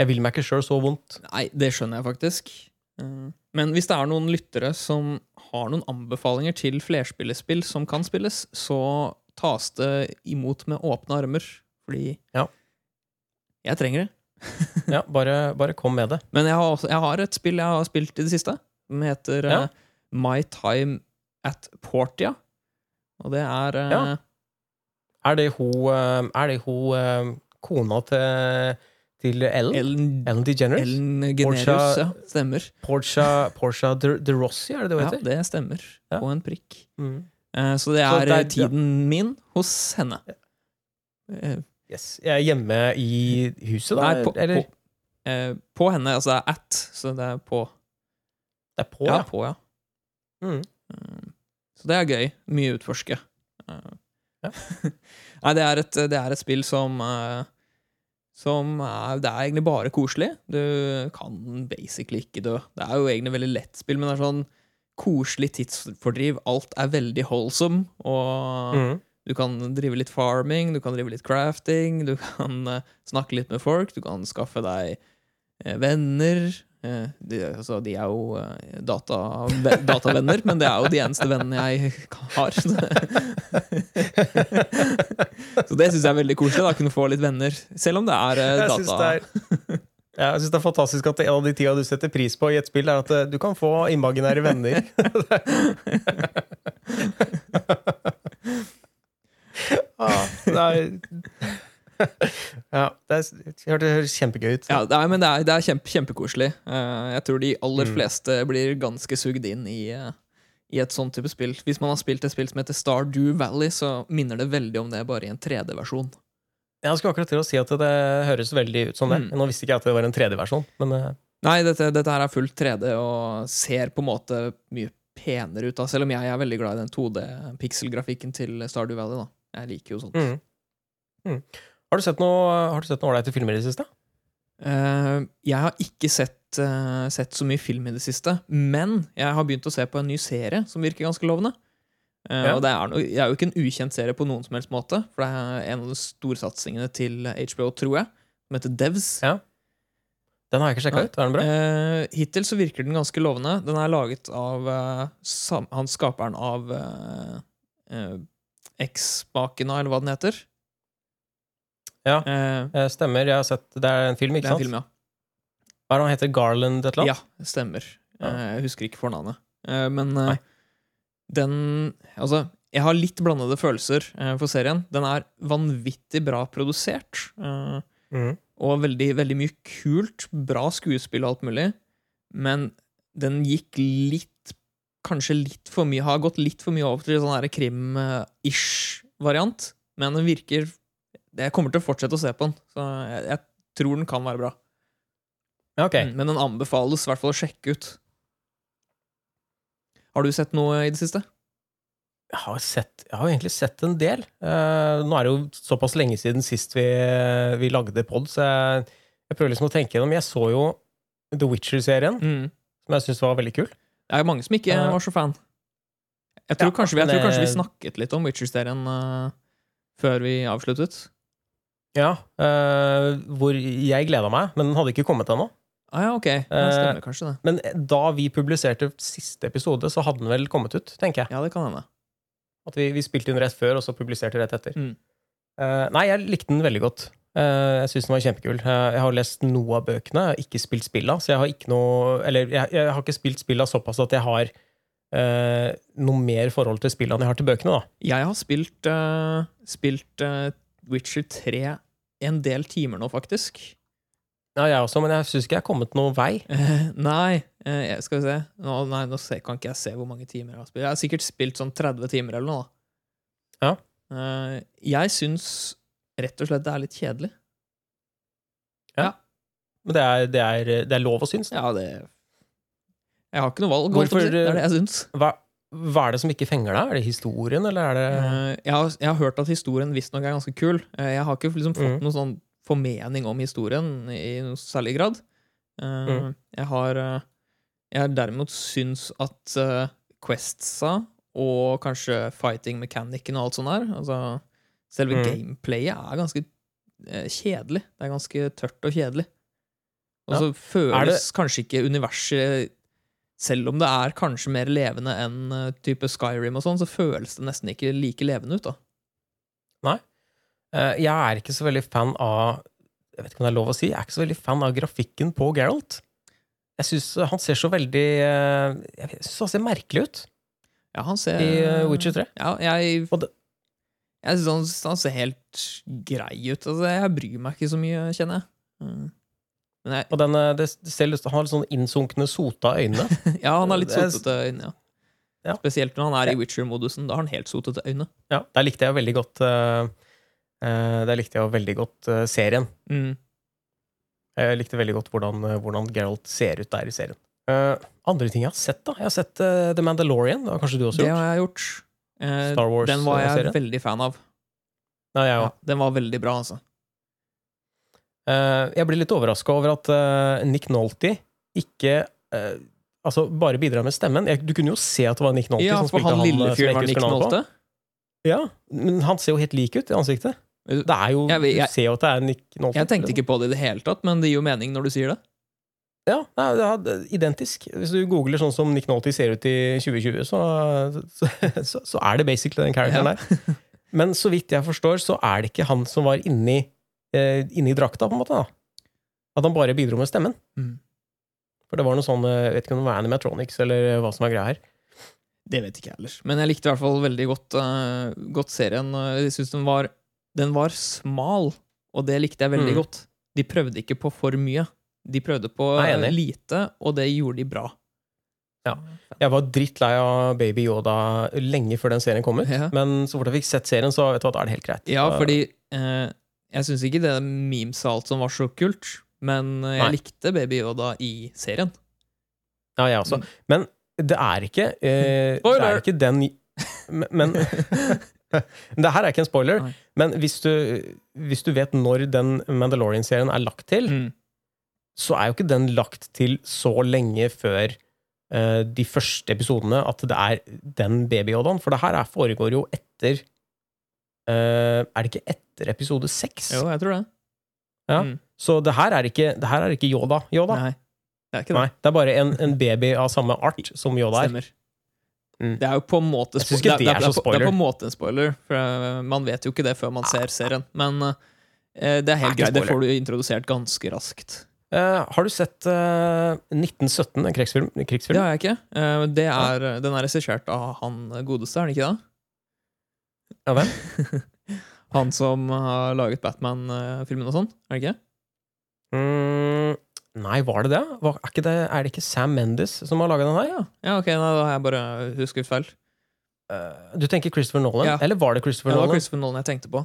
Jeg vil meg ikke sjøl så vondt. Nei, det skjønner jeg faktisk. Men hvis det er noen lyttere som har noen anbefalinger til flerspillespill som kan spilles, så tas det imot med åpne armer. Fordi Ja. jeg trenger det. Ja, bare, bare kom med det. Men jeg har, også, jeg har et spill jeg har spilt i det siste, som heter Ja. uh, My Time at Portia. Og det er uh, Ja. Er det hun uh, Er det hun kona til, til Ellen? Ellen, Ellen DeGeneres? Ellen Generus, Portia- Ja, stemmer. Portia, Portia de, de Rossi, er det det hun Ja, det stemmer. Ja. På en prikk. Mm. Uh, Så det Så er det er- tiden tiden min hos henne. Uh, Yes. Jeg er hjemme i huset, da? Nei, på, eller? på, uh, på henne. Altså det er at, så det er på. Det er på, Ja, ja. på, ja. Mm. Så det er gøy. Mye utforske. Ja. Nei, det er, et, det er et spill som Som er, Det er egentlig bare koselig. Du kan basically ikke dø. Det er jo egentlig veldig lett spill, men det er sånn koselig tidsfordriv. Alt er veldig holdsom, og Mm. du kan drive litt farming, du kan drive litt crafting, du kan eh, snakke litt med folk, du kan skaffe deg venner. Eh, de, altså, de er jo eh, data, ve- datavenner, men det er jo de eneste vennene jeg har. Så det syns jeg er veldig koselig, da, kunne få litt venner. Selv om det er eh, data... ja, jeg synes det er fantastisk at en av de tinga du setter pris på i et spill, er at eh, du kan få imaginære venner. ah, det er Ja, det, er, det høres kjempegøy ut. Ja, det er, men det er, det er kjempe, kjempekoselig. Eh, jeg tror de aller Mm. fleste blir ganske sugd inn i, eh, i et sånt type spill. Hvis man har spilt et spill som heter Stardew Valley, så minner det veldig om det, bare i en 3D-versjon. Jeg skulle akkurat til å si at det høres veldig ut som det. Mm. Nå visste ikke jeg at det var en 3D-versjon, men eh, Nei, dette, dette her er fullt 3D og ser på en måte mye penere ut, da, selv om jeg er veldig glad i den 2D-pikselgrafikken til Stardew Valley. da. Jeg liker jo sånt. mm. Mm. Har du sett noe ålreite filmer i det siste? Uh, jeg har ikke sett, uh, sett så mye film i det siste, men jeg har begynt å se på en ny serie som virker ganske lovende. Uh, Ja. Og det er, no, det er jo ikke en ukjent serie på noen som helst måte, for det er en av de storsatsingene til HBO, tror jeg, som heter Devs. Ja. Den har jeg ikke sjekka ut. Er den bra? Hittil så virker den ganske lovende. Den er laget av han skaperen av X-Makena, eller hva den heter. Ja. Eh, Eh, Stemmer. Jeg har sett Det er en film, det ikke er en sant? film, ja. Hva er det han heter? Garland et eller annet? Ja, stemmer. Ja. Eh, Jeg husker ikke fornavnet. Eh, Men Nei. den Altså, jeg har litt blandede følelser for serien. Den er vanvittig bra produsert. Mhm. Og veldig, veldig mye kult. Bra skuespill og alt mulig. Men den gikk litt Kanskje litt for mye Har gått litt for mye over til sånn krim-ish variant. Men den virker Jeg kommer til å fortsette å se på den, så jeg, jeg tror den kan være bra. Okay. ok. Mm, Men den anbefales i hvert fall å sjekke ut. Har du sett noe i det siste? Jeg har, sett, jeg har egentlig sett en del. Uh, nå er det jo såpass lenge siden sist vi, vi lagde pod, så jeg, jeg prøver liksom å tenke gjennom. Jeg så jo The Witcher-serien, Mm. som jeg syns var veldig kul. Det er mange som ikke uh, var så fan. Jeg tror, Ja, kanskje, vi, jeg tror kanskje vi eh, snakket litt om Witcher-serien uh, før vi avsluttet. Ja, uh, hvor jeg gleda meg, men den hadde ikke kommet ennå. Ah, ja, ok. Eh, stemmer kanskje det. Men da vi publiserte siste episode, så hadde den vel kommet ut, tenker jeg. Ja, det kan hende. At vi, vi spilte inn rett før, og så publiserte rett etter. Mm. Uh, nei, jeg likte den veldig godt. Uh, jeg syns den var kjempekul. Uh, jeg har lest noe av bøkene, jeg har ikke spilt spilla, så jeg har ikke noe Eller jeg, jeg har ikke spilt spilla såpass at jeg har eh, noe mer forhold til spillene enn jeg har til bøkene, da. Jeg har spilt, eh, spilt eh, Witcher 3 en del timer nå, faktisk. Ja, jeg også, men jeg syns ikke jeg har kommet noen vei. Eh, nei, eh, skal vi se. Nå, nei, nå kan ikke jeg se hvor mange timer jeg har spilt. Jeg har sikkert spilt sånn 30 timer eller noe. Ja. Eh, jeg syns rett og slett det er litt kjedelig. Ja Men det er, det er, det er lov å synes. Ja, det Jeg har ikke noe valg. Hvorfor. Det er det jeg syns. Hva, hva er det som ikke fenger deg? Er det historien, eller er det Eh, jeg, har, jeg har hørt at historien visstnok er ganske kul. Eh, jeg har ikke liksom fått Mm. noen sånn formening om historien i noe særlig grad. Eh, Mm. Jeg har Jeg derimot syns at Questsa og kanskje fighting mechanicen og alt sånt der altså Selve Mm. gameplayet er ganske kjedelig. Det er ganske tørt og kjedelig. Og så ja. føles kanskje ikke universet selv om det er kanskje mer levende enn eh, type Skyrim, og sånn, så føles det nesten ikke like levende ut. da. Nei. Jeg er ikke så veldig fan av Jeg vet ikke om det er lov å si, jeg er ikke så veldig fan av grafikken på Geralt. Jeg syns han ser så veldig eh, Jeg syns han ser merkelig ut Ja, han ser i eh, Witcher 3. Ja, jeg Og det- Jeg syns han, han ser helt grei ut. Altså, jeg bryr meg ikke så mye, kjenner jeg. Mm. Jeg, Og den, eh, det, ser lyst, han har litt sånn innsunkne, sota øyne. ja, han har litt er- sotete øyne, ja. Ja. Spesielt når han er i Witcher-modusen. Da har han helt sotete øyne. Ja, Der likte jeg veldig godt uh, Der likte jeg veldig godt uh, serien. Mm. Jeg likte veldig godt hvordan, hvordan Geralt ser ut der i serien. Uh, andre ting jeg har sett, da? Jeg har sett uh, The Mandalorian. Det har kanskje du også gjort? Det har jeg gjort. Star Wars-serien. den var jeg veldig fan av. Nei, jeg Ja, den var veldig bra, altså. Eh, jeg blir litt overraska over at eh, Nick Nolte ikke eh, Altså bare bidrar med stemmen. Du kunne jo se at det var Nick Nolte Ja, som spilte han han, lille fyren var Nick. Nolte. Ja, men han ser jo helt lik ut i ansiktet. Det er jo, Jeg jeg, jeg- Du ser jo at det er Nick Nolte. Jeg tenkte ikke på det i det hele tatt, men det gir jo mening når du sier det. Ja, det er identisk. Hvis du googler sånn som Nick Nolte ser ut i 2020, så, så, så, så er det basically den characteren Ja. der. Men så vidt jeg forstår, så er det ikke han som var inni, eh, inni drakta, på en måte. da. At han bare bidro med stemmen. Mm. For det var noe sånn, eh, jeg vet ikke om det var Animatronics eller hva som er greia her. Det vet ikke jeg heller. Men jeg likte i hvert fall veldig godt, uh, godt serien. Jeg synes den var, den var smal og det likte jeg veldig Mm. godt. De prøvde ikke på for mye. De prøvde på Nei, lite, og det gjorde de bra. Ja. Jeg var drittlei av Baby Yoda lenge før den serien kom ut. Ja. Men så fort jeg fikk sett serien, så vet du hva, da er det helt greit. Ja, fordi eh, jeg syns ikke det memes og alt som var så kult, men jeg Nei. likte Baby Yoda i serien. Ja, jeg også. Mm. Men det er ikke eh, Det er ikke den Men, men Det her er ikke en spoiler, Nei. men hvis du, hvis du vet når den Mandalorian-serien er lagt til, Mm. så er jo ikke den lagt til så lenge før eh, de første episodene at det er den baby-Yodaen. For det her er, foregår jo etter Er det ikke etter episode seks? Jo, jeg tror det. Ja. Mm. Så det her er ikke, det her er ikke Yoda. Yoda. Nei, det er ikke det. Nei, det er bare en, en baby av samme art som Yoda er. Mm. Det er jo på en måte det, ikke det er på- Det er på en måte en spoiler, for eh, man vet jo ikke det før man ser serien. Men uh, det er helt Det greit. Det får du introdusert ganske raskt. Uh, har du sett uh, 1917, en krigsfilm? Det har jeg ikke. Eh, Det er, Den er regissert av han godeste, er den ikke det? Ja, hvem? Han som har laget Batman-filmen og sånn, er det ikke? Mm, nei, var det det? Var, er, ikke det? er det ikke Sam Mendes som har laga den her? Ja, ja ok, nei, da har jeg bare husket feil. Uh, du tenker Christopher Nolan? Ja. Eller var det Christopher Nolan? Det var Christopher Nolan jeg tenkte på.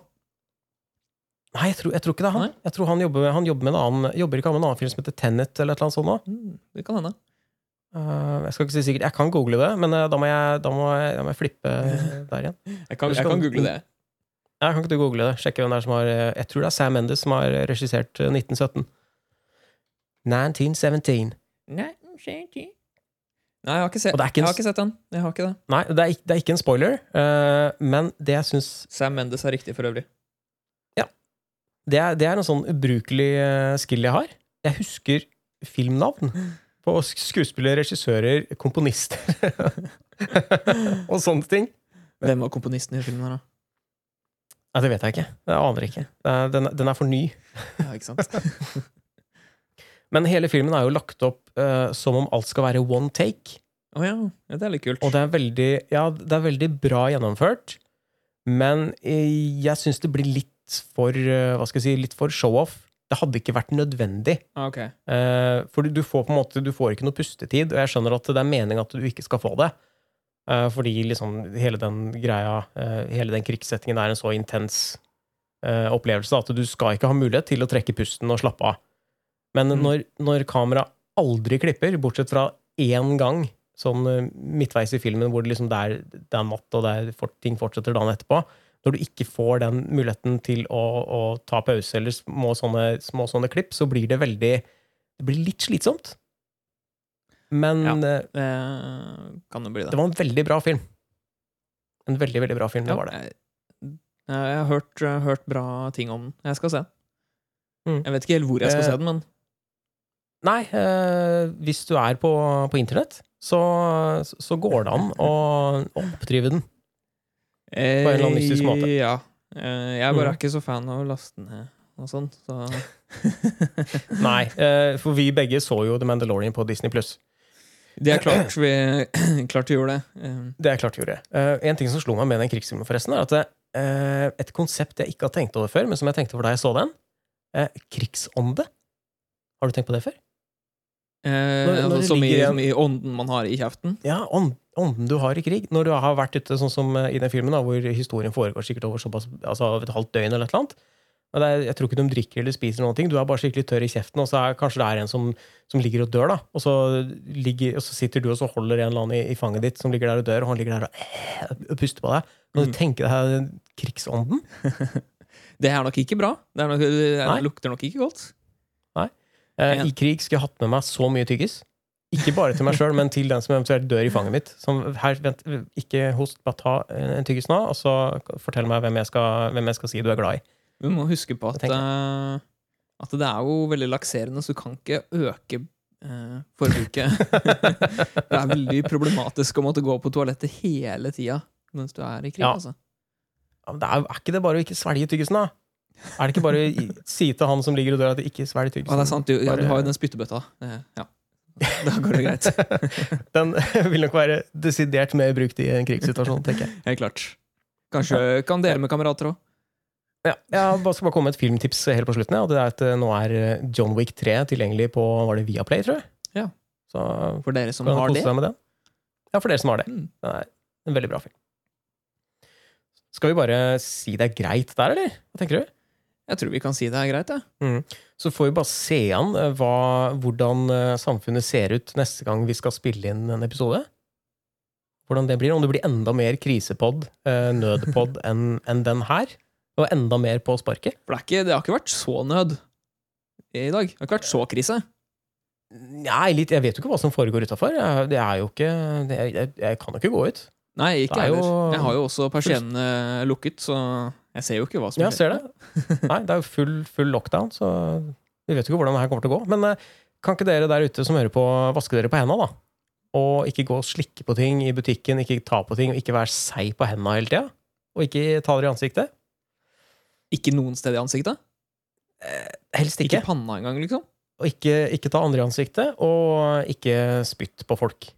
Nei, jeg tror, jeg tror ikke det er han. Nei? Jeg tror han jobber, han jobber med en annen Jobber ikke han med en annen film som heter Tenet, eller et eller annet sånt nå? Mm, det kan hende. Eh, jeg skal ikke si sikkert. Jeg kan google det, men eh, da, må jeg, da, må jeg, da må jeg flippe der igjen. Jeg kan, jeg kan google det. Jeg kan ikke du google det? Sjekke hvem det er som har eh, Jeg tror det er Sam Mendes som har regissert 1917. 1917. 1917. Nei, jeg har ikke, se, Og det er en jeg har ikke sett den. Jeg har ikke det. Nei, det er, ikke- det er ikke en spoiler, uh, men det jeg syns Sam Mendes er riktig for øvrig. det er, det er en sånn ubrukelig skill jeg har. Jeg husker filmnavn på skuespillere, regissører, komponister og sånne ting. Hvem var komponisten i filmen her, da? Nei, det vet jeg ikke. Jeg aner ikke. Den, den er for ny. Ja, ikke sant? Men hele filmen er jo lagt opp uh, som om alt skal være one take. Oh, ja. ja, det er litt kult. Og det er veldig, ja, det er veldig bra gjennomført. Men eh, jeg syns det blir litt for uh, Hva skal jeg si, litt for show-off. Det hadde ikke vært nødvendig. Okay. ok. Eh, for du, du får på en måte Du får ikke noe pustetid, og jeg skjønner at det er meningen at du ikke skal få det. Uh, fordi liksom hele den greia, uh, hele den krigssettingen er en så intens opplevelse at du skal ikke ha mulighet til å trekke pusten og slappe av. Men Mm. når, når kamera aldri klipper, bortsett fra én gang, sånn midtveis i filmen hvor det, liksom det, er, det er natt og er, ting fortsetter dagen etterpå, når du ikke får den muligheten til å, å ta pause eller små sånne, små sånne klipp, så blir det veldig Det blir litt slitsomt. Men Ja. eh, Det kan det bli det. det var en veldig bra film. En veldig, veldig bra film, det var det. Jeg, jeg har hørt, hørt bra ting om den. Jeg skal se. Mm. Jeg vet ikke helt hvor jeg skal Eh, se den, men Nei, eh, hvis du er på, på internett, så, så går det an å, å oppdrive den. På en eller annen mystisk måte. Eh, Ja. Eh, Jeg bare Mm. er ikke så fan av å laste ned og sånn, så Nei, eh, for vi begge så jo The Mandalorian på Disney Pluss. Det er klart vi klart vi gjorde det. Eh, Det er klart vi gjorde. det. en ting som slo meg med den krigsfilmen, forresten, er at det, eh, et konsept jeg ikke har tenkt over før, men som jeg tenkte over da jeg så den. eh, krigsånde. Har du tenkt på det før? Eh, når når som, så, mye, ligger en- så ånden man har i kjeften. Ja, ånd, ånden du har i krig. Når du har vært ute, sånn som eh, i den filmen, da, hvor historien foregår sikkert over såpass, altså et halvt døgn eller et eller annet. Er, jeg tror ikke de drikker eller spiser noen ting. Du er bare skikkelig tørr i kjeften, og så er kanskje det er en som, som ligger og dør, da. Og så, ligger, og så sitter du og så holder en eller annen i, i fanget ditt som ligger der og dør, og han ligger der og, øh, puster på deg. Kan du Mm. tenke deg krigsånden? Det er nok ikke bra. Det, nok, det lukter nok ikke godt. Eh, I krig skulle jeg hatt med meg så mye tyggis. Ikke bare til meg sjøl, men til den som eventuelt dør i fanget mitt. Som her, vent, ikke host, bare ta en tyggis nå, og så fortell meg hvem jeg skal, hvem jeg skal si du er glad i. Du må huske på at, eh, at det er jo veldig lakserende, så du kan ikke øke eh, forbruket. det er veldig problematisk å måtte gå på toalettet hele tida mens du er i krig. Ja. Altså. Ja, det er, er ikke det bare å ikke svelge tyggisen, da? Er det ikke bare å si til han som ligger og dør, at det ikke svelg tyggisen? Ja, det er sant, du, ja, du har jo den spyttebøtta. Ja. Da går det greit. Den vil nok være desidert mer brukt i en krigssituasjon, tenker jeg. Helt klart. Kanskje kan dele med kamerater òg. Ja, jeg skal bare komme med et filmtips helt på slutten. Ja, det er at eh, Nå er eh, John Wick 3 tilgjengelig på var det Viaplay, tror jeg. Ja. Så For dere som har det. Ja, for dere som har det. Mm. Det er en veldig bra film. Skal vi bare si det er greit der, eller? Hva tenker du? Jeg tror vi kan si det er greit, jeg. Så får vi bare se an eh, hva, hvordan eh, samfunnet ser ut neste gang vi skal spille inn en episode. Hvordan det blir. Om det blir enda mer krisepod, eh, nødpod, enn en den her. Og enda mer på sparket. For det, ikke, det har ikke vært så nød i dag. Det har ikke vært så krise. Nei, litt, jeg vet jo ikke hva som foregår utafor. Det er jo ikke det, jeg, jeg kan jo ikke gå ut. Nei, ikke er heller. jo- Jeg har jo også persiennene lukket, så jeg ser jo ikke hva som Ja, ser det. Nei, det er jo full, full lockdown, så vi vet jo ikke hvordan det her kommer til å gå. Men eh, kan ikke dere der ute som hører på, vaske dere på henda, da? Og ikke gå og slikke på ting i butikken, ikke ta på ting, og ikke være seig på henda hele tida? Og ikke ta dere i ansiktet? Ikke noen sted i ansiktet? Helst Ikke ikke. panna engang, liksom? Og ikke, ikke ta andre i ansiktet, og ikke spytt på folk.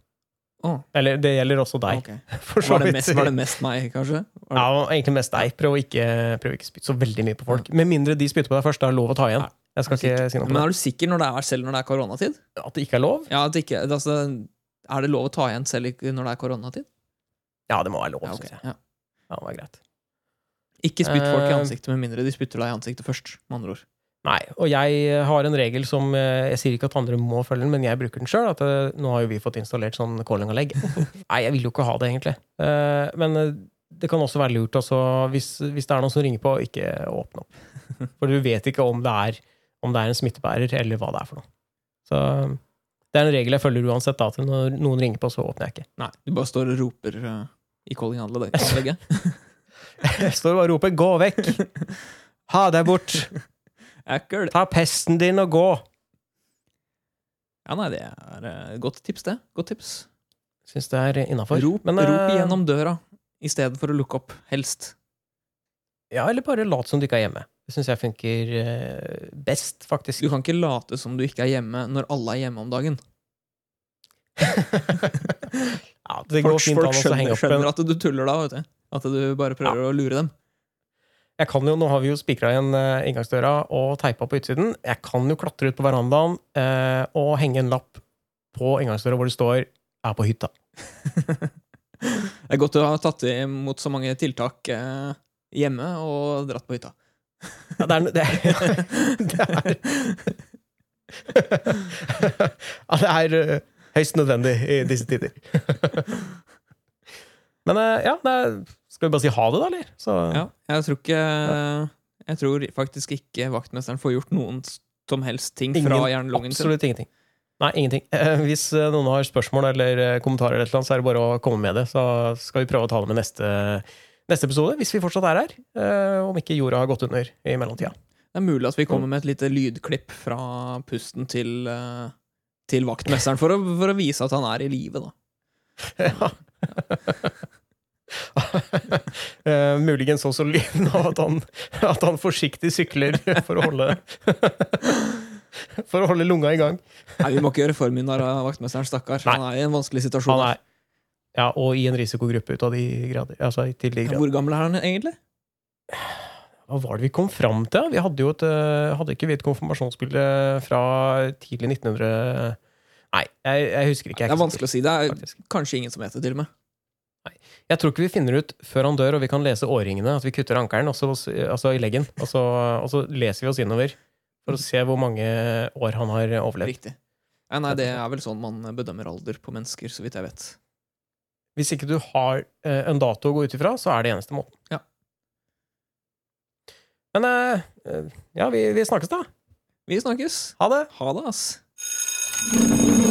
Å. Eller det gjelder også deg, Okay. Var, det mest, var det mest meg, kanskje? Var Ja, egentlig mest deg. Prøv å ikke, prøv ikke spytte så veldig mye på folk. Med mindre de spytter på deg først. Da er det lov å ta igjen. Jeg skal ikke si noe på Men er du sikker når det er, selv når det er koronatid? At det ikke er lov? Ja, det ikke, altså, Er det lov å ta igjen selv når det er koronatid? Ja, det må være lov, Ja, okay. synes jeg. ja. Ja, det var greit. Ikke spytt folk i Eh, ansiktet med mindre de spytter deg i ansiktet først. med andre ord. Nei, og jeg har en regel som eh, Jeg sier ikke at andre må følge den, men jeg bruker den sjøl. Nå har jo vi fått installert sånn calling-anlegg. Nei, jeg vil jo ikke ha det, egentlig. Eh, Men eh, det kan også være lurt, altså, hvis, hvis det er noen som ringer på, ikke åpne opp. For du vet ikke om det er, om det er en smittebærer, eller hva det er for noe. Så det er en regel jeg følger uansett. Da, til når noen ringer på, så åpner jeg ikke. Nei, du bare står og roper uh, i calling-anlegget. Jeg står bare og roper 'gå vekk'! Ha deg bort! Ekkel. Ta pesten din og gå! Ja, nei, det er eh, godt tips, det. Godt tips. Syns det er innafor. Rop, rop gjennom døra i stedet for å lukke opp, helst. Ja, eller bare lat som du ikke er hjemme. Det syns jeg funker eh, best, faktisk. Du kan ikke late som du ikke er hjemme når alle er hjemme om dagen. ja, det går Folk, fint folk skjønner, skjønner at du tuller da, vet du. At du bare prøver å lure dem. Jeg kan jo, Nå har vi jo spikra igjen eh, inngangsdøra og teipa på utsiden. Jeg kan jo klatre ut på verandaen eh, og henge en lapp på inngangsdøra hvor det står 'er på hytta'. Det er godt du har tatt imot så mange tiltak eh, hjemme og dratt på hytta. Ja, det er, det er, det er Ja, det er eh, høyst nødvendig i disse tider. Men eh, ja, skal vi bare si ha det, da, eller? Så, Ja, jeg tror ikke Jeg tror faktisk ikke vaktmesteren får gjort noen som helst ting fra Ingen- jernlungen sin. Absolutt ingenting. Nei, ingenting. Eh, Hvis eh, noen har spørsmål eller kommentarer, eller noe, så er det bare å komme med det. Så skal vi prøve å ta det med neste, neste episode, hvis vi fortsatt er her. Om ikke jorda har gått under i mellomtida. Det er mulig at vi kommer med et lite lydklipp fra pusten til, til vaktmesteren for å, for å vise at han er i live, da. Ja. Eh, muligens også lyden av at han, at han forsiktig sykler for å holde For å holde lunga i gang. Nei, Vi må ikke gjøre for mye narr av vaktmesteren, stakkar. Nei. Han er i en vanskelig situasjon. Han er ja, og i en risikogruppe ut av de grader. Altså grader. Hvor gammel er han egentlig? Hva var det vi kom fram til? Vi hadde jo et, eh, hadde ikke vi et konfirmasjonsbilde fra tidlig 1900 Nei, jeg, jeg husker ikke. Det er vanskelig å si. Det er Faktisk. kanskje ingen som vet det, til og med. Nei. Jeg tror ikke vi finner ut før han dør og vi kan lese årringene, at vi kutter ankelen, altså i leggen, og så, og så leser vi oss innover for å se hvor mange år han har overlevd. Riktig. Ja, nei, det er vel sånn man bedømmer alder på mennesker, så vidt jeg vet. Hvis ikke du har eh, en dato å gå ut ifra, så er det eneste måten. Ja. Men eh, eh, ja, vi, vi snakkes, da. Vi snakkes. Ha det! Ha det, ass.